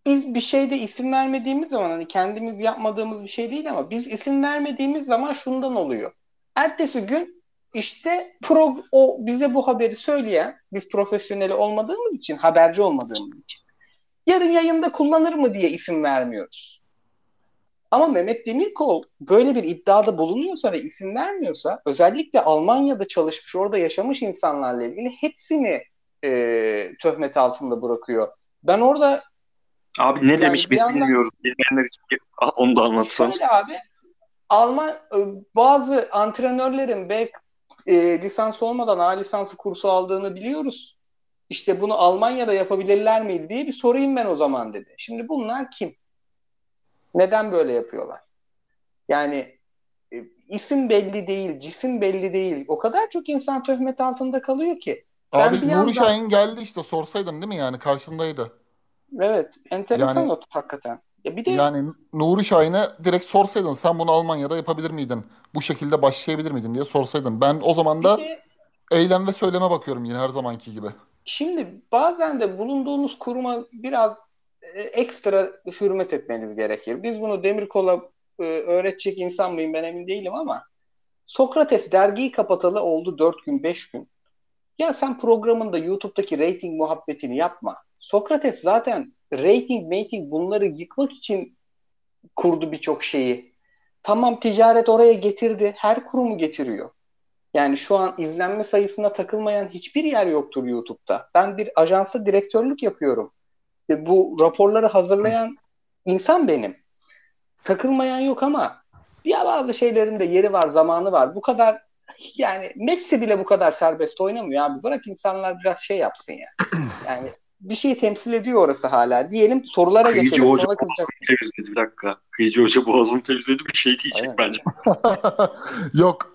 biz bir şeyde isim vermediğimiz zaman hani kendimiz yapmadığımız bir şey değil ama biz isim vermediğimiz zaman şundan oluyor. Ertesi gün işte pro, o bize bu haberi söyleyen biz profesyoneli olmadığımız için haberci olmadığımız için yarın yayında kullanır mı diye isim vermiyoruz. Ama Mehmet Demirkol böyle bir iddiada bulunuyorsa ve isim vermiyorsa özellikle Almanya'da çalışmış, orada yaşamış insanlarla ilgili hepsini e, töhmet altında bırakıyor. Ben orada Abi ne yani demiş biz yandan, bilmiyoruz. Bilmeyenler için onu da anlatsanız. Şöyle abi Alman e, bazı antrenörlerin B e, lisans olmadan A lisansı kursu aldığını biliyoruz. İşte bunu Almanya'da yapabilirler miydi diye bir sorayım ben o zaman dedi. Şimdi bunlar kim? Neden böyle yapıyorlar? Yani e, isim belli değil, cisim belli değil. O kadar çok insan töhmet altında kalıyor ki. Abi Nuri yandan... Şahin geldi işte sorsaydın değil mi yani karşındaydı. Evet enteresan yani, not hakikaten. Ya bir de yani Nuri Şahin'e direkt sorsaydın sen bunu Almanya'da yapabilir miydin? Bu şekilde başlayabilir miydin diye sorsaydın. Ben o zaman da de, eylem ve söyleme bakıyorum yine her zamanki gibi. Şimdi bazen de bulunduğunuz kuruma biraz e, ekstra hürmet etmeniz gerekir. Biz bunu Demirkol'a e, öğretecek insan mıyım ben emin değilim ama Sokrates dergiyi kapatalı oldu 4 gün 5 gün. Ya sen programında YouTube'daki rating muhabbetini yapma. Sokrates zaten rating, rating bunları yıkmak için kurdu birçok şeyi. Tamam ticaret oraya getirdi. Her kurumu getiriyor. Yani şu an izlenme sayısına takılmayan hiçbir yer yoktur YouTube'da. Ben bir ajansa direktörlük yapıyorum. Ve bu raporları hazırlayan insan benim. Takılmayan yok ama ya bazı şeylerin de yeri var, zamanı var. Bu kadar yani Messi bile bu kadar serbest oynamıyor abi. Bırak insanlar biraz şey yapsın ya. Yani bir şeyi temsil ediyor orası hala. Diyelim sorulara Kıyıcı geçelim. Hoca Sonra boğazını temizledi bir dakika. Kıyıcı Hoca boğazını temizledi bir şey diyecek Aynen. bence. Yok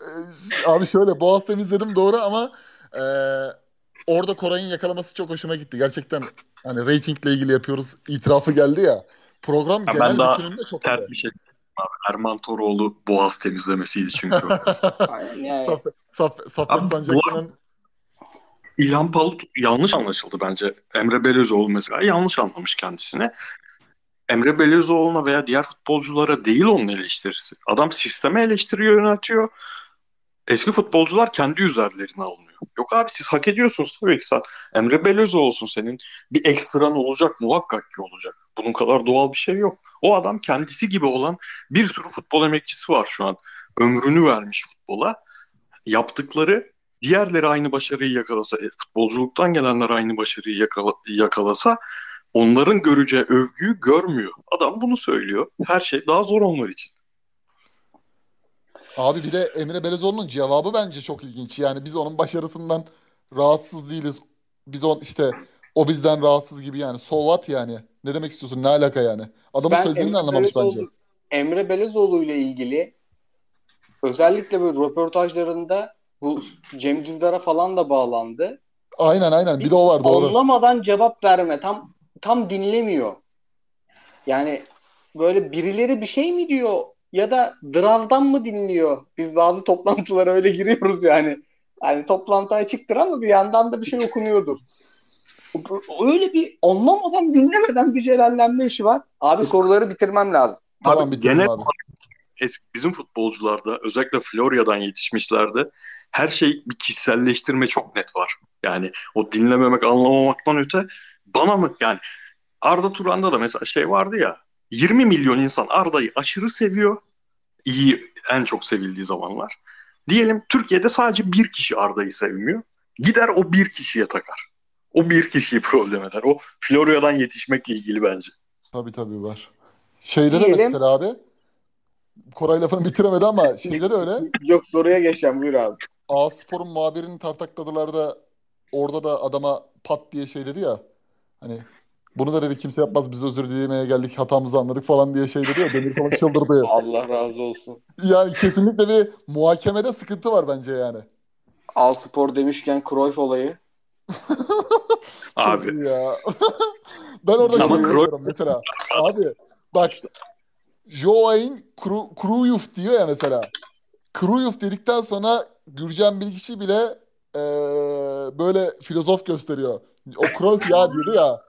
e, abi şöyle boğaz temizledim doğru ama e, orada Koray'ın yakalaması çok hoşuma gitti. Gerçekten hani reytingle ilgili yapıyoruz itirafı geldi ya. Program ya genel bütününde çok iyi. bir şey abi. Erman Toroğlu boğaz temizlemesiydi çünkü. Aynen yani. Saf, Saf, Safet Sancaklı'nın İlhan Palut yanlış anlaşıldı bence. Emre Belözoğlu mesela yanlış anlamış kendisine. Emre Belözoğlu'na veya diğer futbolculara değil onun eleştirisi. Adam sisteme eleştiriyor, yöneltiyor. Eski futbolcular kendi üzerlerine alınıyor. Yok abi siz hak ediyorsunuz tabii ki sen. Emre Belözoğlu olsun senin. Bir ekstran olacak muhakkak ki olacak. Bunun kadar doğal bir şey yok. O adam kendisi gibi olan bir sürü futbol emekçisi var şu an. Ömrünü vermiş futbola. Yaptıkları diğerleri aynı başarıyı yakalasa, e, futbolculuktan gelenler aynı başarıyı yakala, yakalasa onların göreceği övgüyü görmüyor. Adam bunu söylüyor. Her şey daha zor onlar için. Abi bir de Emre Belezoğlu'nun cevabı bence çok ilginç. Yani biz onun başarısından rahatsız değiliz. Biz on işte o bizden rahatsız gibi yani. So what yani? Ne demek istiyorsun? Ne alaka yani? Adamın ben söylediğini Emre anlamamış Belezoğlu, bence. Emre Belezoğlu ile ilgili özellikle böyle röportajlarında bu Cem Dizdar'a falan da bağlandı. Aynen aynen. Bir de o var doğru. Anlamadan cevap verme. Tam tam dinlemiyor. Yani böyle birileri bir şey mi diyor? Ya da Draz'dan mı dinliyor? Biz bazı toplantılara öyle giriyoruz yani. Yani toplantı açıktır ama bir yandan da bir şey okunuyordur. Öyle bir anlamadan dinlemeden bir celallenme işi var. Abi soruları bitirmem lazım. Tamam Abi, genel abi. eski bizim futbolcularda özellikle Florya'dan yetişmişlerde her şey bir kişiselleştirme çok net var. Yani o dinlememek, anlamamaktan öte bana mı yani Arda Turan'da da mesela şey vardı ya 20 milyon insan Arda'yı aşırı seviyor. İyi en çok sevildiği zamanlar. Diyelim Türkiye'de sadece bir kişi Arda'yı sevmiyor. Gider o bir kişiye takar. O bir kişiyi problem eder. O Florya'dan yetişmekle ilgili bence. Tabii tabii var. Şeyde de mesela abi Koray lafını bitiremedi ama şeyde de öyle. Yok soruya geçeceğim buyur abi. A Spor'un muhabirini tartakladılar da orada da adama pat diye şey dedi ya. Hani bunu da dedi kimse yapmaz biz özür dilemeye geldik hatamızı anladık falan diye şey dedi ya. Demir falan çıldırdı. Allah razı olsun. Yani kesinlikle bir muhakemede sıkıntı var bence yani. Al spor demişken Cruyff olayı. Abi ya. ben orada Ama şey Cruyff- diyorum mesela. Abi bak Joaquin Cru- Cruyff diyor ya mesela. Cruyff dedikten sonra Gürcan Bilgiç'i bile eee, böyle filozof gösteriyor. O Cruyff ya diyordu ya.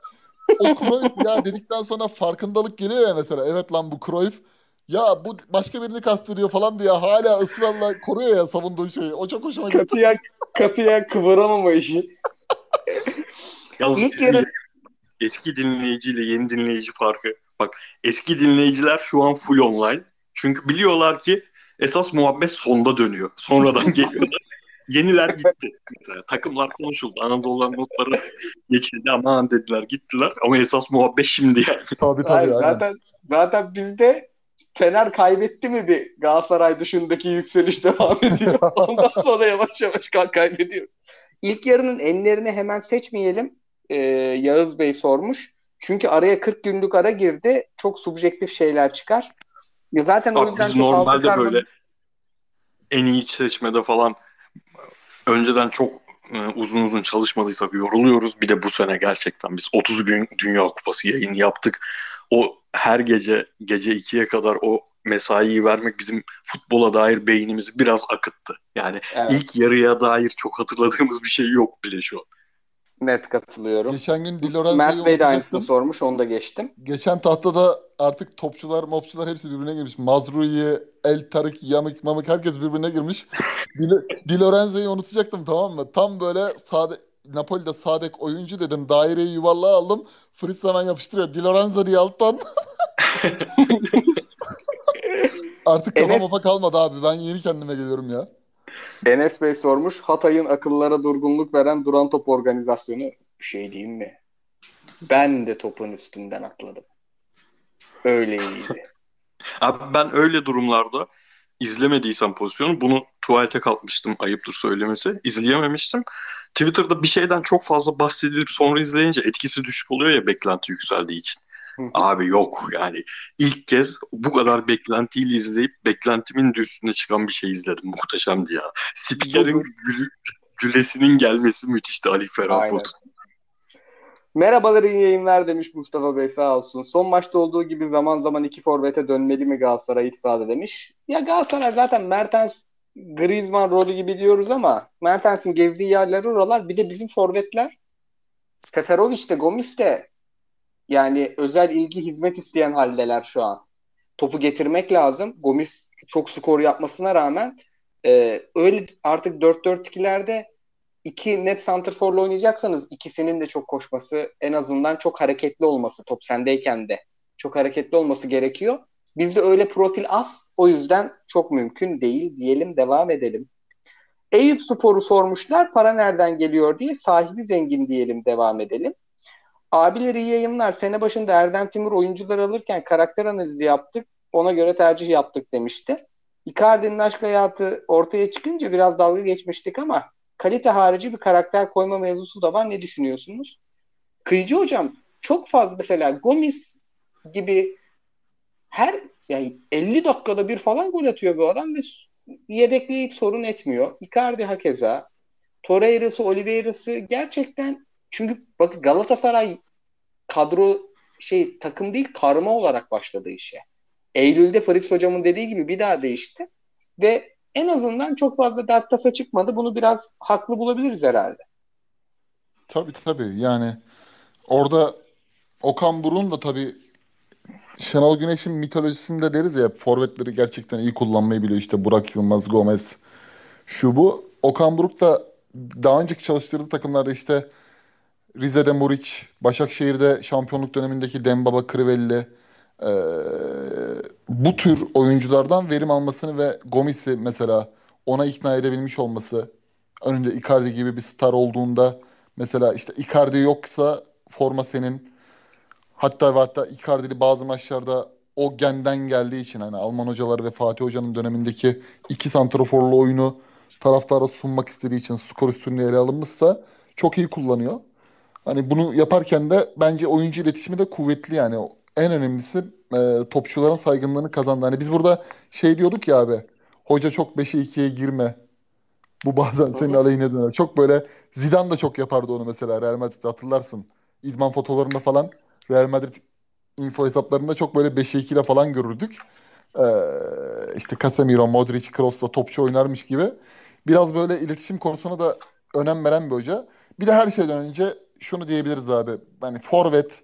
O Cruyff ya dedikten sonra farkındalık geliyor ya mesela. Evet lan bu Cruyff. Ya bu başka birini kastediyor falan diye hala ısrarla koruyor ya savunduğu şeyi. O çok hoşuma gitti. Katıya, katıya kıvıramama işi. Yalnız İlk yarı- eski dinleyiciyle yeni dinleyici farkı. Bak eski dinleyiciler şu an full online. Çünkü biliyorlar ki esas muhabbet sonda dönüyor. Sonradan geliyorlar. Yeniler gitti. Mesela takımlar konuşuldu. Anadolu'dan notları geçildi. Aman dediler gittiler. Ama esas muhabbet şimdi yani. Tabii tabii Hayır, zaten zaten bizde Fener kaybetti mi bir Galatasaray dışındaki yükseliş devam ediyor. Ondan sonra yavaş yavaş kay- kaybediyor. İlk yarının enlerini hemen seçmeyelim. Ee, Yağız Bey sormuş. Çünkü araya 40 günlük ara girdi. Çok subjektif şeyler çıkar. Ya zaten o Bak yüzden biz normalde böyle en iyi seçmede falan önceden çok e, uzun uzun çalışmadıysak yoruluyoruz. Bir de bu sene gerçekten biz 30 gün Dünya Kupası yayını yaptık. O her gece gece 2'ye kadar o mesaiyi vermek bizim futbola dair beynimizi biraz akıttı. Yani Evet, ilk yarıya dair çok hatırladığımız bir şey yok bile şu an. Net katılıyorum. Geçen gün Di Lorenzo'yu Mert Bey de aynısını sormuş. Onu da geçtim. Geçen tahtada artık topçular, mopçular hepsi birbirine girmiş. Mazrui, El Tarık, Yamık, Mamık herkes birbirine girmiş. Di, Di Lorenzo'yu unutacaktım tamam mı? Tam böyle sağ be- Napoli'de sağ bek oyuncu dedim. Daireyi yuvarlığa aldım. Fritz hemen yapıştırıyor. Di Lorenzo diye alttan. Artık kafa mafa kalmadı abi. Ben yeni kendime geliyorum ya. Enes Bey sormuş. Hatay'ın akıllara durgunluk veren duran top organizasyonu. Şey diyeyim mi? Ben de topun üstünden atladım. Öyle iyiydi. Abi ben öyle durumlarda izlemediysem pozisyonu bunu tuvalete kalkmıştım ayıptır söylemesi. İzleyememiştim. Twitter'da bir şeyden çok fazla bahsedilip sonra izleyince etkisi düşük oluyor ya beklenti yükseldiği için. Abi yok yani ilk kez bu kadar beklentiyle izleyip beklentimin de üstüne çıkan bir şey izledim. Muhteşemdi ya. Spikerin gülü, gülesinin gelmesi müthişti Ali Ferah. Merhabalar iyi yayınlar demiş Mustafa Bey sağ olsun. Son maçta olduğu gibi zaman zaman iki forvete dönmeli mi Galatasaray iç sahada demiş. Ya Galatasaray zaten Mertens Griezmann rolü gibi diyoruz ama Mertens'in gezdiği yerler oralar. Bir de bizim forvetler Seferovic de Gomis de yani özel ilgi hizmet isteyen haldeler şu an. Topu getirmek lazım. Gomis çok skor yapmasına rağmen e, öyle artık 4-4-2'lerde iki net santrforla oynayacaksanız ikisinin de çok koşması en azından çok hareketli olması top sendeyken de çok hareketli olması gerekiyor. Bizde öyle profil az o yüzden çok mümkün değil diyelim devam edelim. Eyüp Spor'u sormuşlar para nereden geliyor diye sahibi zengin diyelim devam edelim. Abiler iyi yayınlar. Sene başında Erdem Timur oyuncular alırken karakter analizi yaptık. Ona göre tercih yaptık demişti. Icardi'nin aşk hayatı ortaya çıkınca biraz dalga geçmiştik ama kalite harici bir karakter koyma mevzusu da var. Ne düşünüyorsunuz? Kıyıcı hocam çok fazla mesela Gomis gibi her yani 50 dakikada bir falan gol atıyor bu adam ve yedekliği sorun etmiyor. Icardi hakeza. Torreira'sı, Oliveira'sı gerçekten çünkü bak Galatasaray kadro şey takım değil karma olarak başladı işe. Eylül'de Fritz hocamın dediği gibi bir daha değişti. Ve en azından çok fazla dert tasa çıkmadı. Bunu biraz haklı bulabiliriz herhalde. Tabii tabii yani orada Okan Burun da tabii Şenol Güneş'in mitolojisinde deriz ya forvetleri gerçekten iyi kullanmayı biliyor. İşte Burak Yılmaz, Gomez şu bu. Okan Buruk da daha önceki çalıştırdığı takımlarda işte Rize'de Muriç, Başakşehir'de şampiyonluk dönemindeki Dembaba, Crivelli e, bu tür oyunculardan verim almasını ve Gomis'i mesela ona ikna edebilmiş olması önünde Icardi gibi bir star olduğunda mesela işte Icardi yoksa forma senin hatta ve hatta Icardi'li bazı maçlarda o genden geldiği için hani Alman hocaları ve Fatih Hoca'nın dönemindeki iki santraforlu oyunu taraftara sunmak istediği için skor üstünlüğü ele alınmışsa çok iyi kullanıyor. Hani bunu yaparken de bence oyuncu iletişimi de kuvvetli yani. En önemlisi e, topçuların saygınlığını kazandı. Hani biz burada şey diyorduk ya abi. Hoca çok 5'e 2'ye girme. Bu bazen senin aleyhine döner. Çok böyle Zidane da çok yapardı onu mesela Real Madrid'de hatırlarsın. İdman fotolarında falan Real Madrid info hesaplarında çok böyle 5'e 2 ile falan görürdük. Ee, işte Casemiro, Modric, Kroos'la topçu oynarmış gibi. Biraz böyle iletişim konusuna da önem veren bir hoca. Bir de her şeyden önce şunu diyebiliriz abi. Yani forvet,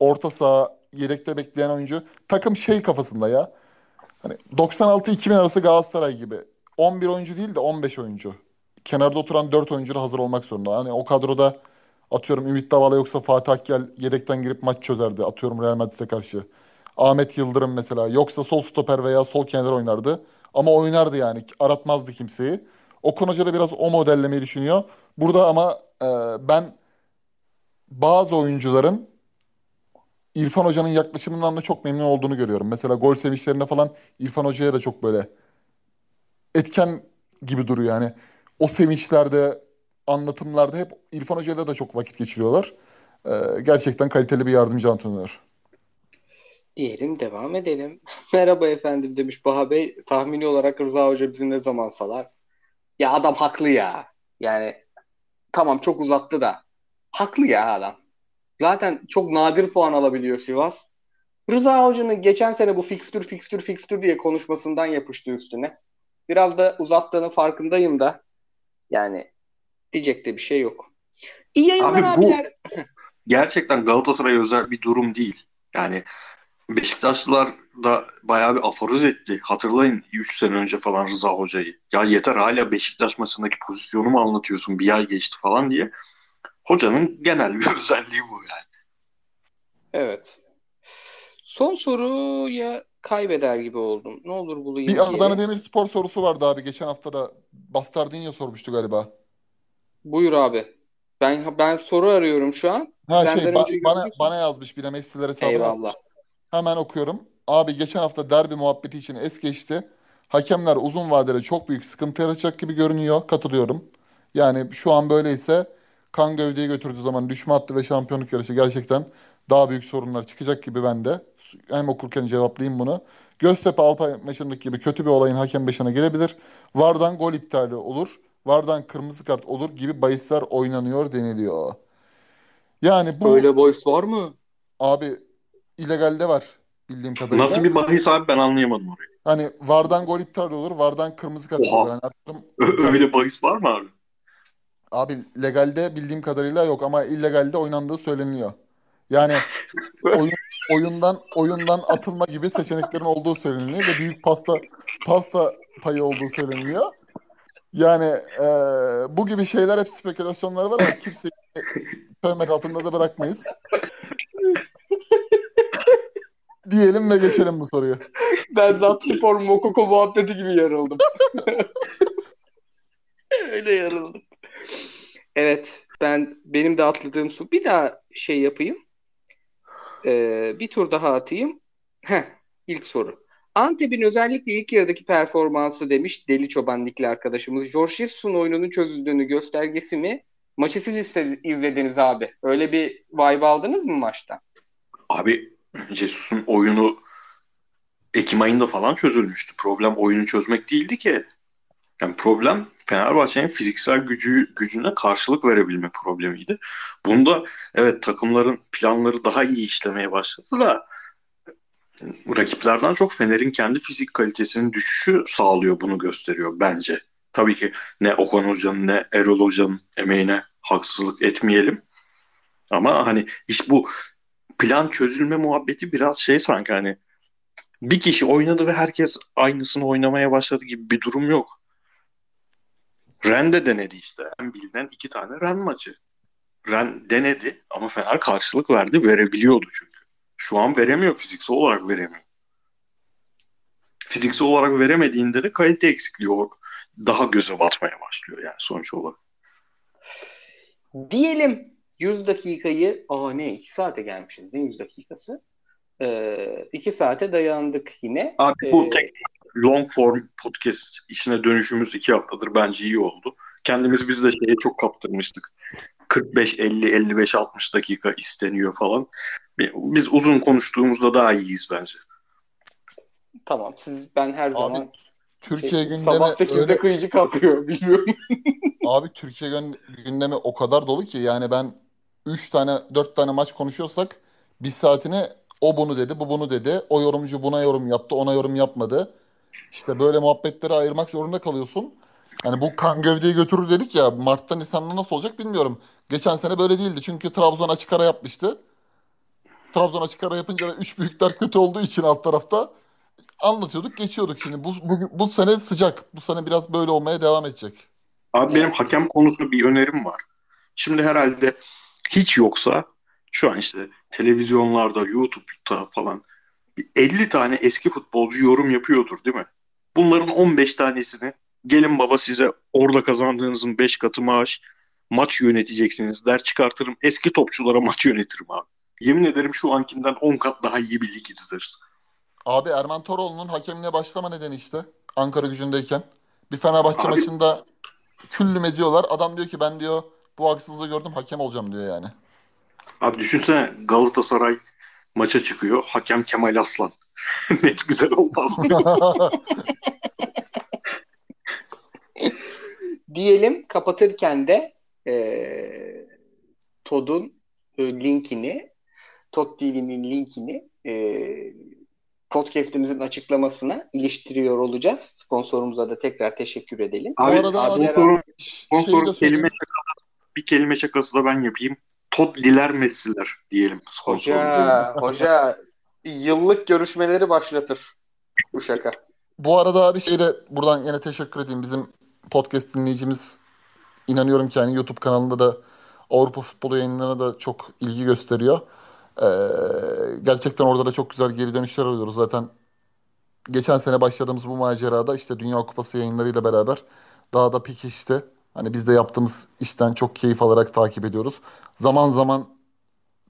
orta saha, yedekte bekleyen oyuncu takım şey kafasında ya. Hani 96-2000 arası Galatasaray gibi. 11 oyuncu değil de 15 oyuncu. Kenarda oturan 4 oyuncu da hazır olmak zorunda. Hani o kadroda atıyorum Ümit Davala yoksa Fatih Akgel yedekten girip maç çözerdi. Atıyorum Real Madrid'e karşı. Ahmet Yıldırım mesela. Yoksa sol stoper veya sol kenar oynardı. Ama oynardı yani. Aratmazdı kimseyi. Okan Hoca da biraz o modellemeyi düşünüyor. Burada ama e, ben bazı oyuncuların İrfan Hoca'nın yaklaşımından da çok memnun olduğunu görüyorum. Mesela gol sevinçlerinde falan İrfan Hoca'ya da çok böyle etken gibi duruyor yani. O sevinçlerde, anlatımlarda hep İrfan Hoca'yla da çok vakit geçiriyorlar. Ee, gerçekten kaliteli bir yardımcı antrenör. Diyelim devam edelim. Merhaba efendim demiş Baha Bey. Tahmini olarak Rıza Hoca bizi ne zaman salar? Ya adam haklı ya. Yani tamam çok uzattı da. Haklı ya adam. Zaten çok nadir puan alabiliyor Sivas. Rıza Hoca'nın geçen sene bu fikstür fikstür fikstür diye konuşmasından yapıştı üstüne. Biraz da uzattığının farkındayım da. Yani diyecek de bir şey yok. İyi yayınlar Abi bu abiler. gerçekten Galatasaray özel bir durum değil. Yani Beşiktaşlılar da bayağı bir aforoz etti. Hatırlayın 3 sene önce falan Rıza Hoca'yı. Ya yeter hala Beşiktaş maçındaki pozisyonu mu anlatıyorsun bir ay geçti falan diye. Hocanın genel bir özelliği bu yani. Evet. Son soruya kaybeder gibi oldum. Ne olur bulayım Bir Adana Demirspor sorusu vardı abi. Geçen hafta da Bastardinho sormuştu galiba. Buyur abi. Ben ben soru arıyorum şu an. Ha Senden şey ba- bana bana yazmış bir de Messi'lere sabır Eyvallah. Hemen okuyorum. Abi geçen hafta derbi muhabbeti için es geçti. Hakemler uzun vadede çok büyük sıkıntı yaratacak gibi görünüyor. Katılıyorum. Yani şu an böyleyse kan gövdeyi götürdüğü zaman düşme hattı ve şampiyonluk yarışı gerçekten daha büyük sorunlar çıkacak gibi ben de. Hem okurken cevaplayayım bunu. Göztepe Alpay maçındaki gibi kötü bir olayın hakem beşine gelebilir. Vardan gol iptali olur. Vardan kırmızı kart olur gibi bahisler oynanıyor deniliyor. Yani bu... Öyle bahis var mı? Abi illegalde var bildiğim kadarıyla. Nasıl bir bahis abi ben anlayamadım orayı. Hani Vardan gol iptal olur. Vardan kırmızı kart olur. Yani aklım... Öyle bahis var mı abi? Abi legalde bildiğim kadarıyla yok ama illegalde oynandığı söyleniyor. Yani oyun, oyundan oyundan atılma gibi seçeneklerin olduğu söyleniyor ve büyük pasta pasta payı olduğu söyleniyor. Yani e, bu gibi şeyler hep spekülasyonlar var ama kimseyi töhmet altında da bırakmayız. Diyelim ve geçelim bu soruyu. Ben Datspor Mokoko muhabbeti gibi yarıldım. Öyle yarıldım. Evet. Ben benim de atladığım su. Bir daha şey yapayım. Ee, bir tur daha atayım. Heh, ilk soru. Antep'in özellikle ilk yarıdaki performansı demiş Deli Çoban Dikli arkadaşımız. George Jesus'un oyununun çözüldüğünü göstergesi mi? Maçı siz izlediniz abi. Öyle bir vibe aldınız mı maçta? Abi Jesus'un oyunu Ekim ayında falan çözülmüştü. Problem oyunu çözmek değildi ki. Yani problem Fenerbahçe'nin fiziksel gücü gücüne karşılık verebilme problemiydi. Bunda evet takımların planları daha iyi işlemeye başladı da rakiplerden çok Fener'in kendi fizik kalitesinin düşüşü sağlıyor bunu gösteriyor bence. Tabii ki ne Okan Hoca'nın ne Erol Hoca'nın emeğine haksızlık etmeyelim. Ama hani iş bu plan çözülme muhabbeti biraz şey sanki hani bir kişi oynadı ve herkes aynısını oynamaya başladı gibi bir durum yok. Ren de denedi işte. En bilinen iki tane Ren maçı. Ren denedi ama Fener karşılık verdi. Verebiliyordu çünkü. Şu an veremiyor. Fiziksel olarak veremiyor. Fiziksel olarak veremediğinde de kalite eksikliği daha göze batmaya başlıyor yani sonuç olarak. Diyelim 100 dakikayı aa ne 2 saate gelmişiz değil mi 100 dakikası? 2 ee, saate dayandık yine. Abi bu ee, tek long form podcast işine dönüşümüz iki haftadır bence iyi oldu. Kendimiz biz de şeye çok kaptırmıştık. 45, 50, 55, 60 dakika isteniyor falan. Biz uzun konuştuğumuzda daha iyiyiz bence. Tamam. Siz ben her Abi, zaman Türkiye şey, gündemi sabah öyle... kıyıcı kalkıyor bilmiyorum. Abi Türkiye gündemi o kadar dolu ki yani ben 3 tane 4 tane maç konuşuyorsak bir saatini o bunu dedi, bu bunu dedi. O yorumcu buna yorum yaptı, ona yorum yapmadı. İşte böyle muhabbetleri ayırmak zorunda kalıyorsun. Hani bu kan gövdeyi götürür dedik ya. Mart'ta Nisan'da nasıl olacak bilmiyorum. Geçen sene böyle değildi. Çünkü Trabzon açık ara yapmıştı. Trabzon açık ara yapınca da üç büyükler kötü olduğu için alt tarafta anlatıyorduk, geçiyorduk. Şimdi bu, bu, bu sene sıcak. Bu sene biraz böyle olmaya devam edecek. Abi benim hakem konusunda bir önerim var. Şimdi herhalde hiç yoksa şu an işte televizyonlarda, YouTube'da falan 50 tane eski futbolcu yorum yapıyordur değil mi? Bunların 15 tanesini gelin baba size orada kazandığınızın 5 katı maaş maç yöneteceksiniz der çıkartırım. Eski topçulara maç yönetirim abi. Yemin ederim şu ankinden 10 kat daha iyi bir lig izleriz. Abi Erman Toroğlu'nun hakemliğe başlama nedeni işte. Ankara gücündeyken. Bir Fenerbahçe abi, maçında küllüm eziyorlar. Adam diyor ki ben diyor bu haksızlığı gördüm hakem olacağım diyor yani. Abi düşünsene Galatasaray maça çıkıyor. Hakem Kemal Aslan. Net güzel olmaz mı? Diyelim kapatırken de e, Todd'un e, linkini Todd TV'nin linkini e, podcast'imizin açıklamasına iliştiriyor olacağız. Sponsorumuza da tekrar teşekkür edelim. Abi, sponsorun, sponsorun kelime şakası, bir kelime şakası da ben yapayım. Todd Diler Messi'ler diyelim sponsor. Hoca, hoca yıllık görüşmeleri başlatır bu şaka. Bu arada bir şey de buradan yine teşekkür edeyim. Bizim podcast dinleyicimiz inanıyorum ki yani YouTube kanalında da Avrupa futbolu yayınlarına da çok ilgi gösteriyor. Ee, gerçekten orada da çok güzel geri dönüşler alıyoruz. Zaten geçen sene başladığımız bu macerada işte Dünya Kupası yayınlarıyla beraber daha da pekişti. Hani biz de yaptığımız işten çok keyif alarak takip ediyoruz. Zaman zaman